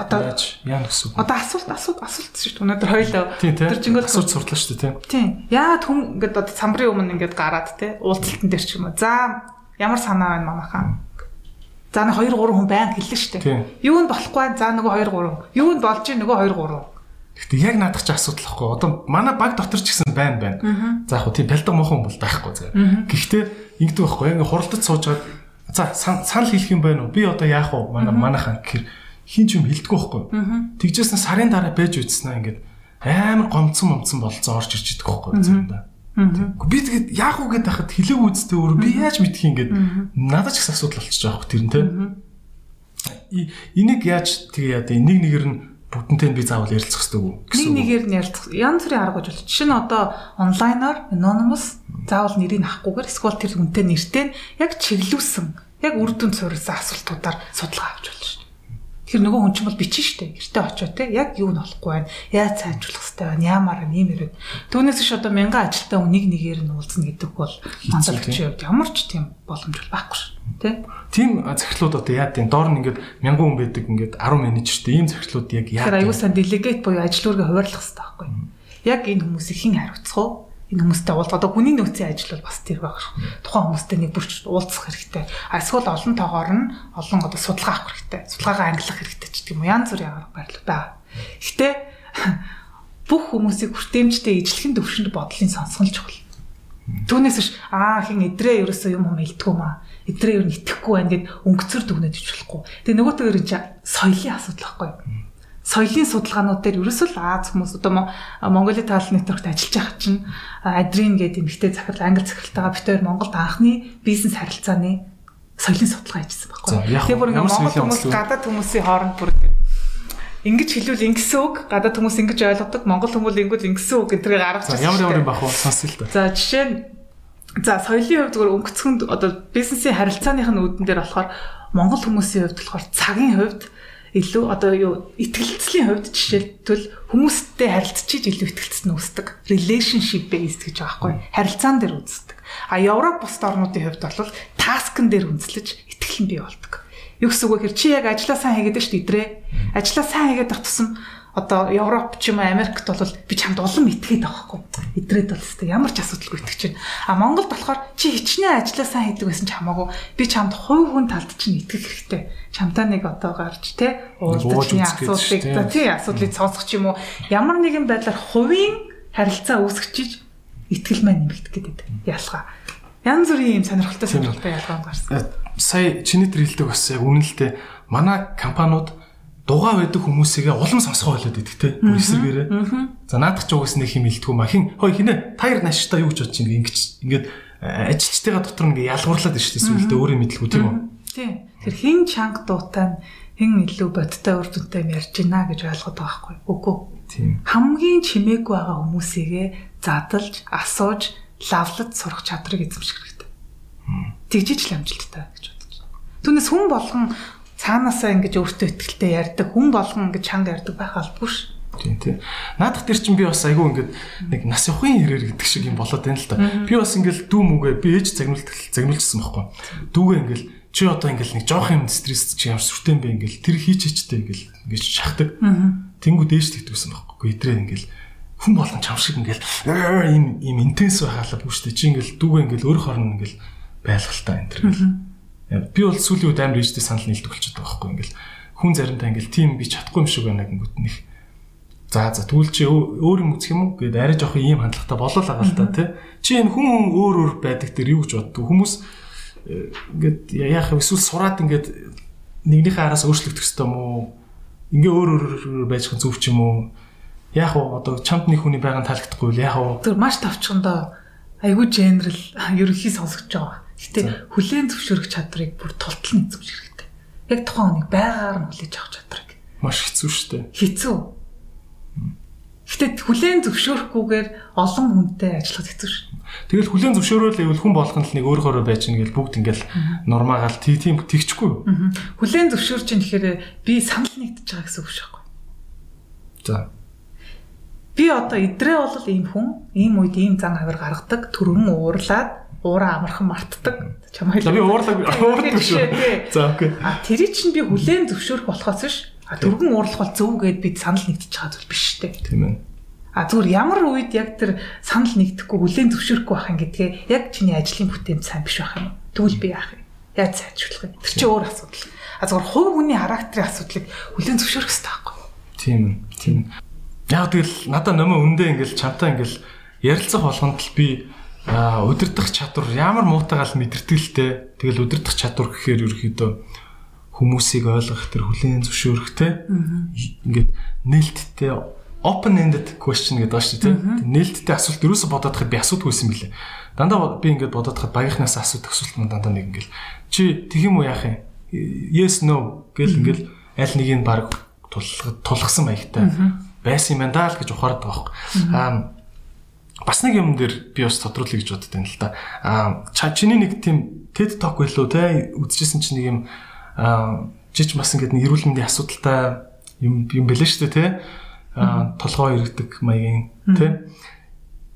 Одоо яа гэсэн үг? Одоо асуулт асуулт асуулт шүү дээ. Өнөөдөр хоёлоо тэр жингөл асуулт сурлаа шүү дээ, тийм. Тийм. Яагаад хүн ингээд одоо самбарын өмнө ингээд гараад те уулзалтан дээр ч юм уу. За ямар санаа байна манайхаа? За нэг 2 3 хүн байн хэллээ шүү дээ. Юу нь болохгүй за нөгөө 2 3. Юу нь болж ийн нөгөө 2 3 Гэхдээ яг наадах ч асуудал واخгүй. Одоо манай баг дотор ч гэсэн байн байна. За яг хөө тийм талдаг мохон хүмүүс байхгүй заа. Гэхдээ ингэдэг байхгүй. Ингээ хуралдаж суужгаад за санал хэлэх юм байна уу? Би одоо яах вэ? Манай манайхан гэхэр хин ч юм хэлдэггүй байхгүй. Тэгжсэн сарын дараа бэж үтснэ ингээд амар гомцсон момцсон болцсон орж ирж идэх байхгүй заа. Би тэгээд яах уу гэдээ хахад хилэг үзтээ өөр би яаж мэдхий ингээд надад ч их асуудал болчихж байгаа хөөх тэр нь те. Энийг яаж тэгээ яа дэ нэг нэгэр нь бүгднтэй би заавал ярилцах хэрэгтэй үү гэсэн. Нэг нэгээр нь ярилцах. Янз бүрийн арга болж. Жишээ нь одоо онлайнаар anonymous заавал нэрийг авахгүйгээр эсвэл тэр хүнтэй нэртэй яг чиглүүлсэн, яг үр дүнд суурилсан асуултуудаар судалгаа авч болно шүү дээ. Тэр нөгөө хүн чинь бол бичин шүү дээ. Гэртээ очоо те яг юу нь болохгүй байна. Яаж сайжруулах хэрэгтэй байна. Ямар юм ийм ирээд. Түүнээс ш одоо мянган ажилтаа нэг нэгээр нь уулзна гэдэг бол мандалчийн хувьд ямар ч тийм боломж байхгүй шүү тий. Тийм захирлууд одоо яа тийм доор нь ингээд мянган хүн байдаг ингээд 10 менежертэй ийм захирлууд яг яа. Тэгэхээр аюулсан делегат буюу ажил үүргээ хуваарлах хэрэгтэй байхгүй. Яг энэ хүмүүсийг хэн хариуцах вэ? энэ хүмүүстэй уулзах одоо хүний нөөцийн ажил бол бас тэр байх. Тухайн хүмүүстэй нэг бүрч уулзах хэрэгтэй. Эсвэл олон тоогоор нь олон одоо судалгаа авах хэрэгтэй. Судалгаагаа ангилах хэрэгтэй ч гэдэг юм. Янз бүрийн арга барил байгаа. Гэтэ бүх хүмүүсийг хүртээмжтэй ижлэхэн төвшөнд бодлын сонсгол чухал. Түүнээс биш аа хин эдрээ ерөөсөө юм юм хэлдэггүй маа. Эдрээ ер нь итгэхгүй байна гэд өнгөцөр дүгнэж ич болохгүй. Тэгээ нөгөөтэйгэр энэ чинь соёлын асуудал байхгүй юу? соёлын судалгаанууд дээр ерөөсөө Аз хүмүүс одоо Монголын тал нэтворкт ажиллаж байгаа чинь Адрин гэдэг эмэгтэй захирал англи захиралтайгаа битээр Монголд анхны бизнес харилцааны соёлын судалгаа хийжсэн байхгүй. Тэгээ бүр Монгол хүмүүс гадаад хүмүүсийн хооронд бүр ингэж хэлвэл ингэсэн үг гадаад хүмүүс ингэж ойлгодог Монгол хүмүүс ингэвэл ингэсэн үг гэдгийг гаргаж байгаа. Ямар ямар юм бах вэ? Сонсё л да. За жишээ нь за соёлын хувьд зүгээр өнгөцгөнд одоо бизнесийн харилцааных нь үүдэн дээр болохоор Монгол хүмүүсийн хувьд болохоор цагийн хувьд илүү одоо юу итгэлцлийн хувьд жишээлбэл хүмүүстэй харилцчиж илүү итгэлцэн үүсдэг. Relationship based гэж байгаа байхгүй. Харилцаан дээр үздэг. А Европ бусд орнуудын хувьд бол таскн дээр үндэслэж итгэл нь бий болдог. Юу гэсэн үг вэ гэхээр чи яг ажиллаа сайн хийгээд шүү дээ. Ажиллаа сайн хийгээд байх тусам одоо Европ ч юм уу Америкт бол би чамд улам итгээд байгаа хгүй. Идрээд бол өстой ямар ч асуудалгүй итгэж байна. А Монголд болохоор чи хичнээн ажиллаа сайн хийдэг байсан ч хамаагүй би чамд хувь хүн талд чинь итгэх хэрэгтэй. Чамтаа нэг одоо гарч те уулзалтын асуудлыг за тий асуудлыг сонсох ч юм уу ямар нэгэн байдлаар хувийн харилцаа үүсгэж итгэл маань нэмэгдэх гэдэг ялгаа. Янз бүрийн юм сонирхолтой сонирхолтой ялгаа гарсан. Э, сая чиний тэр хэлдэг бас яг үнэлэлтэй манай компаниуд дугаа байдаг хүмүүсийг улам сонсгоо болоод идэг те бүр эсрэгээрээ. За наадах ч угс нэг юм илтгүү ма хин хой хинэ та хоёр нааштай юу гэж бодож ин ингэж ингээд э, ажилчтайгаа дотор нэг ялгуурлаад шүү дээ сүлдээ өөрийн мэдлгүй тийм үү? Тийм. Тэр хин чанга дуутай хин илүү бодтой үр дүнтэй ярьж байна гэж ойлгоод байгаа байхгүй үгүй. Тийм. Хамгийн чимээгүй байгаа хүмүүсийгээ задалж, асууж, лавлаж сурах чадрыг эзэмших хэрэгтэй. Тэгжиж л амжилттай гэж бодож байна. Түүнээс хүн болгон цаанаасаа ингэж өөртөө ихтэй ярьдаг хүн болгон ингэж чанга ярьдаг байх албагүй ш. Тийм тийм. Наадах тэр чинь би бас айгүй ингээд нэг нас явахын хэрэг гэдэг шиг юм болоод байна л да. Би бас ингээд дүү мүгэ би ээж загнуулт загнуулчихсан байхгүй. Дүүгээ ингээд чи одоо ингээд нэг жоох юм стресс чи ямар сүртэй бэ ингээд тэр хийч хийчтэй ингээд ингээд шахдаг. Тэнгүү дээш тэгдэгсэн байхгүй. Идрээ ингээд хүн болгон чам шиг ингээд ийм ийм интенс байхалаа бүштэй чи ингээд дүүгээ ингээд өөр хорн ингээд байлгалтаа энэ төр. Би бол сүүлийн үед амар ээжтэй санал нийлдэг болчиход байгаа байхгүй ингээл хүн заримдаа ингээл тийм би чадахгүй юм шиг байна гингүүт нэг за за тэгвэл чи өөр юм үзэх юм уу? Гэдээ арай жоох ийм хандлагатай болол байгаа л та тий чи энэ хүн хүн өөр өөр байдаг дээр юу гэж боддог хүмүүс э, ингээд яах вэ? Эсвэл сураад ингээд нэгнийхээ араас өөрчлөгдөх ёстой юм уу? Ингээ өөр өөр байж хэн зөв ч юм уу? Яах вэ? Одоо чамд нэг хүний байгаан таалагдахгүй л яах вэ? Тэр маш тавчхандаа айгүй генерал ерөнхий сонсогч байгаа Гэтэ хүлээн зөвшөөрөх чадрыг бүр тултал нь эзэмших хэрэгтэй. Яг тухайн хүнийг байгаар нь хүлээж авах чадрыг. Маш хэцүү шүү дээ. Хэцүү. Гэтэ хүлээн зөвшөөрөхгүйгээр олон хүнтэй ажиллах хэцүү шүү. Тэгэл хүлээн зөвшөөрөөл ивэл хүн болгонд л нэг өөр хоороо байж гэнгээл бүгд ингээл нормагаал тийм тэгчихгүй юу? Хүлээн зөвшөөрч юм гэхээр би санал нэгдэж байгаа гэсэн үг шээхгүй. За. Би одоо идрээ бол ийм хүн, ийм үед ийм зан авир гаргадаг, төрөн уурлаад уураа амархан мартдаг. Чамайг. Би уурлаг уурдаг шүү. За окей. А тэрий чинь би хүлээн зөвшөөрөх болохоос биш. А дөрвөн уурлах бол зөв гэд бид санал нэгдэж байгаа зүйл биш шүү дээ. Тийм ээ. А зүгээр ямар үед яг тэр санал нэгдэхгүй хүлээн зөвшөөрөхгүй байх юм гэдгээ яг чиний ажлын бүтээмж сайн биш байх юм. Тэгвэл би яах юм? Яаж сайжруулах юм? Тэр чинь өөр асуудал. А зүгээр хувь хүний характерын асуудлыг хүлээн зөвшөөрөх хэрэгтэй байхгүй юу? Тийм ээ. Тийм. Яг тэгэл надаа нөмө өндөө ингээл чамтай ингээл ярилцах болгонд л би Аа удирдах чадвар ямар муутайгаал те. Тэгэл удирдах чадвар гэхээр ерөөхдөө хүмүүсийг ойлгох тэр хүлээн зөвшөөрөх те. Ингээд нээлттэй open ended question гэдэг байна шүү те. Нээлттэй асуулт ерөөсө бодоод хад би асуудаггүйсэн билээ. Дандаа би ингээд бодоод хад багийнхнаас асуудаг асуулт мань дандаа нэг ингээл чи тэг юм уу яах юм? Yes no гэл ингээл аль нэгийг баг тулгсан маягтай байсан юм даа л гэж ухаардаг байхгүй. Аа бас нэг юм дээр би бас тодруулъя гэж бодод байна л да. Аа чиний нэг тийм TED Talk байлуу те үзчихсэн чинь нэг юм аа жиж бас ингэдэг нэг эрүүл мэндийн асуудалтай юм юм бэлээ шүү дээ те. Аа толгоо иргэдэг маягийн те.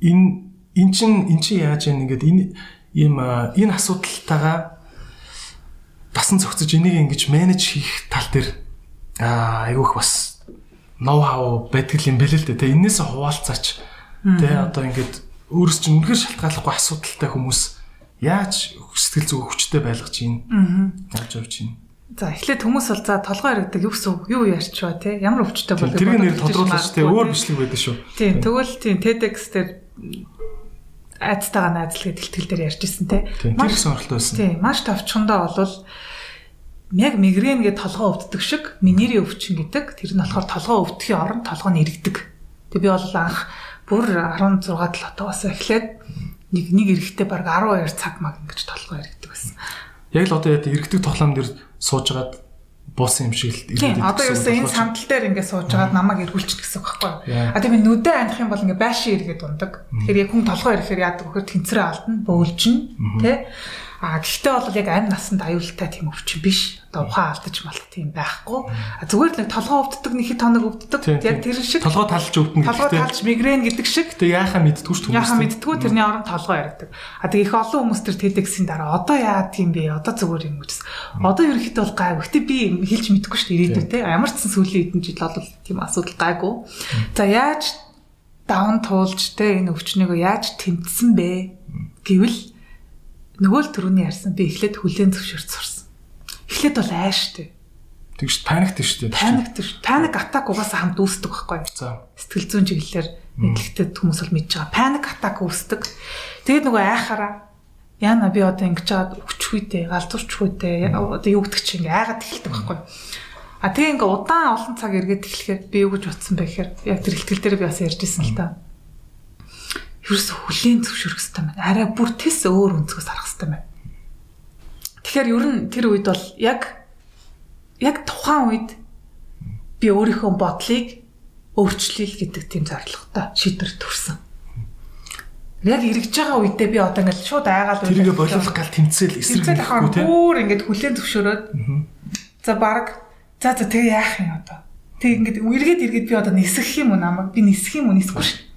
Энэ эн чин эн чин яаж яа нэгэд энэ ийм энэ асуудалтайгаа дасан зохицож энийг ингэж менеж хийх тал дээр аа айгүйх бас ноу хау байдаг юм бэлээ л дээ те. Энээс хуваалцаач Тэ одоо ингээд өөрөөс чинь үнэхээр шалтгааллахгүй асуудалтай хүмүүс яаж сэтгэл зүг хүчтэй байлгаж чинь яаж явж чинь За эхлээд хүмүүс бол за толгой яригдаг юу гэсэн юу ярьчваа те ямар өвчтэй бол тэрийг нэр тодруулж те өөр бичлэг байдаг шүү. Тийм тэгвэл тийм TEDx дээр айцтайгаа найзлага дэлтгэл дээр ярьжсэн те. Тийм. Тэр их сонирхолтой байсан. Тийм. Маш товчхондоо болвол яг мигрен гэдэг толгоо өвддөг шиг минерийн өвчин гэдэг тэр нь болохоор толгоо өвдөхийн оронд толгоо нь иргэдэг. Тэг би бол анх бүр 16 7 отоос эхлээд нэг нэг эрэхтэй баг 12 цаг маг ингэж толгоо иргэдэг байсан. Яг л одоо яг иргэдэг тоглоом дээр суужгаад буусан юм шиг л иргэдэг. Одоо ерөөсөө энэ сандал дээр ингээд сууж байгаад намайг эргүүлчих гэсэн байхгүй юу? А тийм нүдэ аних юм бол ингээд байшин иргэд ундаг. Тэгэхээр яг хүн толгоо ирэхээр яадаг вөхөр тэнцрээ алдна, бөөлжин, тэ? А гэхдээ бол яг амь насанд аюултай тийм өвчин биш. Одоо ухаан алдаж малах тийм байхгүй. Зүгээр л нэг толгоо өвддөг нэг хит тоног өвддөг. Яг тэр шиг толгоо талж өвдөн гэдэг. Толгоо талж мигрен гэдэг шиг. Тэгээ яахаа мэдтгүү ч хүмүүс. Яахаа мэдтгүү тэрний оронд толгоо яригдаг. А тэгээ их олон хүмүүс тэр тедексийн дараа одоо яа тийм бэ? Одоо зүгээр юм гэж. Одоо ерөөхдөө бол гайгүй. Гэтэ би хэлж мэдэхгүй шүү дээ ирээдүйтэй. Ямар ч сан сүүлийн хэдэн жил бол тийм асуудал гайгүй. За яаж даван туулж те энэ өвчнийг яаж тэмцсэн бэ гэвэл нөгөө л түрүүний ярьсан би эхлээд хүлэн зөвшөөрч сурсан. Эхлээд бол айштай. Тэгш паникт шүү дээ. Паникт шүү. Паник атак угаасаа хамт үүсдэг байхгүй. За. Сэтгэл зүйн чиглэлээр мэдлэгтэй хүмүүс бол мэдж байгаа. Паник атак үүсдэг. Тэгээд нөгөө айхаараа яана би одоо ингэж жаад галзуурчих үедээ одоо юу гэдэг чинь ингээ айгаад эхэлдэг байхгүй. А тэгээ ингээ удаан олон цаг эргээд эхлэхээр би юу гэж утсан бэ гэхээр яг тэр ихтгэл дээр би бас ярьжсэн л та ерөөсө хүлийн зөвшөөрөх хэрэгтэй байна. Арай бүр тис өөр өнцгөөс харах хэрэгтэй байна. Тэгэхээр ер нь тэр үед бол яг яг тухайн үед би өөрийнхөө бодлыг өөрчлөе гэдэг тийм зорилготой шийдвэр төрсэн. Яг эргэж байгаа үедээ би одоо ингээд шууд айгаал тэрийгэ боловлох гал тэмцэл эсрэглэхгүй тийм бүр ингээд хүлэн зөвшөөрөөд за баг за за тэгээ яах юм одоо? Тэг ингээд эргээд эргээд би одоо нисэх юм уу намайг? Би нисэх юм уу? Нисэхгүй шүү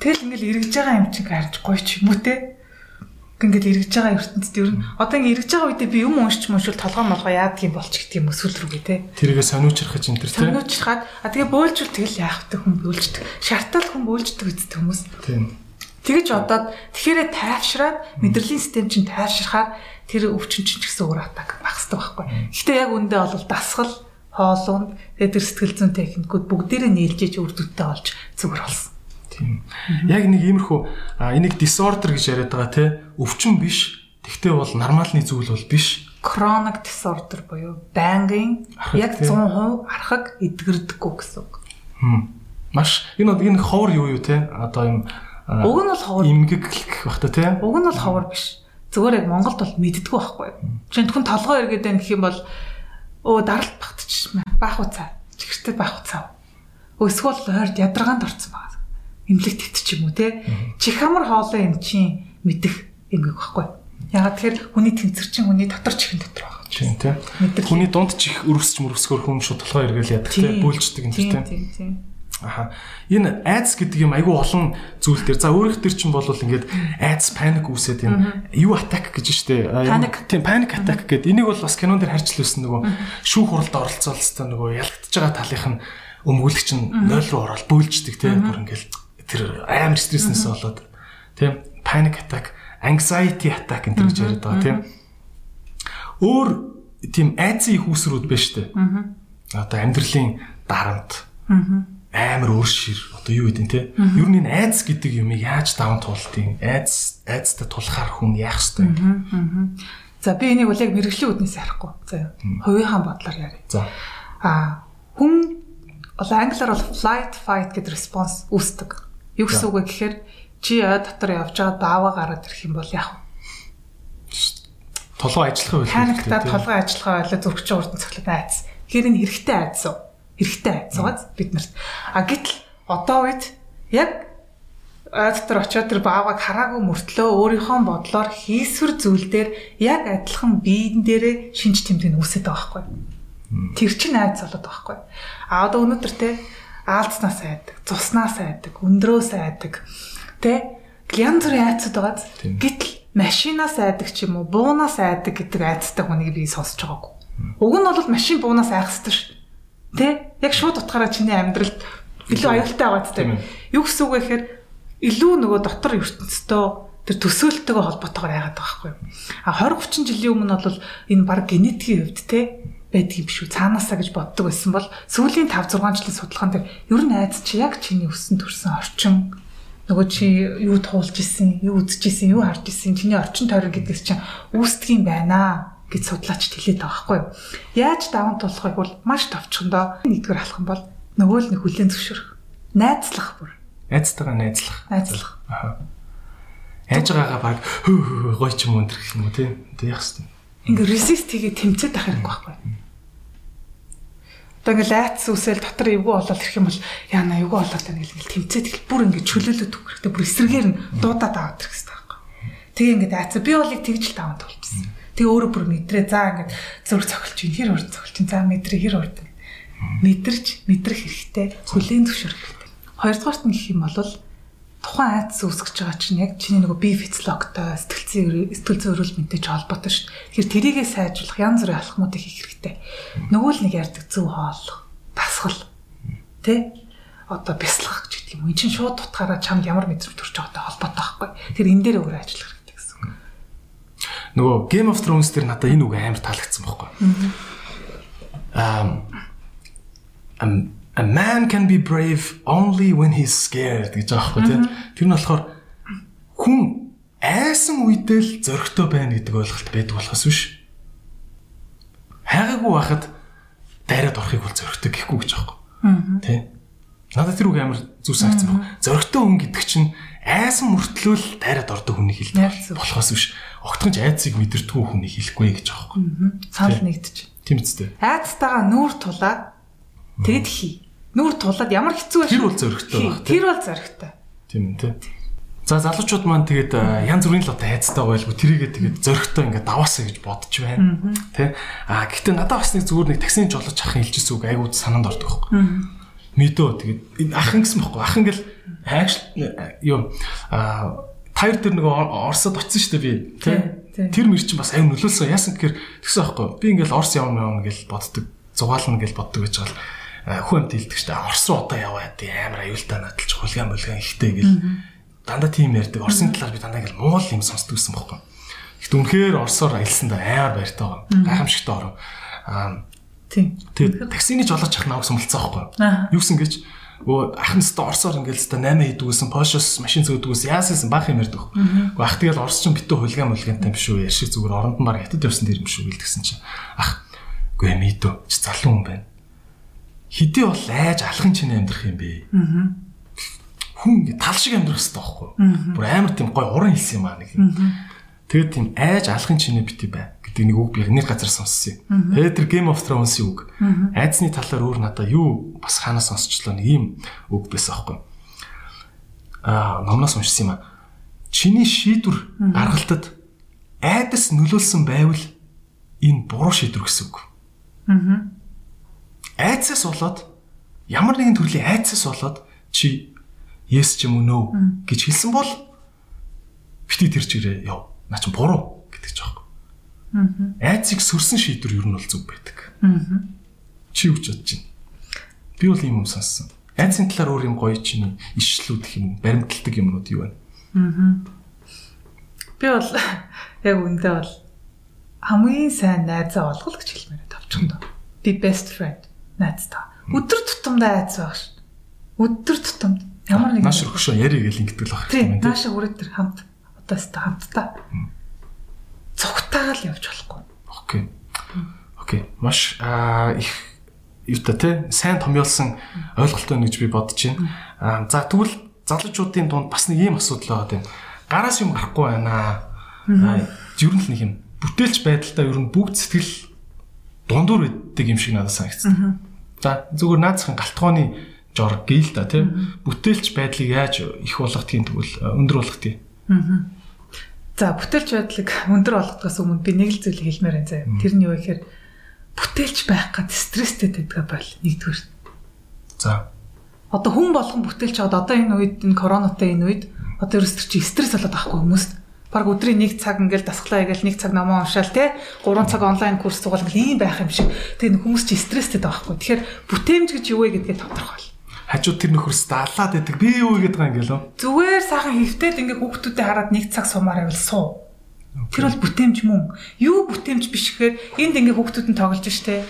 Тэгэл ингээл эргэж байгаа юм чинь харж гоё ч юм уу те. Ингээл эргэж байгаа ертөнцид ер нь одоо ингээ эргэж байгаа үедээ би юм уншиж мушвал толгой молгоо яадаг юм болч гэдэг юм өсвөл рүүгээ те. Тэрийгэ сониучрах чинь тэр те. Сониучрахад а тэгээ бөөлжүүл тэгэл яах вэ хүн бөөлждөг. Шартал хүн бөөлждөг үст хүмүүс. Тийм. Тэгэж одоод тэгэхээр тайвшраад мэдрэлийн систем чинь тайвшрахаар тэр өвчин чинь ч гэсэн өөр атак багсдаг байхгүй. Гэтэ яг үндэ бол дасгал хоолунд тэр сэтгэл зүйн техникүүд бүгдээрээ нийлжээж үр дүнтэй болж зүгээр болсон. Тийм. Яг нэг иймэрхүү энийг disorder гэж яриад байгаа те өвчин биш. Тэгтээ бол нормалны зүйл бол биш. Chronic disorder буюу байнгын яг 100% архаг эдгэрдэггүй гэсэн үг. Маш энэ энэ ховор юу юу те одоо юм Уг нь бол ховор имгэглэх бах та те. Уг нь бол ховор биш. Зүгээр яг Монголд бол мэддэггүй байхгүй юу. Жишээ нь хүн толгой эргээд байх юм бол өө даралт багтчихмаа. Баах уцаа. Чихэртэй баах уцаа. Эсвэл ойрд ядаргаанд орсон байна эмнэлэгт ч юм уу те чих хамар хоолой юм чинь мэдэх юм байхгүй. Ягаад тэгэхээр хүний тэнцэр чинь хүний дотор чихэн дотор байгаа. Тийм тийм. Хүний дунд чих өрөвсч мөрөвсгөр хүн шууд толгой эргэл ядаг те бөөлждөг юм тийм. Тийм тийм. Аха. Энэ айдс гэдэг юм айгүй олон зүйл дээр. За өөрөх төр чинь бол ингээд айдс паник үүсээд юм. Юу атак гэж штэ. Тийм паник атак гэдэг. Энийг бол бас кинон дээр харж лээсэн нөгөө шүүх хуралд оролцоолцтой нөгөө ялагдчихж байгаа талынх нь өмгөөлөгч нь 0 руу ороод бөөлждөг тийм. Бүр ингээд тэр амар стресснээс болоод тийм panic attack, anxiety attack энэ гэж яриад байгаа тийм. Өөр тийм айцын байна шүү дээ. Одоо амьдралын дарамт. Амар өөр шир. Одоо юу гэдэг те. Ер нь энэ айц гэдэг юмыг яаж даван туултыг айц айцтай тулахаар хүн яах ёстой. За би энийг бол яг мэрэгжлийн үднээс ярихгүй. За хувийнхаа бодлоор яриа. За. А хүн одоо англиар бол flight fight гэдэг response үүсдэг. Юу гэсэн үг вэ гэхээр чи ой дотор явж байгаа дааваа гараад ирэх юм бол яах вэ? Толгой ажиллах байх. Паниктаа толгой ажиллахаа байлаа зүрхч урд нь цоглоод айц. Тэгэхээр энэ хэрэгтэй айц уу? Хэрэгтэй айц угаас бид нарт. А гэтэл одоо үед яг дотор очиод тэр баавыг хараагүй мөртлөө өөрийнхөө бодлоор хийсвэр зүйл дээр яг адилхан биедэн дээрээ шинж тэмдэг нь үүсэт байгаа байхгүй. Тэр чинь айц болоод байгаа байхгүй. А одоо өнөөдөр те аалзнаас айдаг, цуснаас айдаг, өндрөөс айдаг. Тэ? Янз бүрийн айцуд байгааз. Гэтэл машинаас айдаг ч юм уу, буунаас айдаг гэдэг айцтай хүнийг би сонсож байгаагүй. Уг нь бол машин буунаас айх хэрэгтэй шүү. Тэ? Яг шууд утгаараа чиний амьдралд илүү аюултай байгаа тэ. Юу гэсэн үг вэ гэхээр илүү нөгөө дотор ертөнцтэй тэр төсөөлтөйгөө холбоотойгоор айгаад байгаа байхгүй юу. А 20 30 жилийн өмнө бол энэ баг генетикийн хувьд те байдаг юм шүү. Цаанаасаа гэж боддог байсан бол сүүлийн 5 6 жилийн судалгаан дээр ер нь айц чи яг чиний өссөн төрсэн орчин нөгөө чи юу туулж исэн, юу үзэж исэн, юу харж исэн, чиний орчин тойрон гэдгээс чинь үүсдэг юм байна гэж судлаач хэлээд байгаа байхгүй юу. Яаж даван тулахыг бол маш товчхондоо нэгдүгээр алах юм бол нөгөө л нэг хүлэн зөвшөөрөх. Найзлах бүр. Айцтайгаа найзлах. Найзлах. Аа. Айж байгаагаа баг гоё ч юм уу гэх юм уу тий. Тэг яах хэвээр. Ингээ resist хийгээ тэмцээд байх хэрэггүй байхгүй. Одоо ингээ лайц үсэл дотор эвгүй болоод ирэх юм бол яана эвгүй болоод байна гэл ингээл тэмцээд ихэл бүр ингээ чөлөөлөд өгөх хэрэгтэй. Бүр эсрэгээр нь дуудаад аваад ирэх хэрэгтэй байхгүй. Тэгээ ингээ айц би болыг тэгж л даван тулчихсан. Тэгээ өөрөө бүр мэдрээ за ингээ зүрх цохилч ин хэр урд цохилч за мэдрээ хэр урд мэдэрч мэдрэх хэрэгтэй. Хүлийн зөвшөөрөх хэрэгтэй. Хоёрдугаарт нь гэх юм бол тухайн айдас үүсгэж байгаа чинь яг чиний нөгөө бие физиологтой сэтгэл зүйн сэтгэл зүйн эрүүл мэнтэй ч холбоотой шүү дээ. Тэгэхээр тэрийгээ сайжруулах янз бүрийн алхмуудыг хийх хэрэгтэй. Нөгөө л нэг ярддаг зөв хоол, дасгал, тэ? Одоо бяцлах гэж гэдэг юм. Энд чинь шууд тутгаараа чамд ямар мэдрэмж төрж байгаатай холбоотой байхгүй. Тэр энэ дээр өөр ажиллах хэрэгтэй гэсэн үг. Нөгөө Game of Thrones дээр надад энэ үг амар таалагдсан байхгүй. Аа ам a man can be brave only when he's scared гэж байгаа байхгүй тийм. Тэр нь болохоор хүн айсан үедээ л зөрөгтэй байна гэдэг ойлголт байдаг болохоос биш. Хайгаагүй байхад дайраад орохыг бол зөрөгтэй гэхгүй гэж байгаа байхгүй. Тийм. Надад тэр үг амар зүг санагдсан баг. Зөрөгтэй хүн гэдэг чинь айсан мөртлөөл дайраад ордог хүнийг хэлдэг болохоос биш. Огтхон ч айцыг мэдэрдэггүй хүнийг хэлэхгүй гэж байгаа байхгүй. Санал нэгдэж. Тийм үстэй. Айцтайгаа нүүр тулаад тэгэд хий. Нүүр тулаад ямар хэцүү Тэр бол зөрөгтэй баг. Тэр бол зөрөгтэй. Тийм үү те. За залуучууд маань тэгээд янз бүрийн л одоо хайцтай байлгүй тэрийгээ тэгээд зөрөгтэй ингээд даваасаа гэж бодож байна. Тэ? А гэхдээ надад бас нэг зүгээр нэг таксины жолооч ахын хэлжсэн үг айгууд санаанд ордог байхгүй. Мэдөө тэгээд ахын гэсэн байхгүй. Ахын гэл хайгш юу а тайр дээр нөгөө Оросод очсон шүү дээ би. Тэ? Тэр мөр чинь бас аюу нөлөөлсөн. Яасан гэхээр тэгсэн байхгүй. Би ингээл Орос явна явна гэж боддог. Зугаална гэж боддог гэж байгаа хүн амт хэлдэг штэ Орос руу одоо яваа тий амар аюултай надалж хулгайн булган ихтэй гэл дандаа тийм ярьдаг Оросын талаар би дандаа ингээл Монгол юм сонсдог гэсэн бохоо. Гэхдээ үнэхээр Оросоор аялсандаа амар баяртай байгаа. Гайхамшигтай оров. Аа тийм. Тэгээд таксины жолооч ах наваг сумалцсан байхгүй. Юу гэсэн гэж өө ахын ста Оросоор ингээл ста 8 хийдгүүсэн Porsche машин зөөдгүүсэн яасан баах юм ярьдаг. Уу ах тэгэл Орос ч битүү хулгайн мулгаантай биш үү яшиг зүгээр оронд нь баг хятад явсан дэр юм шүү гэлдгсэн чинь. Ах үгүй мэдөө чи залуу хүн байна хэдий бол айж алхын чинь амьдрах юм бэ? Аа. Хүн ингэ тал шиг амьдрах хэрэгтэй байхгүй юу? Бүр амар тийм гой уран хэлсэн юм аа нэг. Тэгээд тийм айж алхын чинь бити бай гэдэг нэг үг би нэг газар сонссон юм. Тэгээд тэр Game of Thrones-ийн үг. Айдсны талаар өөр надаа юу бас хаанаас сонсчлоо нэг юм үг байсан байхгүй юу? Аа, номноос уншсан юм аа. Чиний шийдвэр гаргалтад айдас нөлөөлсөн байвал энэ буруу шийдвэр гэсэн үг. Аа айцаас болоод ямар нэгэн төрлийн айцаас болоод чи yes ч юм уу no гэж хэлсэн бол бити тэр чирээ яв наа чи буруу гэдэг ч аахгүй. Айцыг сөрсөн шийдвэр ер нь бол зүг байдаг. Чи юу ч бодож байна. Би бол ийм юм сонссон. Айцын талаар өөр юм гоё чинь ишлүүд гэх юм баримталдаг юмнууд юу байна? Би бол яг үндэ бол хамгийн сайн найзаа олгол гэж хэлмээр тавчсан доо. The best friend найзтай. Өдөр тутамдаа айц байгаа шүү. Өдөр тутамд ямар нэг нааш өгшөө яри гэл ингэдэг л баг юм. Нааш өрөө төр хамт одоо өстө хамтдаа цогтаагаал явж болохгүй. Окей. Окей. Маш аа их юутай те сайн томьёолсон ойлголт байна гэж би бодож байна. За тэгвэл залуучуудын дунд бас нэг ийм асуудал байгаа юм. Гараас юм гарахгүй байна. Аа ер нь л нэг юм бүтээлч байдалтай ер нь бүгд сэтгэл дундуур байдаг юм шиг надад санагдсан. За зүгээр наацхан галтгооны жор гээл та тийм бүтээлч байдлыг яаж их болгохтгийг тэгвэл э, өндөр болгохтгийг. Аа. За бүтээлч байдлыг өндөр болгохоос өмнө би нэг л зүйлийг хэлмээр байна заяа. Тэр нь юу гэхээр бүтээлч байх гад стресстэй байдаг бол нэгдүгээр. За. Одоо хүн болгон бүтээлч аваад одоо энэ үед энэ коронатай энэ үед одоо ерөөс чи стресс болоод байхгүй хүмүүст баг өдрийн нэг цаг ингээл дасглаа ингээл нэг цаг номоо уншаал те 3 цаг онлайн курс зугаал ингээл ийм байх юм шиг тэгээ хүмүүс чи стресстэй байгаа байхгүй тэгэхээр бүтээмж гэж юу вэ гэдгээ тодорхойл хажууд тэр нөхөрс даалаад байдаг би юу гэдэг байгаа юм гэлөө зүгээр сайхан хөвтөд ингээ хүүхдүүдэд хараад нэг цаг сумаар байвал суу Тэр бол бүтээмж мөн. Юу бүтээмж биш гэхээр энд ингээ хүүхдүүд нь тоглож штэ.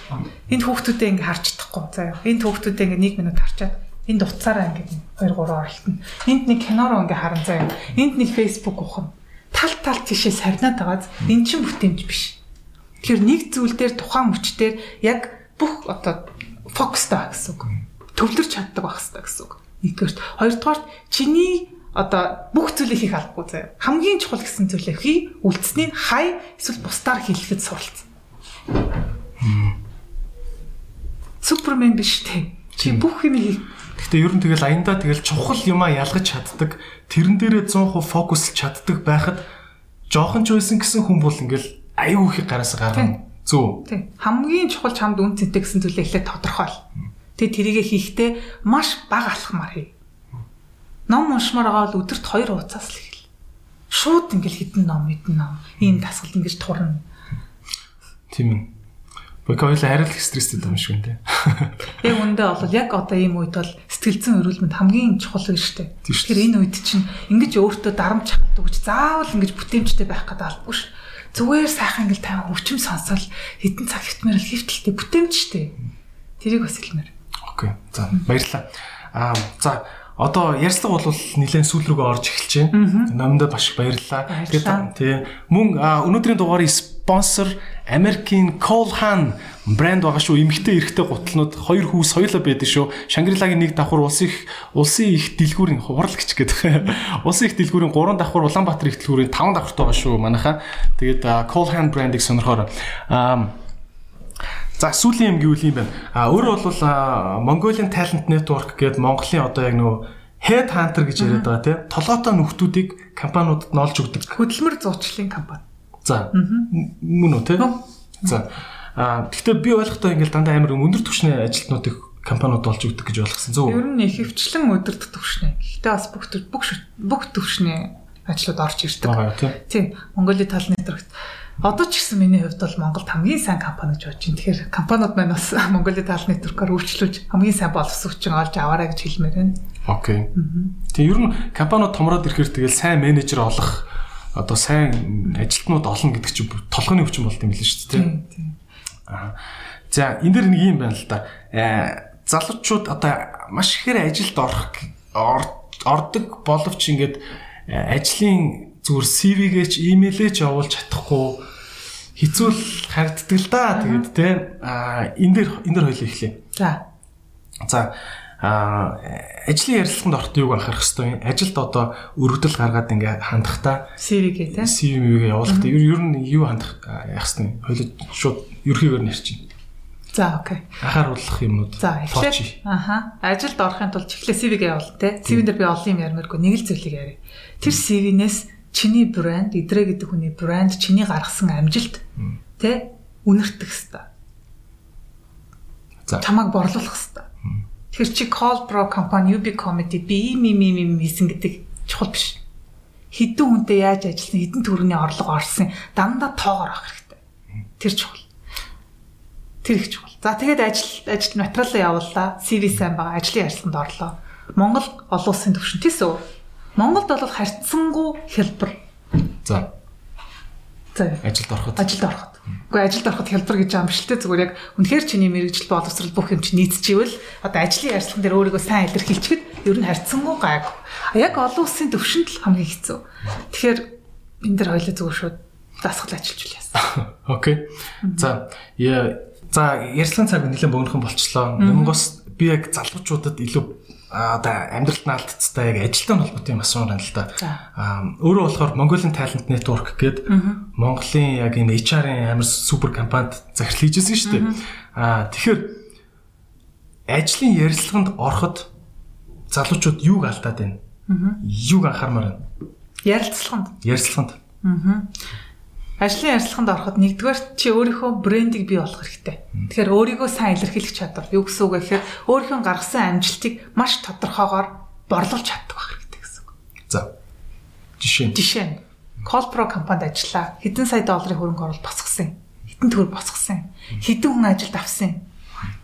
Энд хүүхдүүдээ ингээ харж чадахгүй. За энд хүүхдүүдээ ингээ 1 минут харчаад Энд утсаараа ингээд 2 3 оролтно. Энд нэг кинороо ингээд харан заяа. Энд нэг Facebook ухна. Тал тал тийшээ сарнаад байгааз эн чинь бүтээмж биш. Тэгэхээр нэг зүйл дээр тухайн мөч дээр яг бүх одоо фокустай гэсэн үг. Төвлөрч чаддаг байх хэрэгтэй гэсэн үг. Нэгдүгээрт, хоёрдугаарт чиний одоо бүх зүйлийг хийх албагүй заяа. Хамгийн чухал гэсэн зүйлээ хий, үлдсэнийг хай эсвэл бусдаар хэлэхэд суралц. Супермен биш те. Чи бүх юм хий. Гэхдээ ер нь тэгэл аяндаа тэгэл чухал юмаа ялгаж чаддаг, тэрэн дээрээ 100% фокуслж чаддаг байхад жоохон ч байсан гэсэн хүн бол ингээл аюу их гараас гарна. Зөв. Тий. Хамгийн чухал чамд үн цэнтэй гэсэн зүйлээ эхлээд тодорхойл. Тэгээ тэрийгэ хийхдээ маш бага алхмаар хий. Ном уншмаар байгаа бол өдөрт 2 уцаас л хэл. Шууд ингээл хитэн ном хитэн ном ийм дасгалд ингэж турна. Тийм ээ. Бокойл арай л стресстэй юм шиг үнтэй. Яг үндэ бол яг одоо ийм үед бол сэтгэлзэн өрүүлмэнд хамгийн чухал гэж штэ. Тэгэхээр энэ үед чинь ингэж өөртөө дарамт чахдаг гэж заавал ингэж бүтээмжтэй байх гэдэг албагүй ш. Зүгээр сайхан ингээл тань өвчм сонсол хитэн цаг хитмээр л хөвтөлтэй бүтээмж штэ. Тэрийг бас хэлмээр. Окей. За баярлалаа. Аа за одоо ярьслага бол нэлээд сүүл рүүгээ орж эхэлж байна. Номдоо баш баярлалаа. Тэгээд тий мөн өнөөдрийн дугаарыг спонсор American Colhan брэнд байгаа шүү. Эмэгтэй эрэгтэй гутлнууд хоёр хүү соёлоо байдаг шүү. Шангрилагийн нэг давхар улсын их улсын их дэлгүүрийн хурал гэж гэдэг. Улсын их дэлгүүрийн 3 давхар Улаанбаатар их дэлгүүрийн 5 давхарт байгаа шүү. Манайхаа. Тэгээд Colhan брэндийг сонирхоор аа За сүүлийн юм гэвэл юм байна. А өөрөө бол Mongolian Talent Network гэдэг Монголын одоо яг нөгөө Head Hunter гэж яриад байгаа тийм толгойтой нөхдүүдийг компаниудад нь олж өгдөг. Хөдөлмөр зуучлалын компани. За. Мөн үү тийм. За. А гэхдээ би ойлгохдоо ингээл дандаа амар өндөр түвшний ажилтнуудыг компаниуд олж өгдөг гэж ойлгосон. Зөв. Ер нь ихэвчлэн өдөрт түвшний. Гэхдээ бас бүх бүх бүх түвшний ажлууд орж ирдэг. Тийм. Mongolia Talent Network Одоо ч гэсэн миний хувьд бол Монголд хамгийн сайн компани гэж бодож байна. Тэгэхээр компаниуд маань бас Mongolia Talent Network-оор үйлчлүүлж хамгийн сайн боловсруулчин олж аваарай гэж хэлмээр байна. Окей. Тэгээ ер нь компаниуд томроод ирэхээр тэгэл сайн менежер олох одоо сайн ажилтнууд олно гэдэг чинь толгойн өвчин болт юм л шүү дээ. Тийм. Аа. За энэ дэр нэг юм байна л да. Э залуучууд одоо маш ихээр ажилд орох ордог боловч ингээд э, ажлын зүгээр CV-гээ ч имэйлээ ч явуулж чадахгүй хэцүү харагддаг л да. Тэгээд те а энэ дэр энэ дэр хоёул эхлэе. За. За а ажлын ярилцлаганд орох юуг анхаарах хэвээр. Ажилд одоо өргөдөл гаргаад ингээ хандахдаа CV-гээ те CV-гээ явуулахдаа ер ер нь юу хандах яах хэвээр хоёул шууд ерхийгээр нэрчин. За окей. Анхааруулах юмнууд. За эхлээ. Аха. Ажилд орохын тулд эхлээ CV-гээ явуул те. CV дээр би олон юм ярмааргүй нэг л зүйлийг яриа. Тэр CV-нээс чиний брэнд, идрэ гэдэг хүний брэнд чиний гаргасан амжилт тэ үнэртэх хэвээр. За. Чамайг борлуулах хэвээр. Тэгэхээр чи Call Pro компани UB Comedy би им им им хийсэн гэдэг чухал биш. Хэдэн хүнтэй яаж ажилласан, хэдэн төгрөгийн орлого орсон дандаа тоогоор авах хэрэгтэй. Тэр чухал. Тэр их чухал. За тэгээд ажил ажил материалаа явууллаа. CV сайн байгаа. Ажлын ярилцлаганд орлоо. Монгол олон улсын төвшин тийсүү Монголд бол харьцангуй хялбар. За. За. Ажилд ороход. Ажилд ороход. Гэхдээ ажилд ороход хялбар гэж юм биш үү? Зүгээр яг үнэхээр чиний мэрэгжил боловсрал бүх юм чи нийцчихвэл одоо ажлын ярилцлаган дээр өөрийгөө сайн илэрхийлчихэд ер нь харьцангуй гайг. Яг олон улсын төвшөнд л хамгийн хэцүү. Тэгэхээр энэ дэр хоёлаа зүгээр шууд дасгал ажиллаж яасан. Окей. За. Я за ярилцлагын цаг нэлээд богинохон болчлоо. Юмгоос би яг залуучуудад илүү одоо амьдралд нь алдцтай яг ажилтай холбоотой юм асуусан л да. Өөрөө болохоор Mongolian Talent Network гээд Монголын яг энэ HR-ын амар супер компанид захирал хийжсэн шүү дээ. Аа тэгэхээр ажлын ярилцлаганд ороход залуучууд юуг алдаад байна? Юуг анхаармаар байна? Ярилцлаганд. Ярилцлаганд. Аа ажлын ярилцлаганд ороход нэгдүгээр чи өөрийнхөө брендийг бий болгох хэрэгтэй. Тэгэхээр өөрийгөө сайн илэрхийлэх чадвар. Юу гэсэн үг вэ гэхээр өөрийнхөө гаргасан амжилтыг маш тодорхойгоор борлуулж чаддаг байх хэрэгтэй гэсэн үг. За. Жишээ. Жишээ нь Colpro компанид ажиллаа. Хэдэн сая долларын хөрөнгө оруулалт босгосон. Хэдэн төгрөг босгосон. Хэдэн хүн ажилд авсан.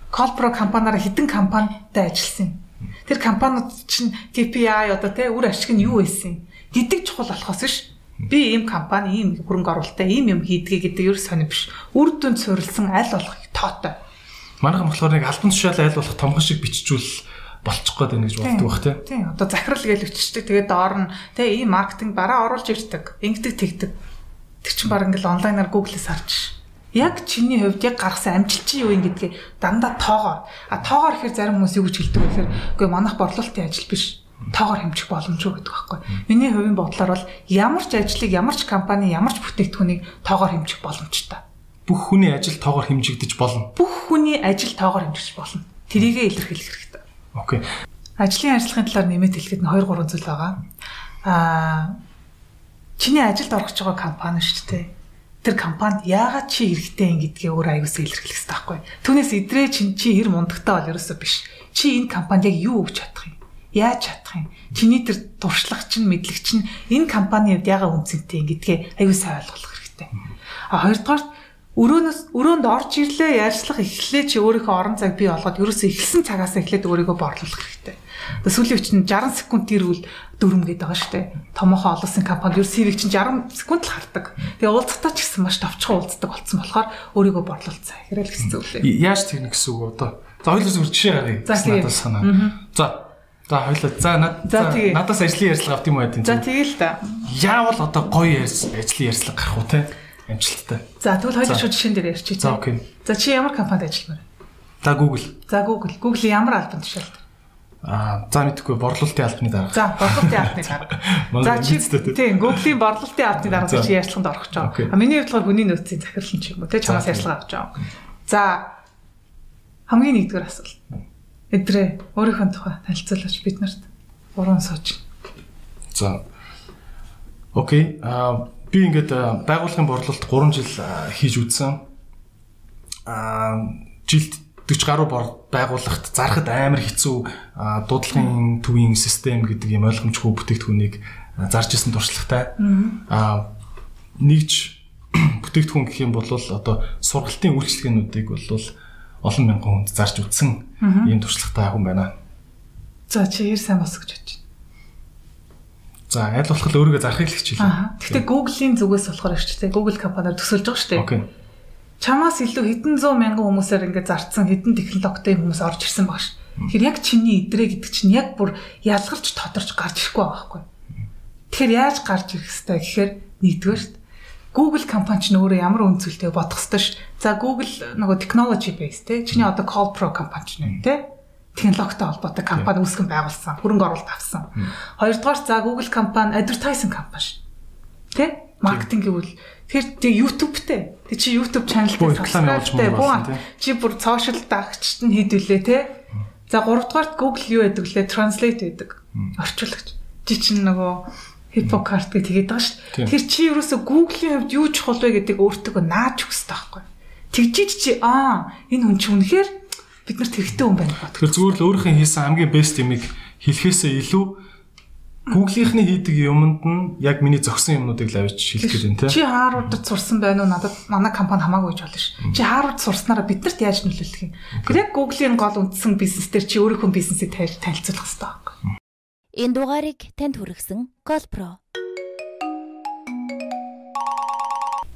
Colpro компаниараа хэдэн компанитай ажилласан. Тэр компаниуд чинь KPI одоо тэ үр ашиг нь юу байсан гэдэг чухал болохоос биш Би ийм компани ийм хөрөнгө оруулалттай ийм юм хийдгээ гэдэг юу сонир биш. Үр дүнд суурилсан аль болох тоотой. Манайхан болохоор нэг альбан тушаал айл болох томхон шиг биччихвэл болчих гээд байна гэж боддог бах тий. Тийм. Одоо захирал гэж өччтэй. Тэгээд доор нь тий ийм маркетинг бараа оруулж ирдэг. Ингэдэг тэгдэг. Тэр чинь баг ингээл онлайнаар Google-с харж. Яг чиний хувьд яг гаргасан амжилт чинь юу юм гэдгийг дандаа тоогоор. А тоогоор ихээр зарим хүмүүс юу гэж хэлдэг вэ гэхээр үгүй манайх борлуулалтын ажил биш тоогоор хэмжих боломжгүй гэдэг байхгүй. Миний хувийн бодлоор бол ямар ч ажлыг ямар ч компани ямар ч бүтээгдэхүүнийг тоогоор хэмжих боломжтой. Бүх хүний ажил тоогоор хэмжигдэж болно. Бүх хүний ажил тоогоор хэмжиж болно. Тэрийгэ илэрхийлэх хэрэгтэй. Окей. Ажлын ажиллагааны талаар нэмээд хэлэхэд нь 2 3 зүйл байгаа. Аа чиний ажилд орох байгаа компани шүү дээ. Тэр компанид яагаад чи хэрэгтэй юм гэдгээ өөр аюулсаа илэрхийлэх хэрэгтэй байхгүй. Түүнээс идрээ чин чи хэр мундагтай бол ерөөсөө биш. Чи энэ компанид яг юу өгч чадах юм? Яаж чадах юм? Чиний тэр туршлага чинь мэдлэг чинь энэ компанийн хувьд яагаад үнцэнтэй юм гэдгээ аюулсаа ойлгох хэрэгтэй. А хоёрдугаар өрөөнөөс өрөөнд орж ирлээ ярьцлах эхлээ чи өөрийнхөө орон цаг бий болгоод ерөөсөө эхэлсэн цагаас эхлээд өөрийгөө борлуулах хэрэгтэй. Тэгээ сүүлийн нь 60 секунд ирвэл дөрөм гэдэг байгаа шүү дээ. Томоохон олонсын компанид ер CV чинь 60 секунд л хардаг. Тэгээ уулзтаа ч гэсэн маш товчхон уулздаг болсон болохоор өөрийгөө борлуулцаа. Хэрэг гэсэн зүйл лээ. Яаж тэгнэ гэсэн үг одоо. За хоёулаас өөр жишээ гаргая. Надад санаа. За За хоёлаа. За надаас ажлын ярьцлага авт юм уу гэдэг. За тэгэл та. Яавал одоо гоё ажлын ярьцлага гарах уу те? амжилттай. За тэгвэл хоёул шууд жишээн дээр ярьчих. За окей. За чи ямар компанид ажилламаар? За Google. За Google. Google ямар албан тушаалтай? Аа, за мэдхгүй борлуулалтын албаны дарга. За, борлуулалтын албаны дарга. За чи тийм Google-ийн борлуулалтын албаны дарга чи ярьцлаганд орох гэж байгаа. Миний хувьд хүний нөөцийн захирлан ч юм уу те чамаас ярьцлага авч байгаа. За хамгийн нэгдүгээр асуулт. Эдрээ өөрийнхөө тухай танилцуулаач бид нарт. Уран сууж. За. Окей. Аа би ингээд байгууллагын борлуулалт 3 жил хийж үзсэн. Аа жилд 40 гаруй байгууллагт зарахад амар хэцүү дуудлагын төвийн систем гэдэг юм ойлгомжгүй бүтээгдэхүүнийг зарж исэн туршлагатай. Аа нэгж бүтээгдэхүүн гэх юм бол одоо сургалтын үйлчлэгээнүүдийг бол олон мянган хүнд зарж үтсэн ийм туршлагатай хүн байна. За чи хэр сайн бос гэж бодож байна. За аль болох л өөрийгөө зарахыг л хичээлээ. Гэхдээ Google-ийн зүгээс болохоор дээ. Google компаниар төсөлж байгаа шүү дээ. Окей. Чамаас илүү хэдэн зуун мянган хүмүүсээр ингээд зарцсан хэдэн технологитой хүмүүс орж ирсэн баг ш. Тэгэхээр яг чиний идрээ гэдэг чинь яг бүр ялгарч тодорч гарч ирэхгүй байгаа байхгүй. Тэгэхээр яаж гарч ирэх хэвээр гэхээр нэгдүгээр шүү дээ. Google компани ч өөрөө ямар үнцөлтэй бодох хэвээр ш. За Google нөгөө technology base те. Чиний одоо Call Pro компани ч нэ те технологитой холбоотой компани үүсгэн байгуулсан, хөрөнгө оруулалт авсан. Хоёрдугаар за Google компани advertising компани шүү. Тэ? Маркетинг гэвэл тэр тэг YouTube-тэй. Тэг чи YouTube channel дээр реклам явуулж байгаа. Чи бүр social дагчт нь хийдвүлээ те. За гуравдугаарт Google юу гэдэг лээ? Translate гэдэг. Орчуулагч. Чи чинь нөгөө Hippocart гэх тэгээд байгаа шүү. Тэгэхээр чи ерөөсө Google-ийн хувьд юу чухал вэ гэдэг өөртөө нааж өгс таахгүй. Тэгжиж чи аа энэ хүн чи үнэхээр бид нарт хэрэгтэй хүн байна. Тэгэхээр зүгээр л өөрийнхөө хийсэн хамгийн бест юмыг хэлэхээсээ илүү Google-ийнхний хийдэг юмд нь яг миний зөксөн юмнуудыг л авч гэж байна тийм. Чи Harvard-д сурсан байна уу? Надад манай компани хамаагүй гэж болно ш. Чи Harvard сурснараа биднэрт яаж нөлөөлөх юм? Тэгэхээр яг Google-ийн гол үндсэн бизнес дээр чи өөрийнхөө бизнесийг танилцуулах хэрэгтэй. Энэ дугаарыг танд хүргэсэн Golpro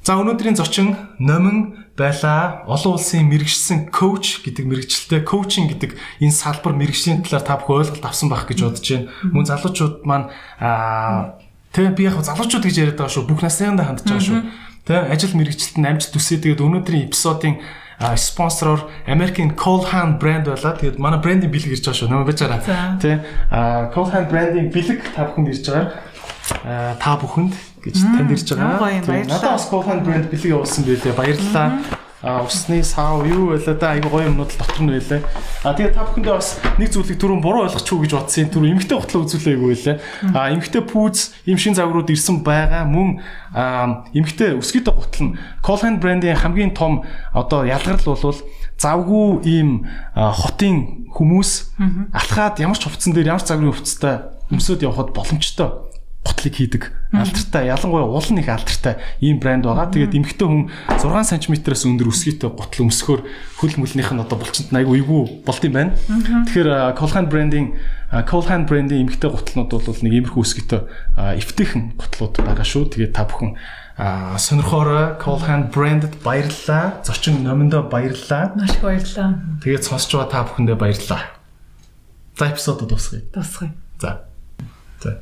За өнөөдрийн зочин номин байла олон улсын мэрэгжсэн коуч гэдэг мэрэгчлээ коучинг гэдэг энэ салбар мэрэгжлийн талаар та бүхэн ойлголт авсан байх гэж бодож байна. Мөн залуучууд маань аа тэг би яг залуучууд гэж яриад байгаа шүү. Бүх насныхандаа хандж байгаа шүү. Тэг ажил мэрэгчлэлт нь амжилт төсөө тэгээд өнөөдрийн эпизодын спонсороор American Colhan брэнд байлаа. Тэгээд манай брендинг бэлэг ирж байгаа шүү. Нөө бачаараа. Тэ Colhan брендинг бэлэг та бүхэнд ирж байгаа. Та бүхэнд гэж танд ирж байгаа. Надад бас Cohan брэнд бэлэг явуулсан байлээ. Баярлалаа. А усны сав юу байлаа да айгу гоё юмнууд дотор нь байлаа. А тэгээ та бүхэндээ бас нэг зүйлийг түрүүн буруу ойлгочихгүй гэж бодсон. Түрүү эмгтэй хутлаа үзүүлээ айгу байлаа. А эмгтэй пүүз им шин загварууд ирсэн байгаа мөн эмгтэй өсгийтэй гутал нь Cohan брендийн хамгийн том одоо ялгарл бол завгүй ийм хотын хүмүүс алхаад ямар ч хувцсан дээр ямар ч загварын хувцастай өмсөд явхад боломжтой готлыг хийдэг алдартай ялангуяа уул нь их алдартай ийм брэнд байгаа. Тэгээд эмэгтэй хүн 6 см-аас өндөр өсгийтэй гутал өмсөхөөр хөл мөлнийх нь одоо булчинт айгүй эвгүй болд юм байна. Тэгэхээр Colhan брендing Colhan брендing эмэгтэй гуталнууд бол нэг иймэрхүү өсгийтэй эвтэйхэн гутлууд байгаа шүү. Тэгээд та бүхэн сонирхоорой Colhan брэндд баярлалаа. Зочин номондоо баярлалаа. Маш их баярлалаа. Тэгээд сонсч байгаа та бүхэндээ баярлалаа. За эпизод дуусгая. Дуусгая. За. За.